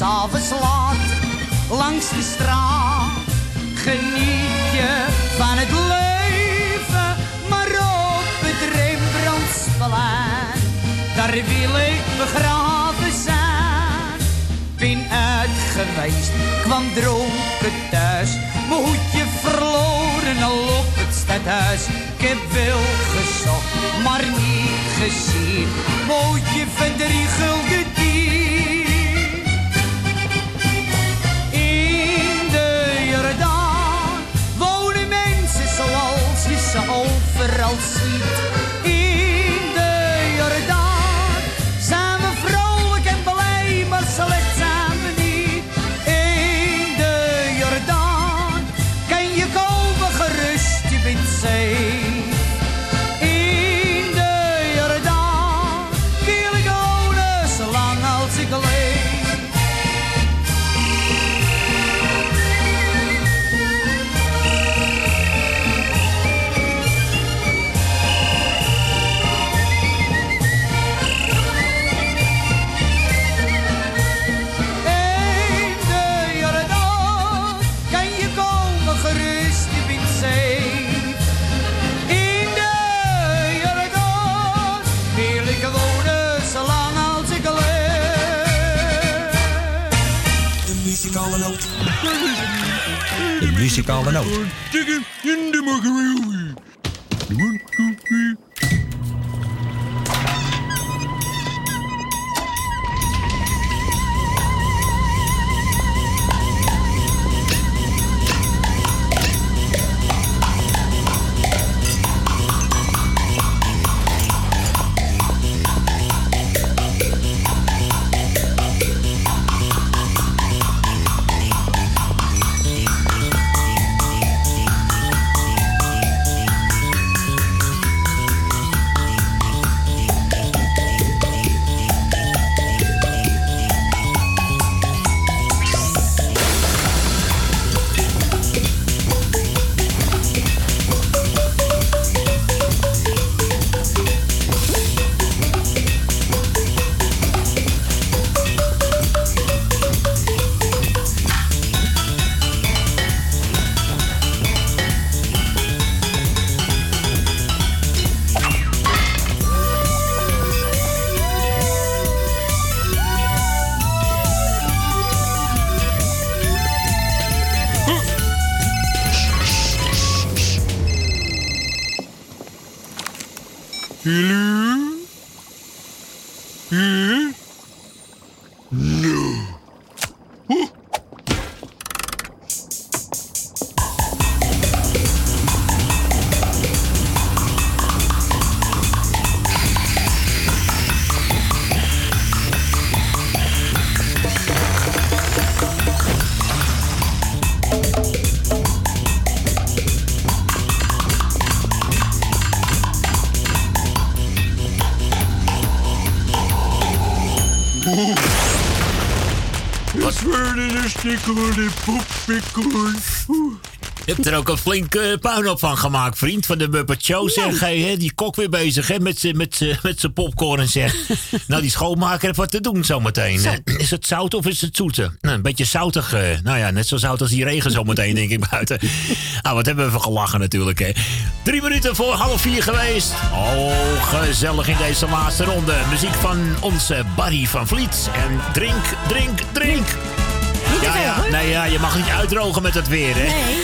S'avonds laat, langs de straat. Geniet je van het leven. Maar op het Rembrandtsplein. Daar wil ik begraven zijn ben uit geweest, kwam dronken thuis. Mijn hoedje verloren al op het stadhuis. Ik heb wel gezocht, maar niet gezien. Hoedje van drie De muzikale noot. Stikken in de macaroni. Er ook een flinke puinhoop van gemaakt, vriend. Van de Muppet Show, zeg. Hey, hè, die kok weer bezig, hè, met zijn met, met zijn popcorn, zeg. nou, die schoonmaker heeft wat te doen zometeen. Is het zout of is het zoete? Nou, een beetje zoutig. eh, nou ja, net zo zout als die regen zometeen, denk ik, buiten. Nou, wat hebben we even gelachen natuurlijk, hè. Drie minuten voor half vier geweest. Oh, gezellig in deze laatste ronde. Muziek van onze Barry van Vliet. En drink, drink, drink. Ja, ja, nee, ja, je mag niet uitdrogen met het weer, hè? Nee.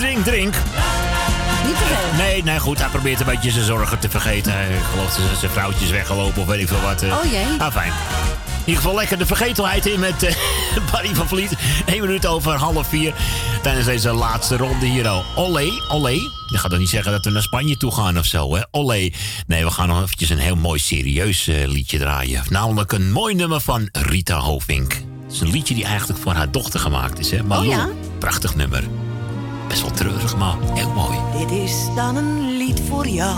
Drink, drink. Niet te veel. Nee, nee, goed. Hij probeert een beetje zijn zorgen te vergeten. Ik geloof dat zijn vrouwtje is weggelopen of weet ik veel wat. eh. Oh jee. Ah, fijn. In ieder geval lekker de vergetelheid in met eh, Barry van Vliet. 1 minuut over half vier. Tijdens deze laatste ronde hier al. Olé, olé. Je gaat toch niet zeggen dat we naar Spanje toe gaan of zo, hè? Olé. Nee, we gaan nog eventjes een heel mooi serieus eh, liedje draaien. Namelijk een mooi nummer van Rita Hovink. Het is een liedje die eigenlijk voor haar dochter gemaakt is, hè? Oh ja? Prachtig nummer best wel treurig, maar heel mooi. Dit is dan een lied voor jou,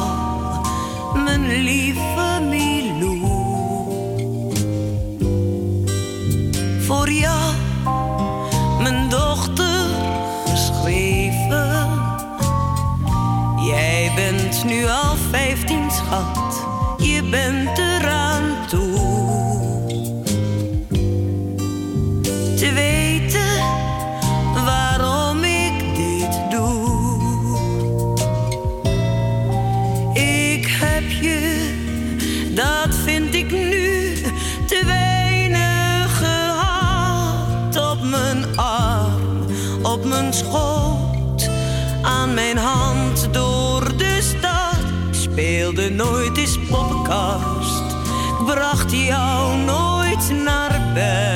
mijn lieve Milou. Voor jou, mijn dochter, geschreven. Jij bent nu al vijftien, schat nooit eens poppenkast, ik bracht jou nooit naar bed.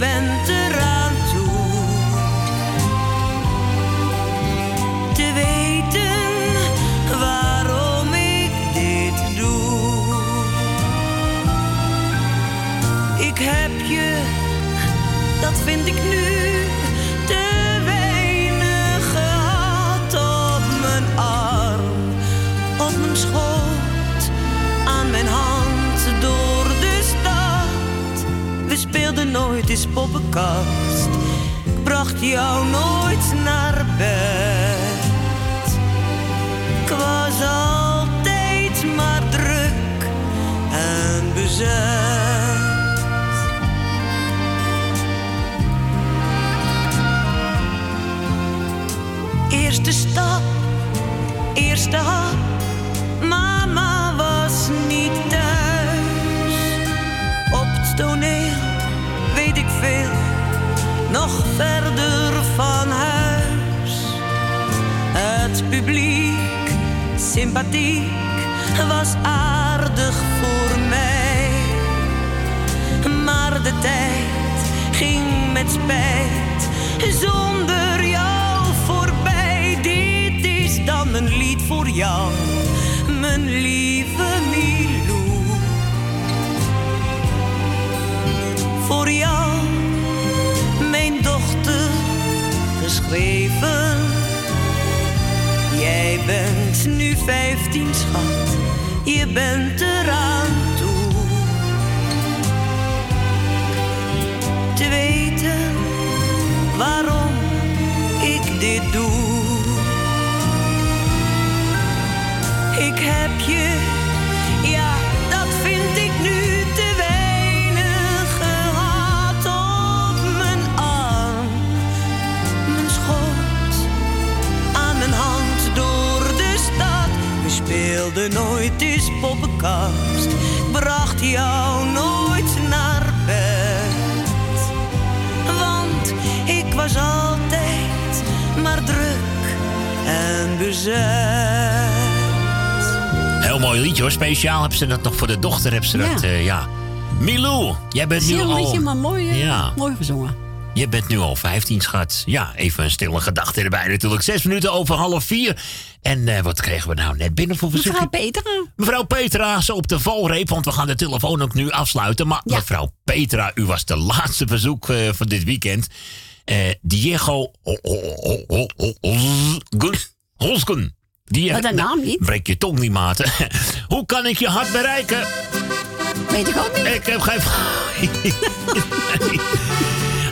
Bent eraan toe. Te weten waarom ik dit doe. Ik heb je, dat vind ik nu, eens poppenkast, ik bracht jou nooit naar bed. Ik was altijd maar druk en bezet. Eerste stap, eerste verder van huis. Het publiek, sympathiek, was aardig voor mij. Maar de tijd ging met spijt zonder jou voorbij. Dit is dan een lied voor jou, mijn lieve geschreven. Jij bent nu vijftien, schat, je bent eraan toe. Te weten waarom ik dit doe. Ik heb je, nooit eens poppenkast, ik bracht jou nooit naar bed. Want ik was altijd maar druk en bezet. Heel mooi liedje hoor. Speciaal hebben ze dat nog voor de dochter. Hebben ze Ja. dat, eh, ja. Milou, jij bent nu Heel al... liedje, maar mooi, eh, Ja. mooi gezongen. Je bent nu al 15, schat. Ja, even een stille gedachte erbij natuurlijk. Zes minuten over half vier. En eh, wat kregen we nou net binnen voor verzoekje? Mevrouw Petra. Mevrouw Petra, zo op de valreep, want we gaan de telefoon ook nu afsluiten. Maar mevrouw Petra, u was de laatste verzoek eh, van dit weekend. Eh, Diego Holsken. Wat een naam niet. Breek je tong niet, maten. Hoe kan ik je hart bereiken? Weet ik ook niet. Ik heb geen...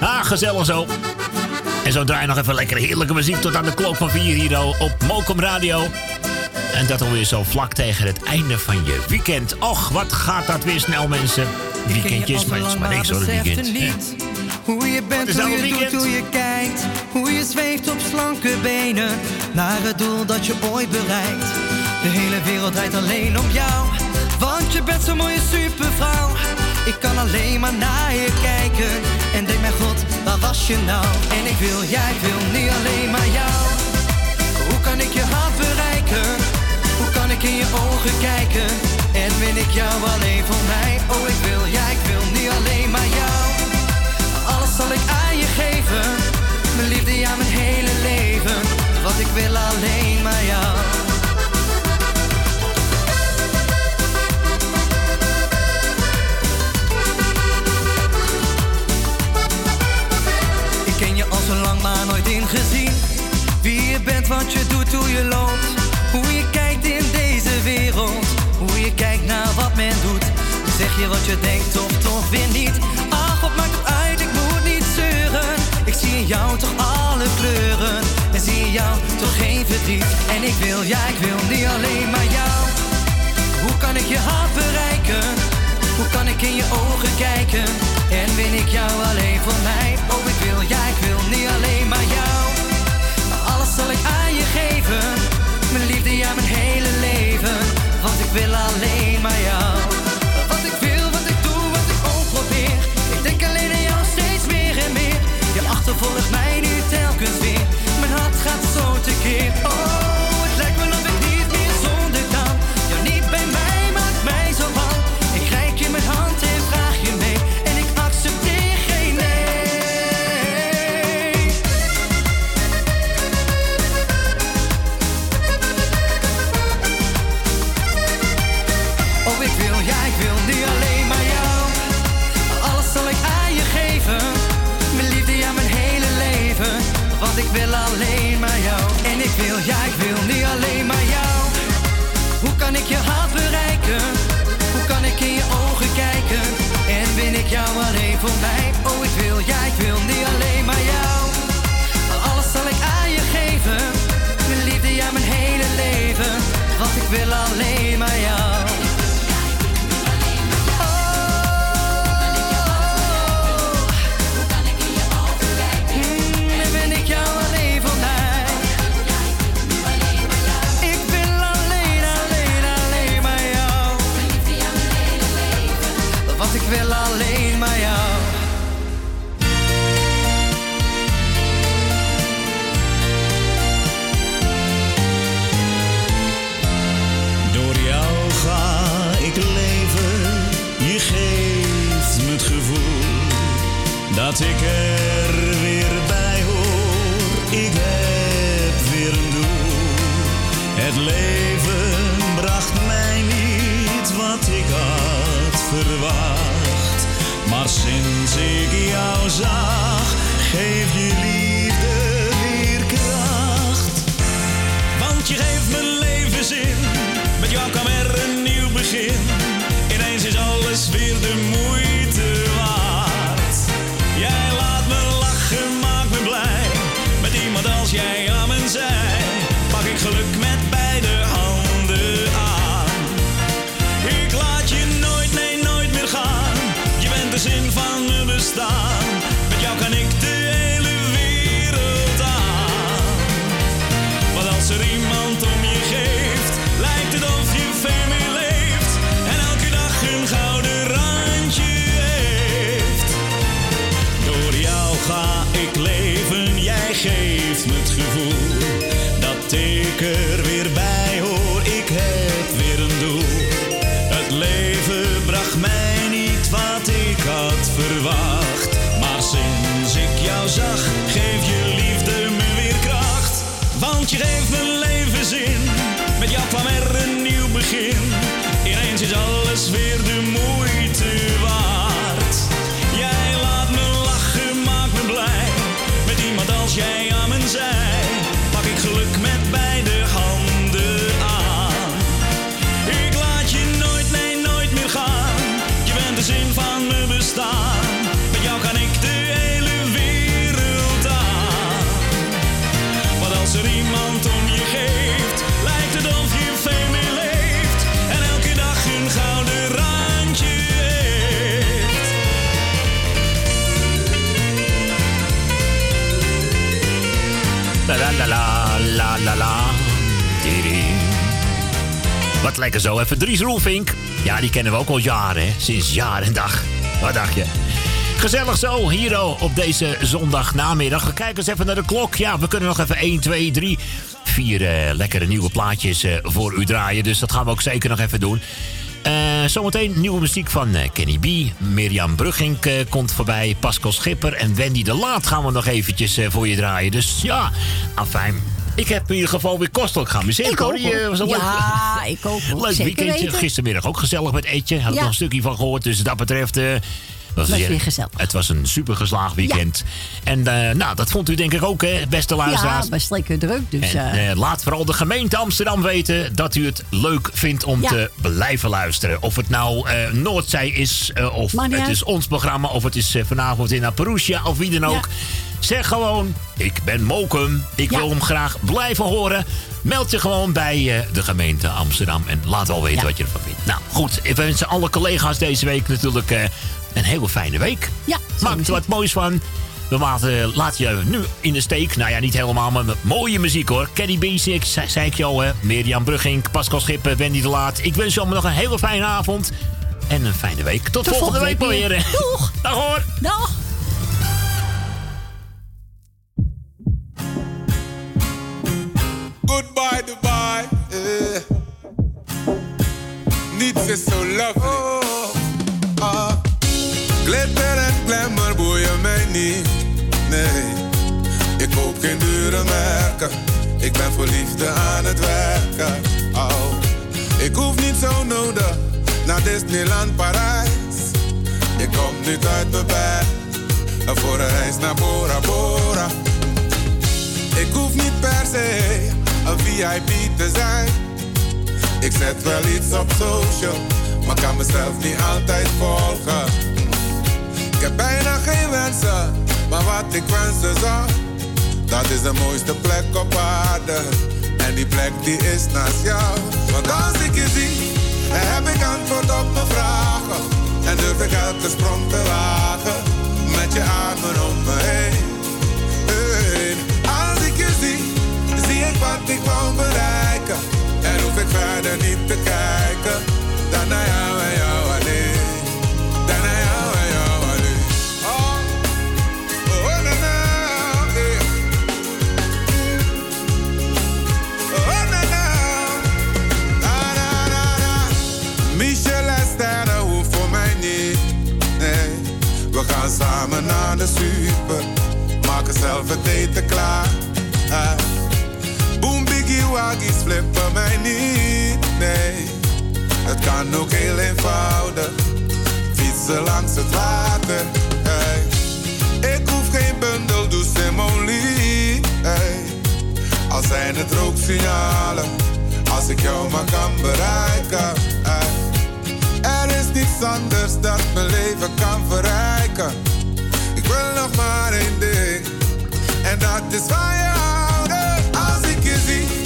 ah, gezellig zo. En zo draai je nog even lekker heerlijke muziek tot aan de klok van 4 hier op Mokum Radio. En dat alweer zo vlak tegen het einde van je weekend. Och, wat gaat dat weer snel, mensen. Weekendjes, maar het is maar niks hoor, het weekend. niet Hoe je bent, is hoe je een doet, weekend? hoe je kijkt. Hoe je zweeft op slanke benen. Naar het doel dat je ooit bereikt. De hele wereld draait alleen om jou. Want je bent zo'n mooie supervrouw. Ik kan alleen maar naar je kijken. En denk mijn god, waar was je nou? En ik wil, jij wil niet alleen maar jou. Hoe kan ik je hart bereiken? Hoe kan ik in je ogen kijken? En win ik jou alleen voor mij? Oh, ik wil, ja, ik wil niet alleen maar jou. Alles zal ik aan je geven. Mijn liefde, ja, mijn hele leven. Want ik wil alleen maar jou. Zo lang, maar nooit ingezien. Wie je bent, wat je doet, hoe je loopt. Hoe je kijkt in deze wereld. Hoe je kijkt naar wat men doet. Zeg je wat je denkt of toch weer niet. Ach, wat maakt het uit, ik moet niet zeuren. Ik zie in jou toch alle kleuren. En zie in jou toch geen verdriet. En ik wil, ja, ik wil niet alleen maar jou. Hoe kan ik je hart bereiken? Hoe kan ik in je ogen kijken? En win ik jou alleen voor mij? Oh, ik wil, ja, ik wil niet zal ik aan je geven. Mijn liefde, ja, mijn hele leven. Want ik wil lekker zo. Even Dries Roelvink. Ja, die kennen we ook al jaren, hè? Sinds jaar en dag. Wat dacht je? Gezellig zo, hier op deze zondagnamiddag. We kijken eens even naar de klok. Ja, we kunnen nog even 1, 2, 3, vier eh, lekkere nieuwe plaatjes eh, voor u draaien. Dus dat gaan we ook zeker nog even doen. Eh, zometeen nieuwe muziek van eh, Kenny B. Mirjam Brugging eh, komt voorbij. Pascal Schipper en Wendy de Laat gaan we nog eventjes voor je draaien. Dus ja, afijn. Ik heb in ieder geval weer kostelijk gaan muziek. Ik ook, een Ja, leuk, ik ook, hoor. Leuk Zeker weekendje. weten. Gistermiddag ook gezellig met Etje. Had ik Ja. nog een stukje van gehoord. Dus dat betreft... eh, was weer gezellig. Het was een super geslaagd weekend. En eh, nou, dat vond u denk ik ook, hè, beste luisteraars. Ja, best lekker druk. Dus, En eh, eh, laat vooral de gemeente Amsterdam weten dat u het leuk vindt om Ja. te blijven luisteren. Of het nou eh, Noordzij is, eh, of het is ons programma, of het is eh, vanavond in Perugia, of wie dan ook. Zeg gewoon, ik ben Mokum, ik wil hem graag blijven horen. Meld je gewoon bij eh, de gemeente Amsterdam en laat wel weten wat je ervan vindt. Nou goed, ik wens alle collega's deze week natuurlijk eh, een hele fijne week. Ja, Maak er wat moois van. We laten, laten je nu in de steek. Nou ja, niet helemaal, maar met mooie muziek hoor. Caddy Basic, zei, zei ik je al hè. Mirjam Brugging, Pascal Schippen, Wendy de Laat. Ik wens je allemaal nog een hele fijne avond. En een fijne week. Tot, Tot volgende week volgende week weer. Doeg. Dag hoor. Dag. Niets is zo lovely. Ah. Glitter en glamour boeien mij niet. Nee, ik koop geen dure merken. Ik ben voor liefde aan het werken. Oh. Ik hoef niet zo nodig naar Disneyland Parijs. Ik kom niet uit mijn bed voor een reis naar Bora Bora. Ik hoef niet per se een VIP te zijn. Ik zet wel iets op social, maar kan mezelf niet altijd volgen. Ik heb bijna geen wensen, maar wat ik wensen zou, dat is de mooiste plek op aarde. En die plek die is naast jou. Want als ik je zie, heb ik antwoord op mijn vragen. En durf ik elke sprong te wagen, met je armen om me heen. Als ik je zie, zie ik wat ik wou bereiken. En hoef ik verder niet te kijken. Dan naar jou en jou alleen. Dan naar jou en jou alleen. Oh, oh, na, na, eh. Oh, na, na. Na, na, na, na. Michel Sterren hoeft voor mij niet. Nee, we gaan samen naar de super. Maken zelf het eten klaar. Ah. Waggies flippen mij niet. Nee, het kan ook heel eenvoudig. Fietsen langs het water. Hey. Ik hoef geen bundel douce en molie. Hey. Al zijn het rooksignalen. Als ik jou maar kan bereiken. Hey. Er is niets anders dat mijn leven kan verrijken. Ik wil nog maar één ding. En dat is van je houden. Als ik je zie,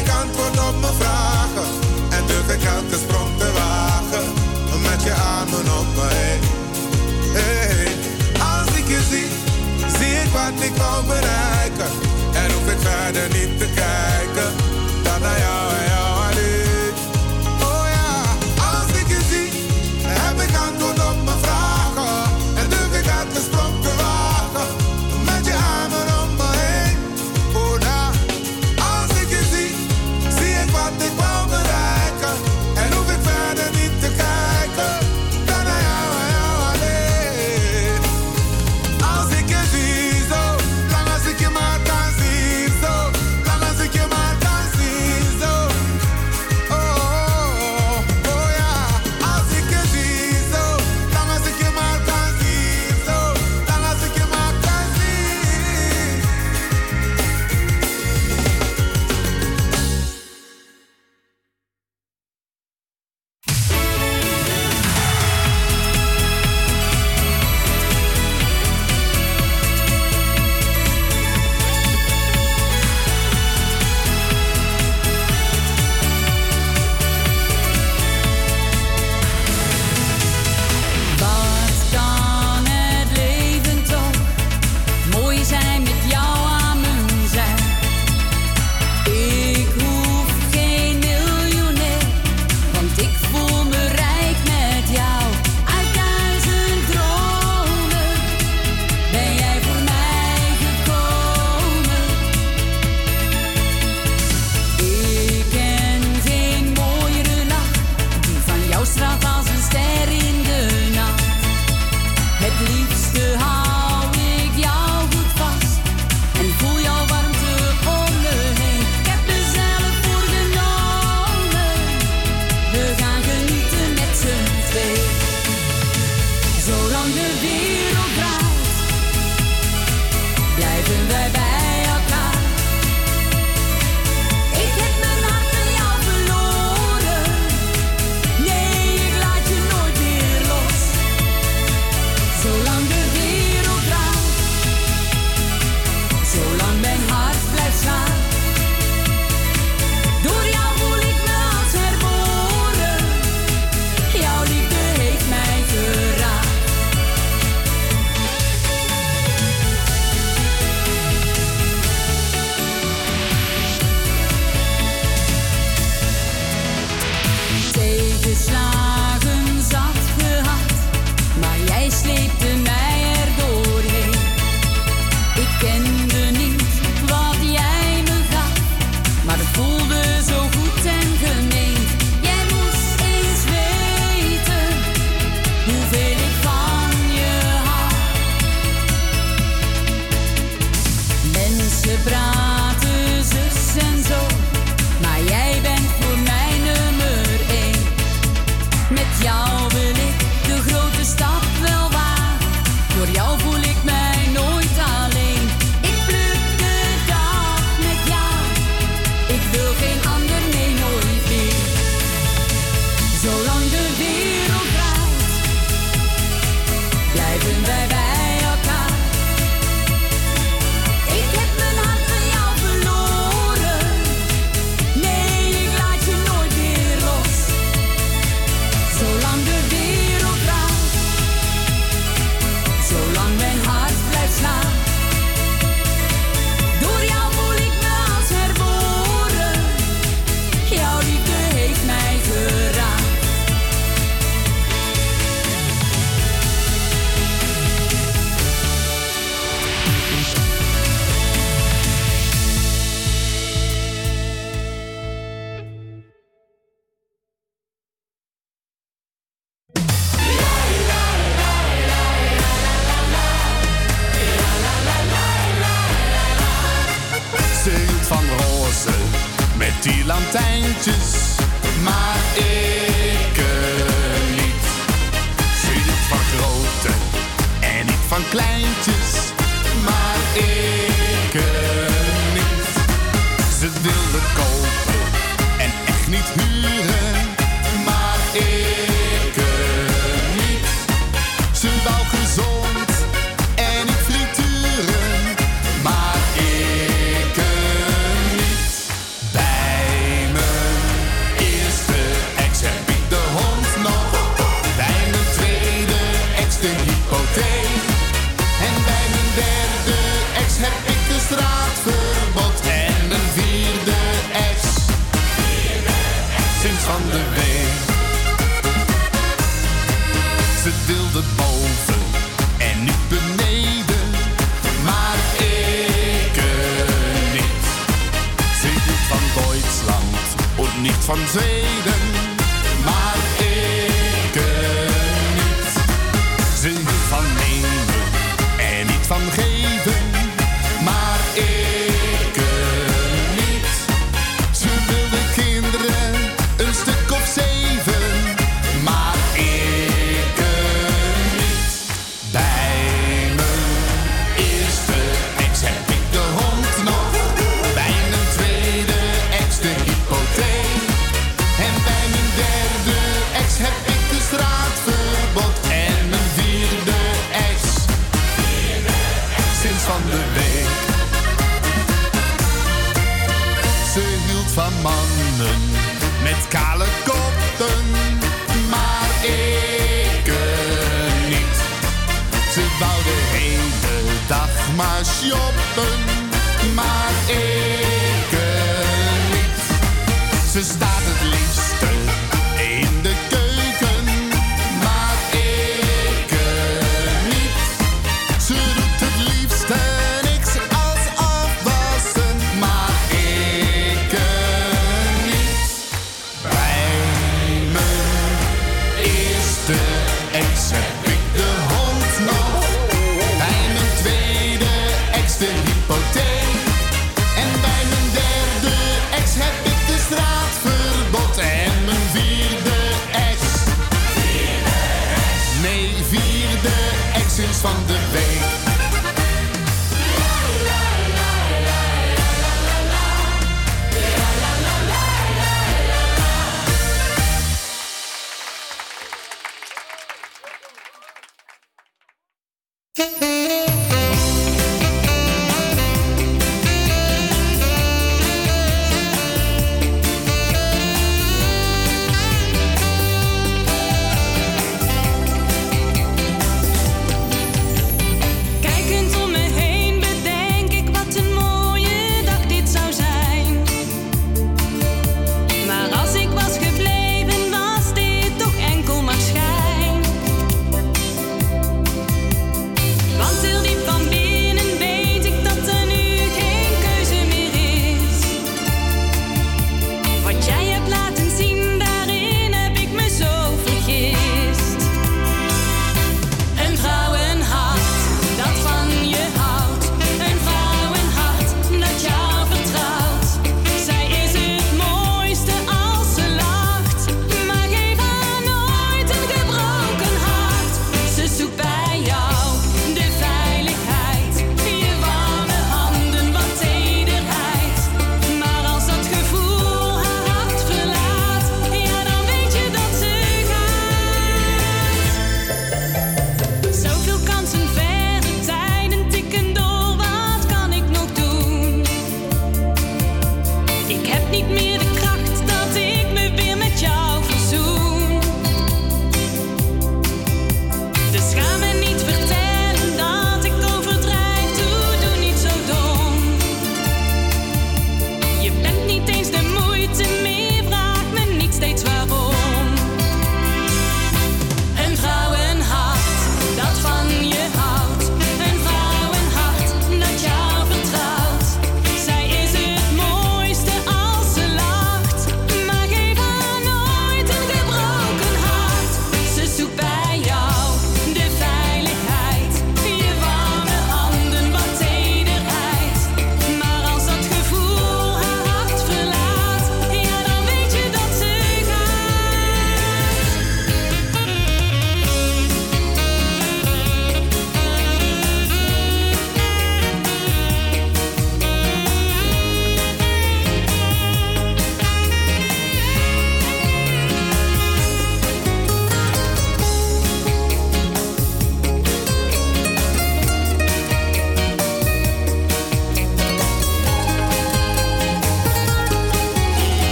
ik antwoord op mijn vragen. En durf ik elke sprong te wagen. Met je armen om me heen. Als ik je zie, zie ik wat ik wou bereiken. En hoef ik verder niet te kijken. Dan naar jou en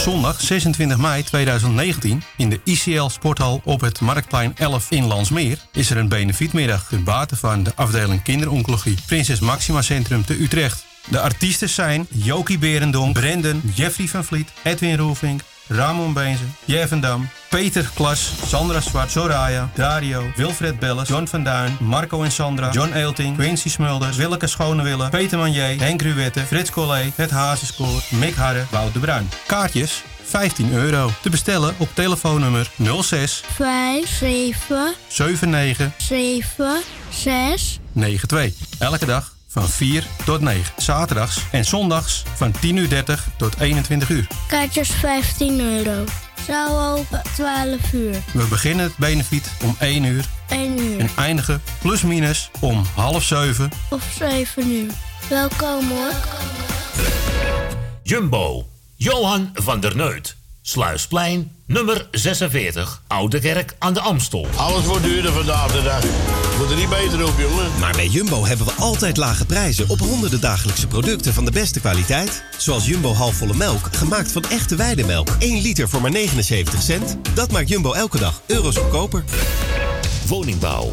Zondag 26 mei 2019 in de ICL Sporthal op het Marktplein 11 in Landsmeer is er een benefietmiddag ten bate van de afdeling kinderoncologie Prinses Maxima Centrum te Utrecht. De artiesten zijn Jokie Berendonk, Brendan, Jeffrey van Vliet, Edwin Roelvink, Ramon Beenzen, Jevendam, Peter Klas, Sandra Zwart, Soraya, Dario, Wilfred Belles, John van Duin, Marco en Sandra, John Eelting, Quincy Smulders, Willeke Schonewille, Peter Manier, Henk Ruwette, Frits Collé, Het Hazenspoor, Mick Harre, Wout de Bruin. Kaartjes 15 euro. Te bestellen op telefoonnummer 06 5, 7, 79 7, 6. 92. Elke dag van 4 tot 9. Zaterdags en zondags van 10 uur 30 tot 21 uur. Kaartjes 15 euro. Zaal open 12 uur. We beginnen het benefiet om 1 uur 1 uur. en eindigen plus minus om half 7. Of 7 uur. Welkom hoor. Jumbo, Johan van der Neut. Sluisplein, nummer 46, Oude Kerk aan de Amstel. Alles wordt duurder vandaag de dag. Moet er niet beter op, jongen. Maar bij Jumbo hebben we altijd lage prijzen op honderden dagelijkse producten van de beste kwaliteit. Zoals Jumbo halfvolle melk, gemaakt van echte weidemelk. 1 liter voor maar 79 cent. Dat maakt Jumbo elke dag euro's goedkoper. Woningbouw,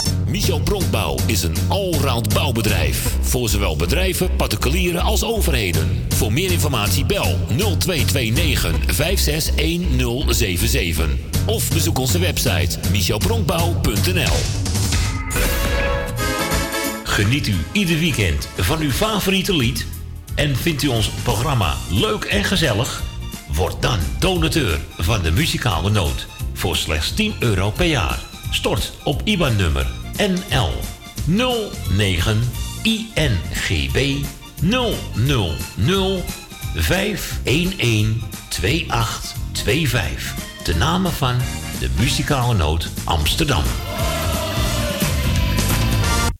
Michel Bronkbouw is een allround bouwbedrijf. Voor zowel bedrijven, particulieren als overheden. Voor meer informatie bel 0229 561077. Of bezoek onze website michelbronkbouw.nl Geniet u ieder weekend van uw favoriete lied? En vindt u ons programma leuk en gezellig? Word dan donateur van de muzikale noot voor slechts 10 euro per jaar. Stort op IBAN-nummer NL 09 INGB 000 511 2825. De namen van de muzikale noot Amsterdam.